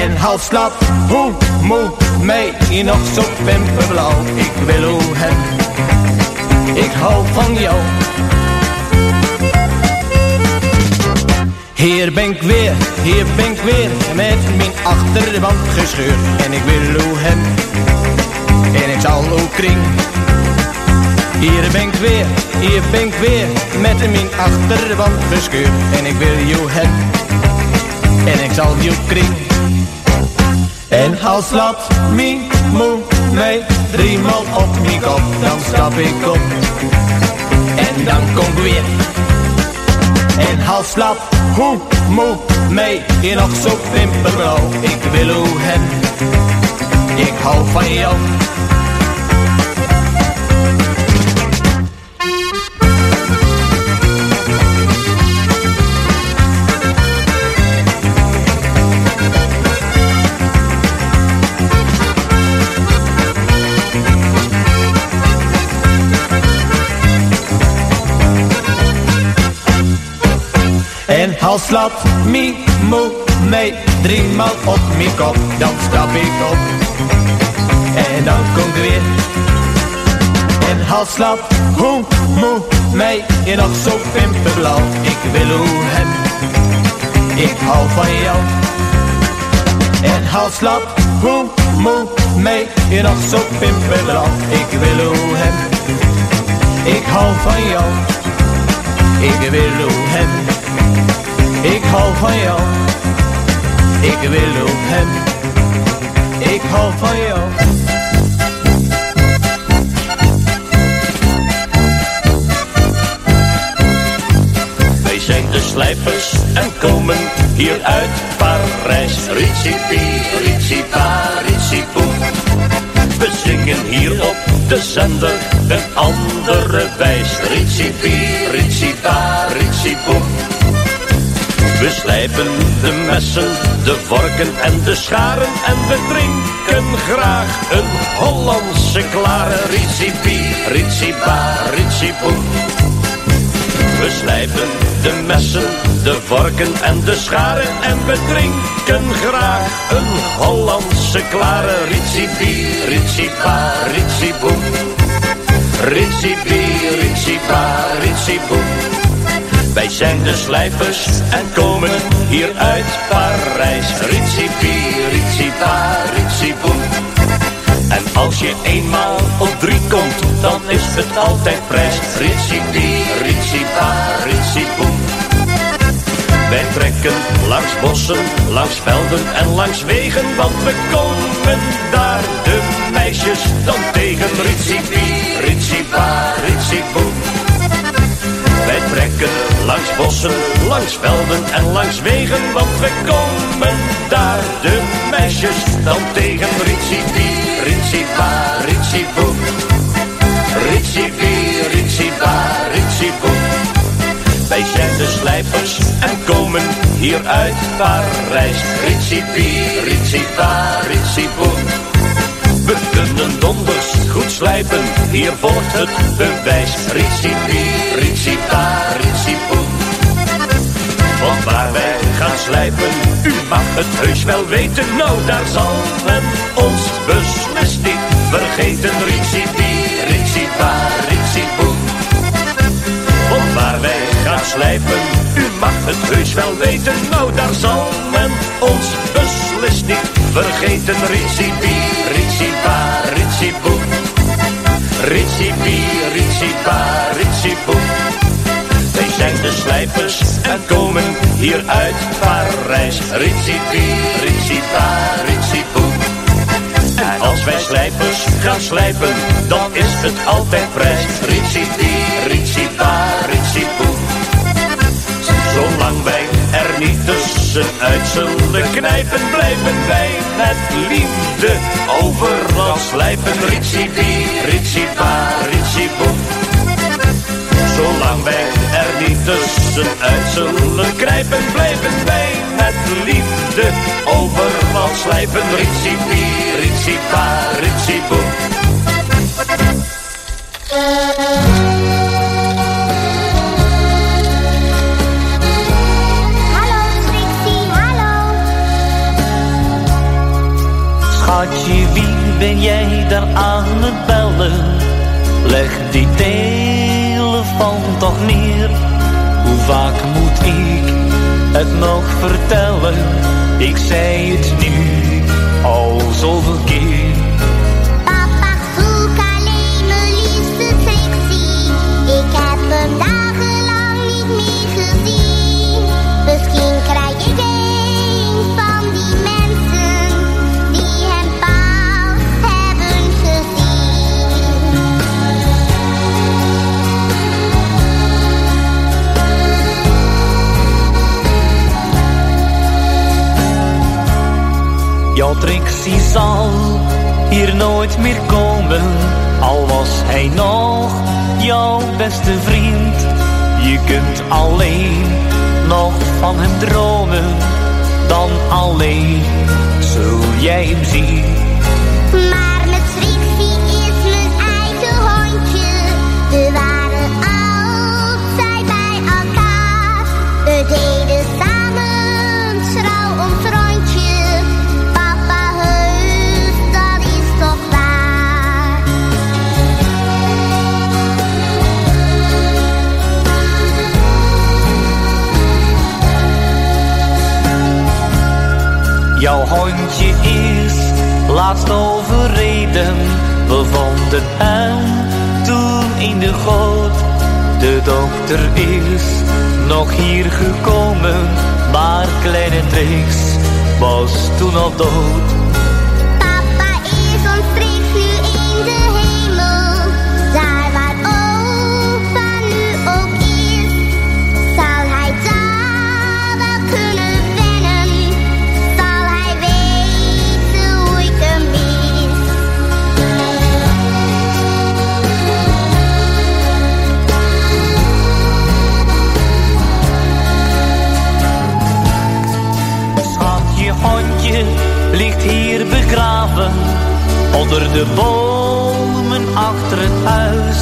[SPEAKER 29] en half slap, hoe moe hier nog zo pimperblauw. Ik wil hoe hem, ik hou van jou. Hier ben ik weer, hier ben ik weer, met mijn achterband gescheurd. En ik wil hoe hem, en ik zal ook kring. Hier ben ik weer, hier ben ik weer, met mijn achterband gescheurd. En ik wil jou hem, en ik zal jou kring. En als laat moe mij driemaal op mijn kop, dan stap ik op. En dan kom ik weer. En als laat hoe moe mij hier nog zo pimperblauw. Ik wil hoe hem, ik hou van jou. En als laat mi moe mij driemaal op mijn kop, dan stap ik op. En dan kom ik weer. En als laat hoe moe mij je nog zo pimperblauw. Ik wil hoe hem, ik hou van jou. En als laat hoe moe mij je nog zo pimperblauw. Ik wil hoe hem, ik hou van jou. Ik wil hoe hem. Ik hou van jou, ik wil op hem, ik hou van jou.
[SPEAKER 45] Wij zijn
[SPEAKER 46] slijpers en komen hier uit Parijs. Ritsipi, ritsipa, ritsipoe. We zingen hier op de zender een andere wijs. Ritsipi, ritsipa, ritsipoe. We slijpen de messen, de vorken en de scharen en we drinken graag een Hollandse klare Ritsipi, ritsipa, ritsipoe. We slijpen de messen, de vorken en de scharen en we drinken graag een Hollandse klare Ritsipi, ritsipa, ritsipoe. Ritsipi, ritsipa, ritsipoe. Wij zijn de slijpers en komen hier uit Parijs. Ritsipi, ritsipa, ritsipoe. En als je eenmaal op drie komt, dan is het altijd prijs. Ritsipi, ritsipa, ritsipoe. Wij trekken langs bossen, langs velden en langs wegen, want we komen daar de meisjes dan tegen. Ritsipi, ritsipa, ritsipoe. Wij trekken langs bossen, langs velden en langs wegen, want we komen daar de meisjes dan tegen. Ritsipi, ritsipa, ritsipoe. Ritsipi, ritsipa, ritsipoe. Wij zijn de slijpers en komen hier uit Parijs. Ritsipi, ritsipa, ritsipoe. We kunnen donders goed slijpen, hier volgt het bewijs. Ritsipi, ritsipa, ritsipoe. Want waar wij gaan slijpen, u mag het heus wel weten. Nou, daar zal men ons beslist niet vergeten. Ritsipi, ritsipa, ritsipoe. Want waar wij gaan slijpen, u mag het heus wel weten. Nou, daar zal men ons beslist niet vergeten. Ritsipi, ritsipa, ritsipoe. Ritsipi, ritsipa, ritsipoe. Wij zijn de slijpers en komen hier uit Parijs. Ritsipi, ritsipa, ritsipoe. En als wij slijpers gaan slijpen, dan is het altijd prijs. Ritsipi, ritsipa, ritsipoe. Zolang wij er niet tussenuit zullen knijpen, blijven wij met liefde overal slijpen. Ritsipi, ritsipa, ritsipoe. Zolang wij er niet tussenuit zullen knijpen, blijven wij met liefde overal slijpen. Ritsipi, ritsipa, ritsipoe.
[SPEAKER 47] Schatje, wie ben jij daar aan het bellen? Leg die telefoon toch neer. Hoe vaak moet ik het nog vertellen? Ik zei het nu al zoveel keer. Jouw Trixie zal hier nooit meer komen, al was hij nog jouw beste vriend. Je kunt alleen nog van hem dromen, dan alleen zul jij hem zien. Jouw hondje is laatst overreden. We vonden hem toen in de goot. De dokter is nog hier gekomen. Maar kleine Trix was toen al dood.
[SPEAKER 48] Onder de bomen achter het huis,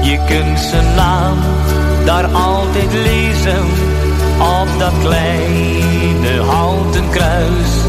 [SPEAKER 48] je kunt zijn naam daar altijd lezen. Op dat kleine houten kruis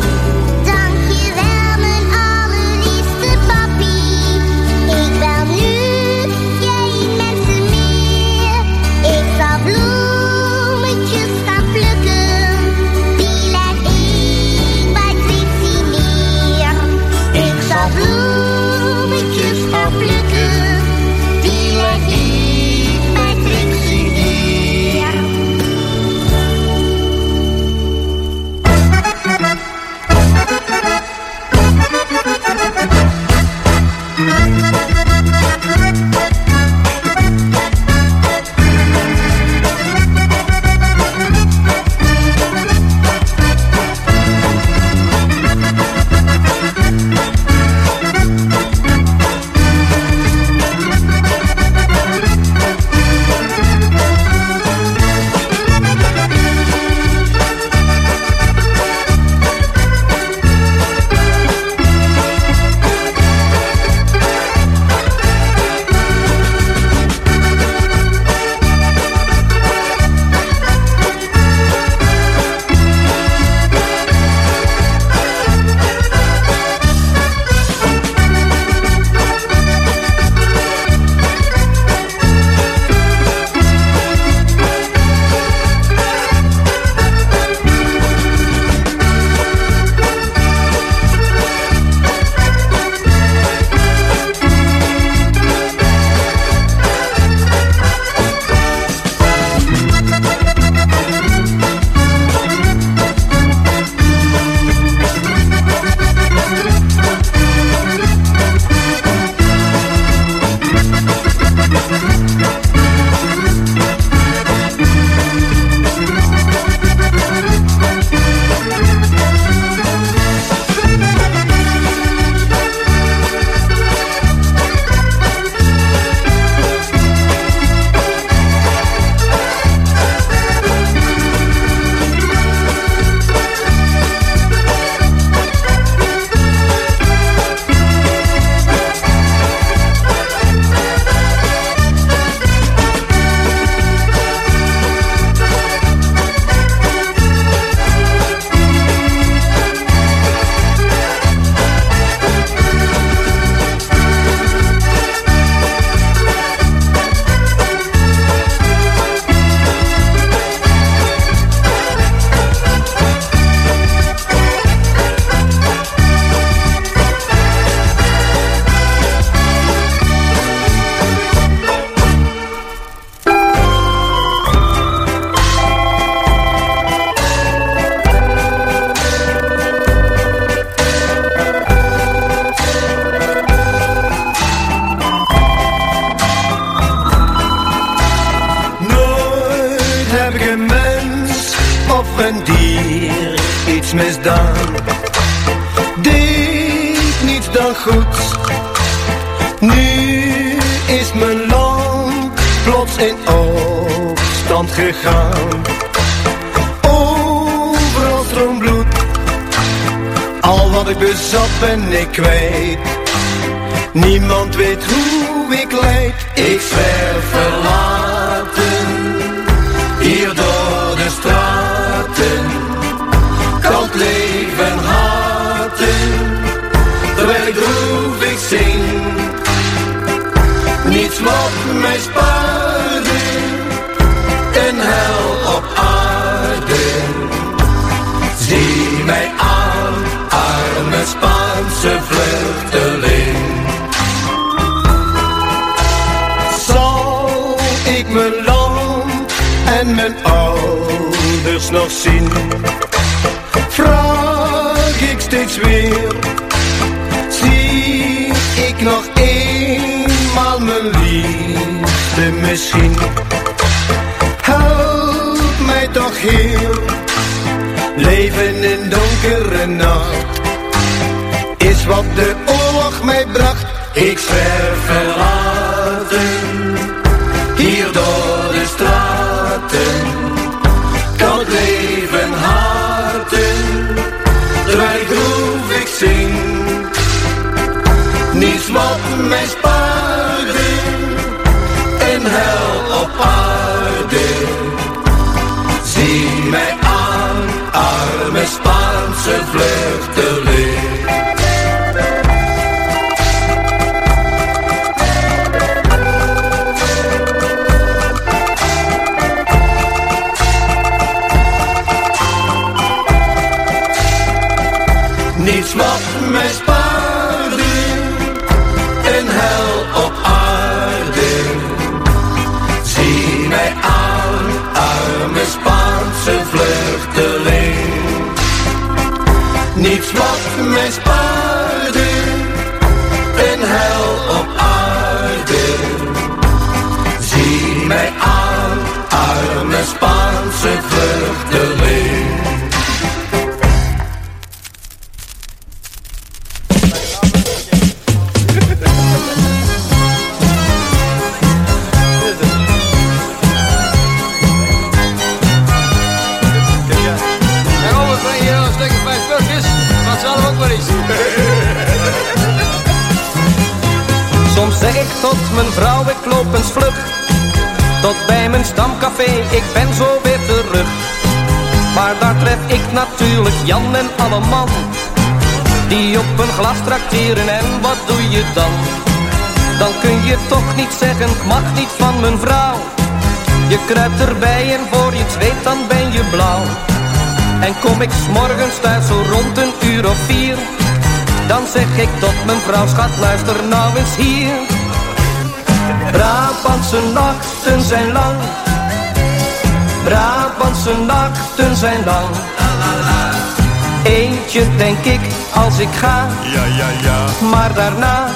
[SPEAKER 49] ik
[SPEAKER 50] ga.
[SPEAKER 48] Ja, ja, ja.
[SPEAKER 50] Maar daarna,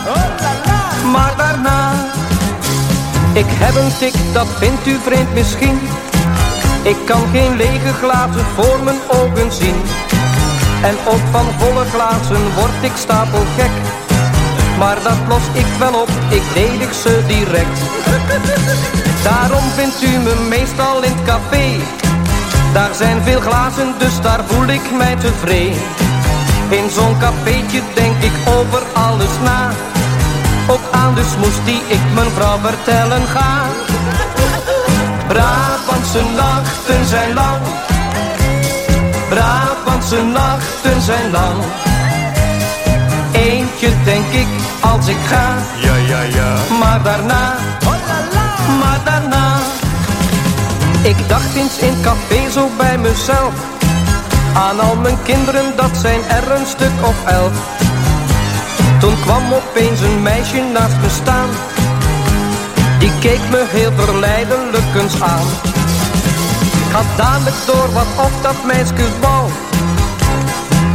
[SPEAKER 50] maar daarna. Ik heb een tik, dat vindt u vreemd misschien. Ik kan geen lege glazen voor mijn ogen zien. En ook van volle glazen word ik stapelgek. Maar dat los ik wel op, ik ledig ze direct. Daarom vindt u me meestal in het café. Daar zijn veel glazen, dus daar voel ik mij tevreden. In zo'n cafeetje denk ik over alles na. Ook aan de smoes die ik mijn vrouw vertellen ga. Brabantse nachten zijn lang. Brabantse nachten zijn lang. Eentje denk ik als ik ga.
[SPEAKER 48] Ja, ja, ja.
[SPEAKER 50] Maar daarna, maar daarna. Ik dacht eens in café zo bij mezelf. Aan al mijn kinderen, dat zijn er een stuk of elf. Toen kwam opeens een meisje naast me staan. Die keek me heel verleidelijk eens aan. Ik dadelijk door wat of dat meisje wou.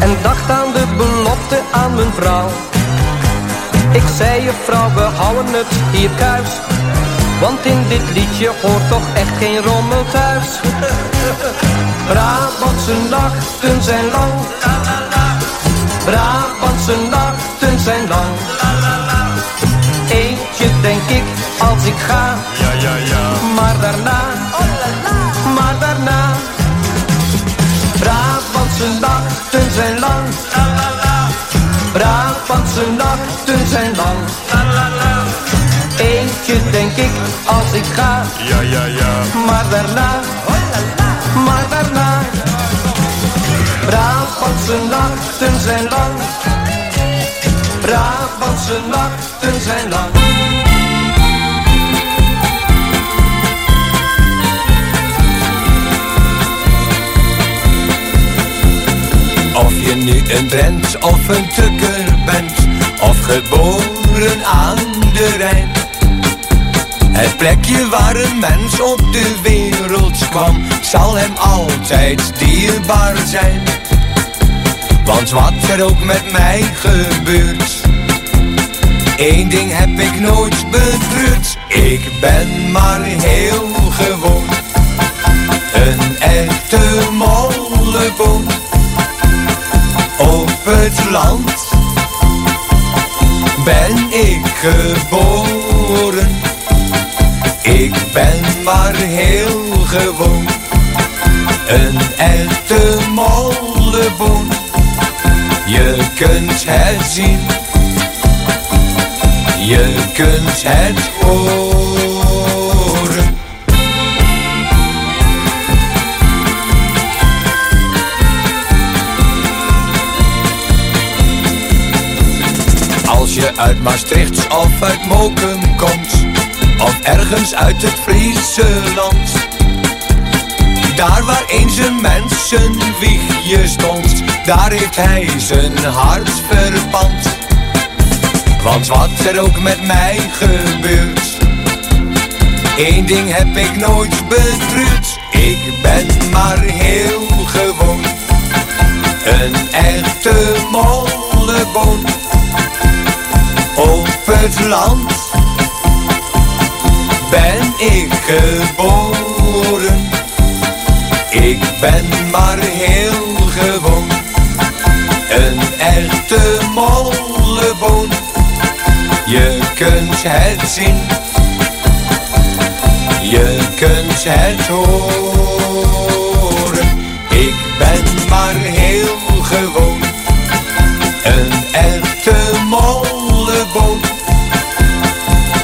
[SPEAKER 50] En dacht aan de belofte aan mijn vrouw. Ik zei je vrouw, we houden het hier thuis. Want in dit liedje hoort toch echt geen rommel thuis. Brabantse nachten zijn lang. Brabantse nachten zijn lang. Eentje denk ik als ik ga.
[SPEAKER 48] Ja, ja, ja.
[SPEAKER 50] Maar daarna, maar daarna. Brabantse nachten zijn lang. Brabantse nachten zijn lang. Denk ik als ik ga.
[SPEAKER 48] Ja, ja, ja.
[SPEAKER 50] Maar daarna, maar daarna. Brabantse nachten zijn lang. Brabantse nachten zijn lang.
[SPEAKER 51] Of je nu een Drent of een Tukker bent, of geboren aan de Rijn. Het plekje waar een mens op de wereld kwam, zal hem altijd dierbaar zijn. Want wat er ook met mij gebeurt, één ding heb ik nooit betreurd. Ik ben maar heel gewoon, een echte molleboom op het land ben ik geboren. Ik ben maar heel gewoon, een echte molleboom. Je kunt het zien, Je kunt het horen. Als je uit Maastricht of uit Moken komt, of ergens uit het Friese land. Daar waar eens een mens wiegje stond, daar heeft hij zijn hart verpand. Want wat er ook met mij gebeurt, één ding heb ik nooit betreurd. Ik ben maar heel gewoon, een echte molleboon. Op het land ben ik geboren. Ik ben maar heel gewoon, een echte molleboon. Je kunt het zien, je kunt het horen. Ik ben maar heel gewoon, een echte molleboon.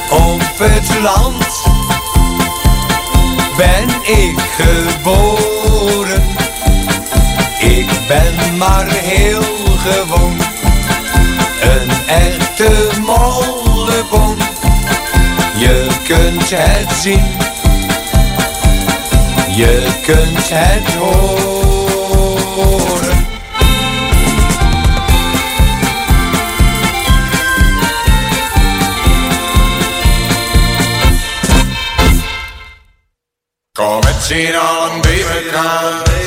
[SPEAKER 51] Op het land ik geboren. Ik ben maar heel gewoon, een echte molleboon. Je kunt het zien, je kunt het horen.
[SPEAKER 48] Kom met z'n allen bij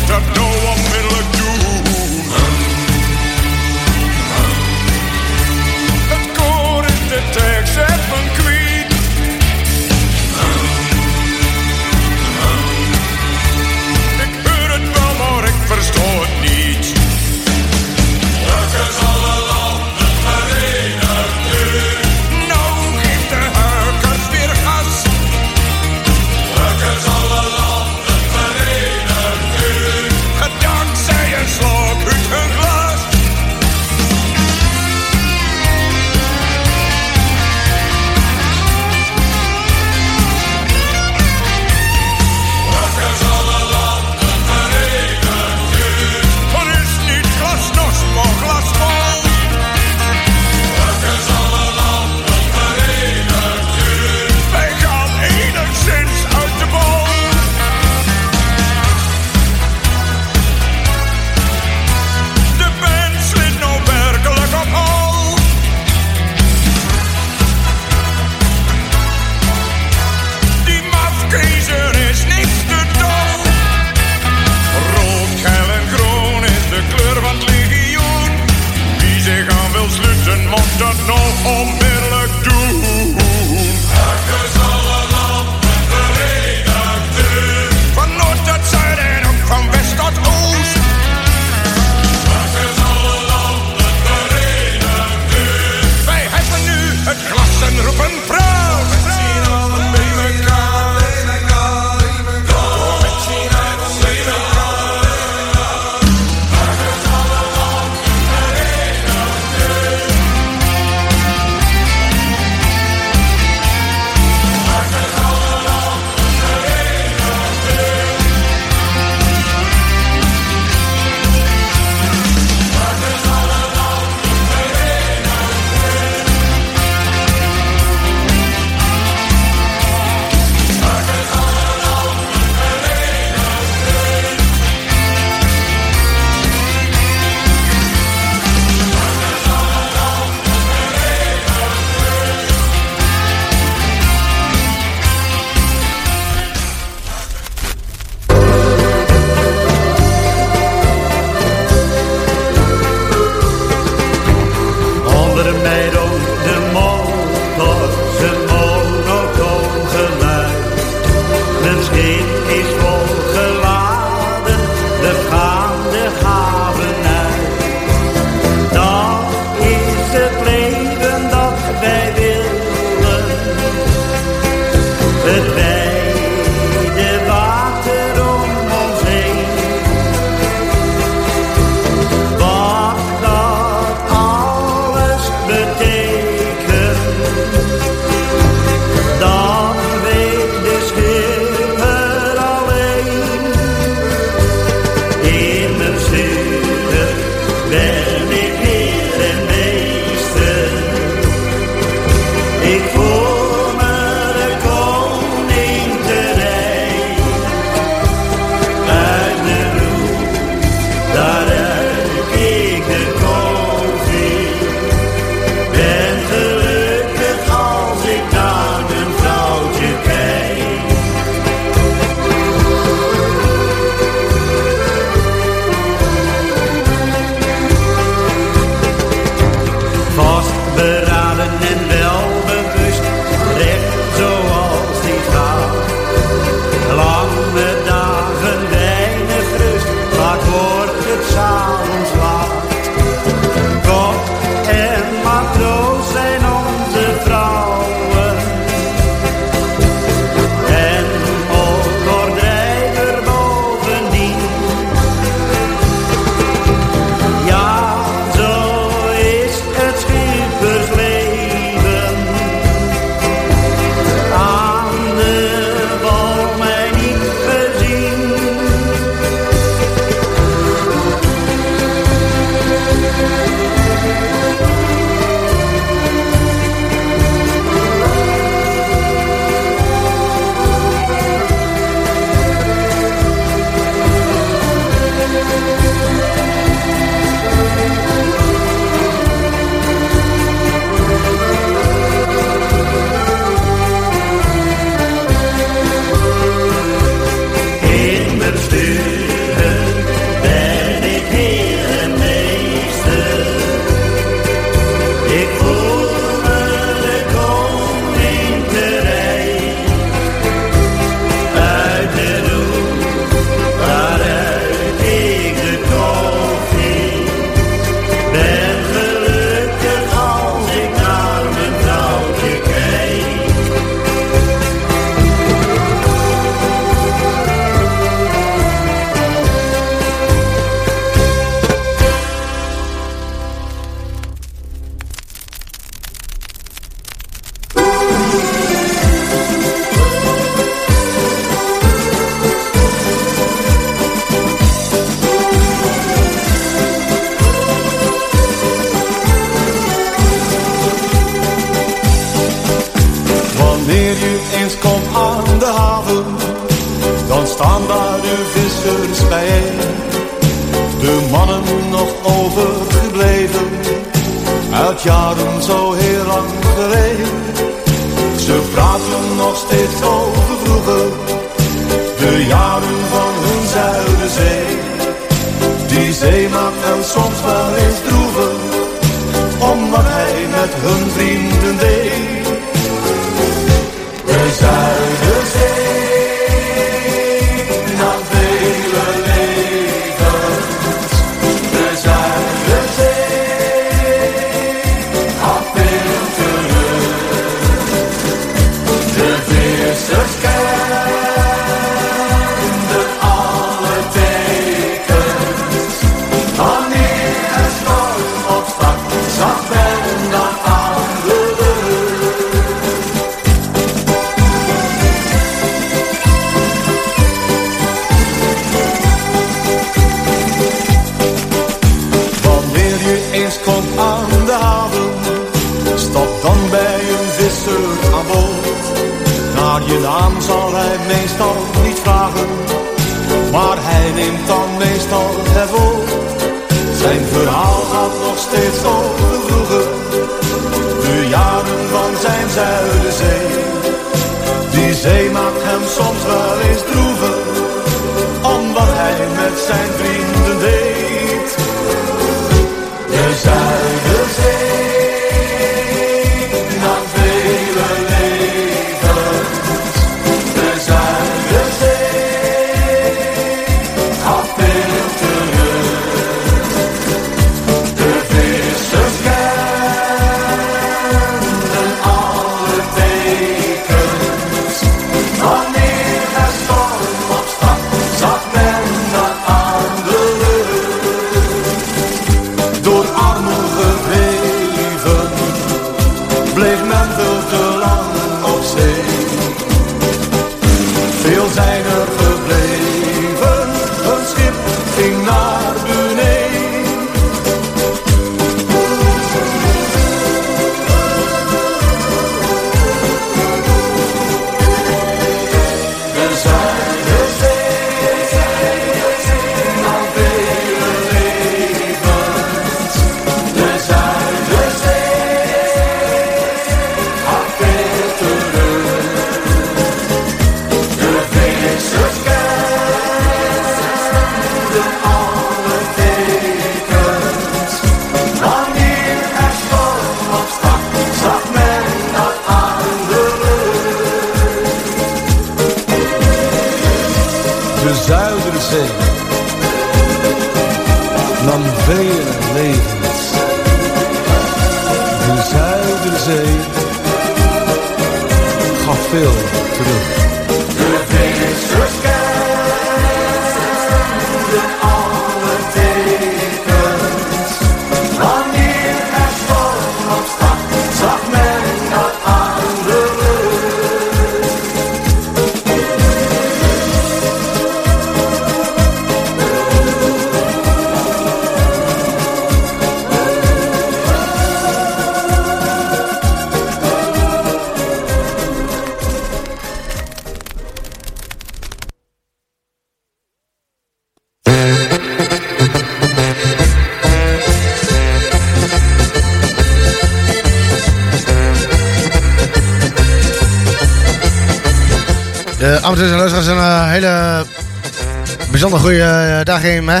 [SPEAKER 5] dag in, hè?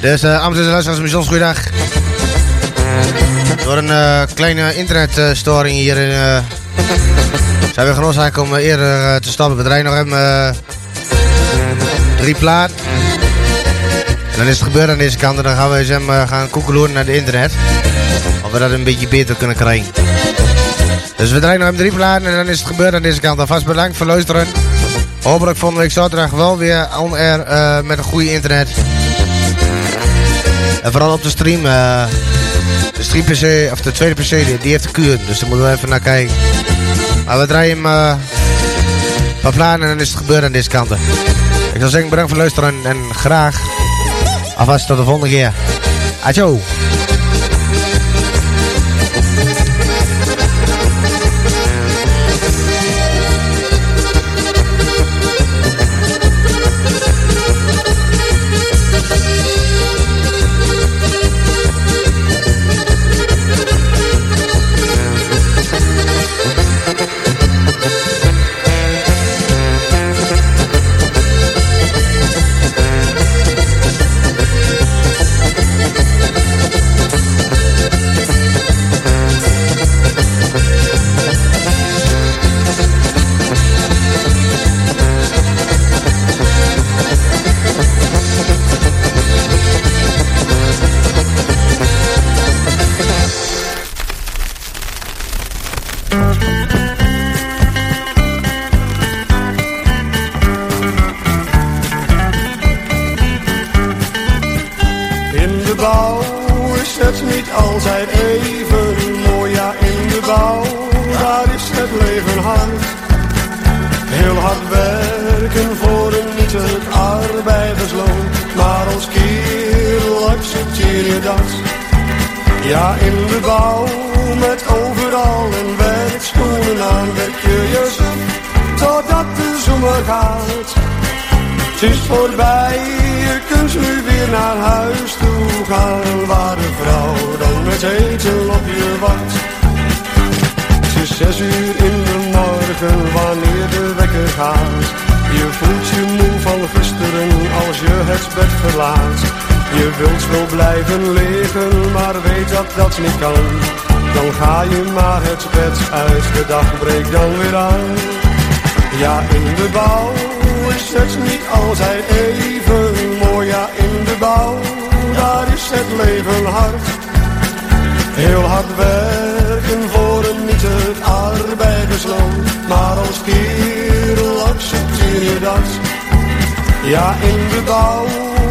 [SPEAKER 5] Dus uh, en luisteraars een bijzonder goede dag. Door een eh, kleine internetstoring hier in, eh, zijn we genoodzaakt om eh, eerder te stoppen. We draaien nog eh, drie plaat. En dan is het gebeurd aan deze kant en dan gaan we eens hem gaan koekeloeren naar de internet. Of we dat een beetje beter kunnen krijgen. Dus we draaien nog even drie platen en dan is het gebeurd aan deze kant. Alvast bedankt voor luisteren. Hopelijk volgende week zaterdag wel weer on air eh, met een goede internet. En vooral op de stream. eh, de stream PC, of de tweede PC, die, die heeft de kuur. Dus daar moeten we even naar kijken. Maar we draaien hem eh, paar platen en dan is het gebeurd aan deze kanten. Ik zou zeggen bedankt voor het luisteren en graag alvast tot de volgende keer. Adjo!
[SPEAKER 52] Kerel accepteer je dat. Ja, in de bouw,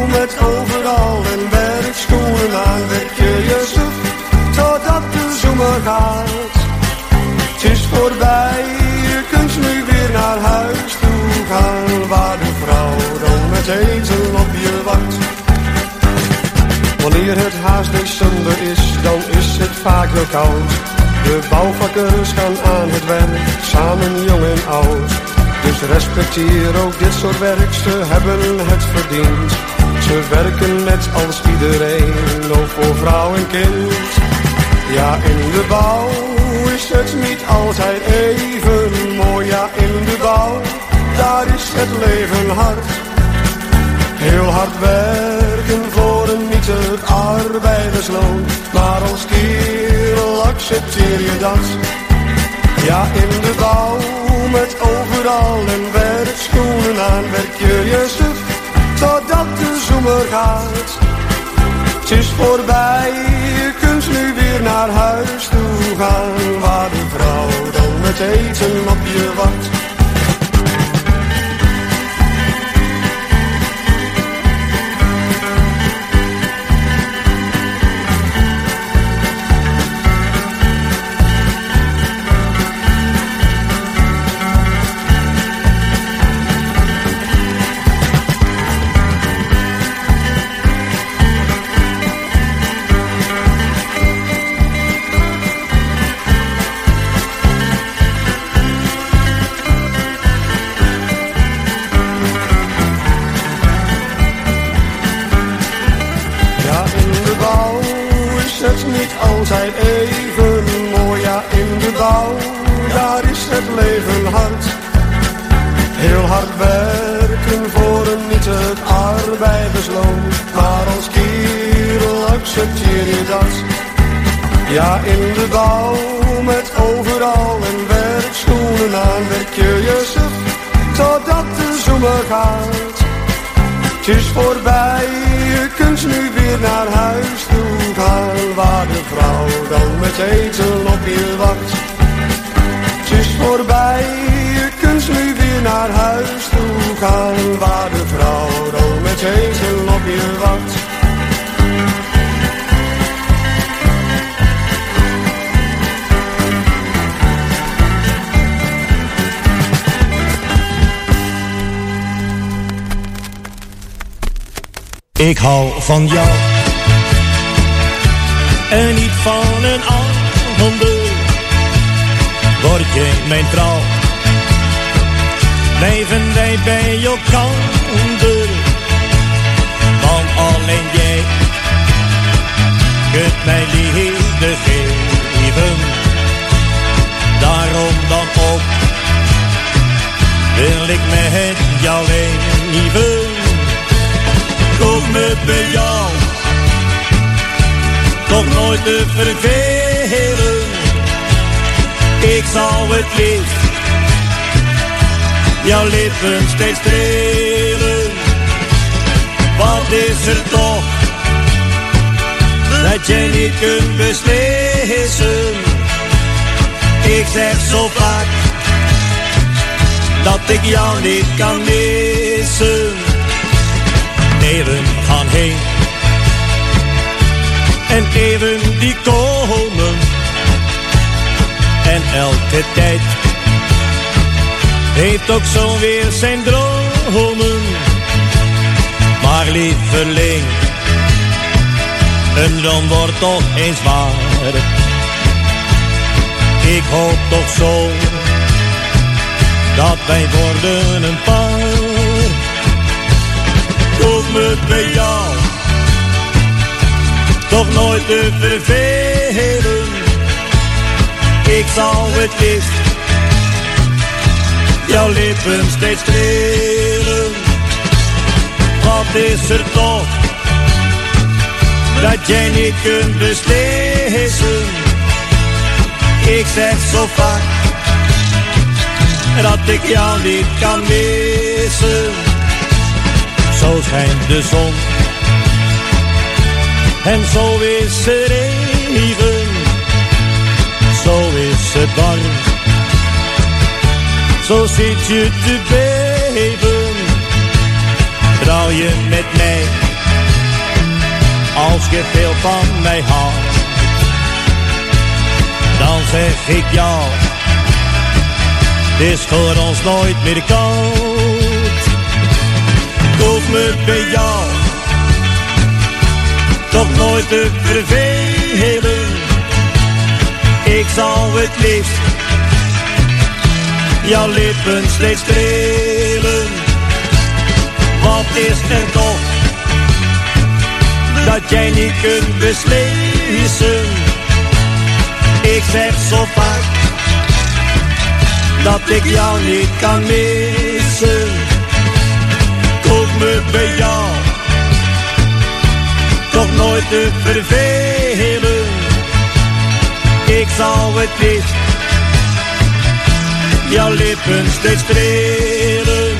[SPEAKER 52] met overal een werkschoenen aan, werk je je suf, totdat de zomer gaat. Het is voorbij, je kunt nu weer naar huis toe gaan, waar de vrouw dan met eten op je wacht. Wanneer het haast december is, dan is het vaak wel koud. De bouwvakkers gaan aan het werk, samen jong en oud. Dus respecteer ook dit soort werk, ze hebben het verdiend. Ze werken net als iedereen, ook voor vrouw en kind. Ja, in de bouw is het niet altijd even mooi. Ja, in de bouw, daar is het leven hard. Heel hard werken voor een nietig arbeidersloon. Maar als kerel accepteer je dat. Ja, in de bouw, met overal een werkschoenen aan, werk je je suf, totdat de zomer gaat. Het is voorbij, je kunt nu weer naar huis toe gaan, waar de vrouw dan met eten op je wacht. Niet altijd even mooi. Ja, in de bouw, daar is het leven hard. Heel hard werken voor een nietig arbeidersloon. Maar als kerel accepteer je dat. Ja, in de bouw, met overal een werkschoenen aan, werk je suf, totdat de zomer gaat. Het is voorbij, je kunt nu weer naar huis toe gaan, waar de vrouw dan met eten op je wacht. Het is voorbij, je kunt nu weer naar huis toe gaan, waar de vrouw dan met eten op je wacht.
[SPEAKER 23] Ik hou van jou. En niet van een ander. Word je mijn trouw. Blijven wij bij elkander. Want alleen jij kunt mij liefde geven. Daarom dan ook wil ik met jou leven toch met bij jou. Toch nooit te vervelen. Ik zou het liefst jouw lippen steeds strelen. Wat is er toch dat jij niet kunt beslissen? Ik zeg zo vaak dat ik jou niet kan missen eeuwen gaan heen. En die komen. En elke tijd heeft ook zo weer zijn dromen. Maar lieveling, een droom wordt toch eens waar. Ik hoop toch zo, dat wij worden een paar. Kom me bij jou, toch nooit te vervelen. Ik zal het liefst jouw lippen steeds strelen. Wat is er toch, dat jij niet kunt beslissen. Ik zeg zo vaak, dat ik jou niet kan missen. Zo schijnt de zon, en zo is het regen. Zo is het warm, zo zit je te beven. Trouw je met mij, als je veel van mij houdt. Dan zeg ik jou, het is voor ons nooit meer koud. Koop me bij jou, toch nooit te vervelen. Ik zal het liefst jouw lippen steeds strelen. Wat is er toch dat jij niet kunt beslissen? Ik zeg zo vaak dat ik jou niet kan missen. Koop me bij jou, nooit te vervelen. Ik zal het liefst jouw lippen steeds strelen.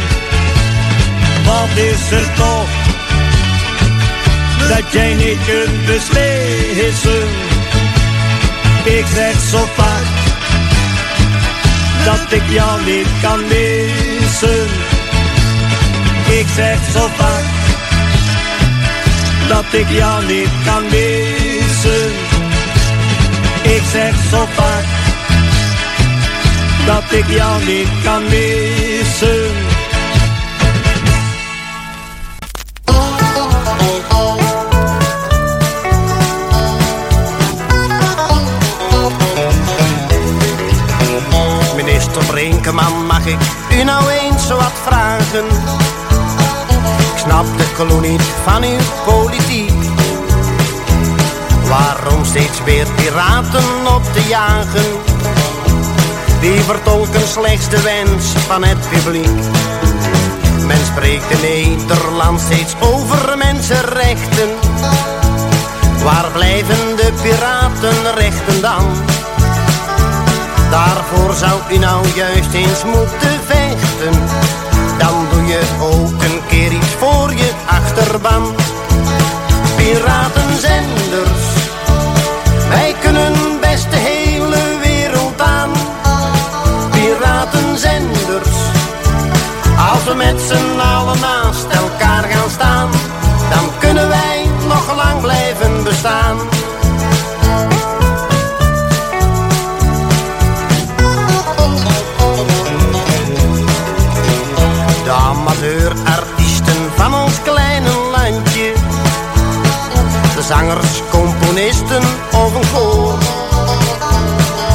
[SPEAKER 23] Wat is er toch dat jij niet kunt beslissen? Ik zeg zo vaak dat ik jou niet kan missen. Ik zeg zo vaak dat ik jou niet kan missen. Ik zeg zo vaak dat ik jou niet kan missen.
[SPEAKER 53] Minister Brinkman, mag ik u nou eens wat vragen? Clue niet van uw politiek. Waarom steeds weer piraten op te jagen? Die vertolken slechts de wens van het publiek. Men spreekt in Nederland steeds over mensenrechten. Waar blijven de piratenrechten dan? Daarvoor zou u nou juist eens moeten vechten. Dan doe je ook een achterban. Piratenzenders, wij kunnen best de hele wereld aan. Piratenzenders, als we met z'n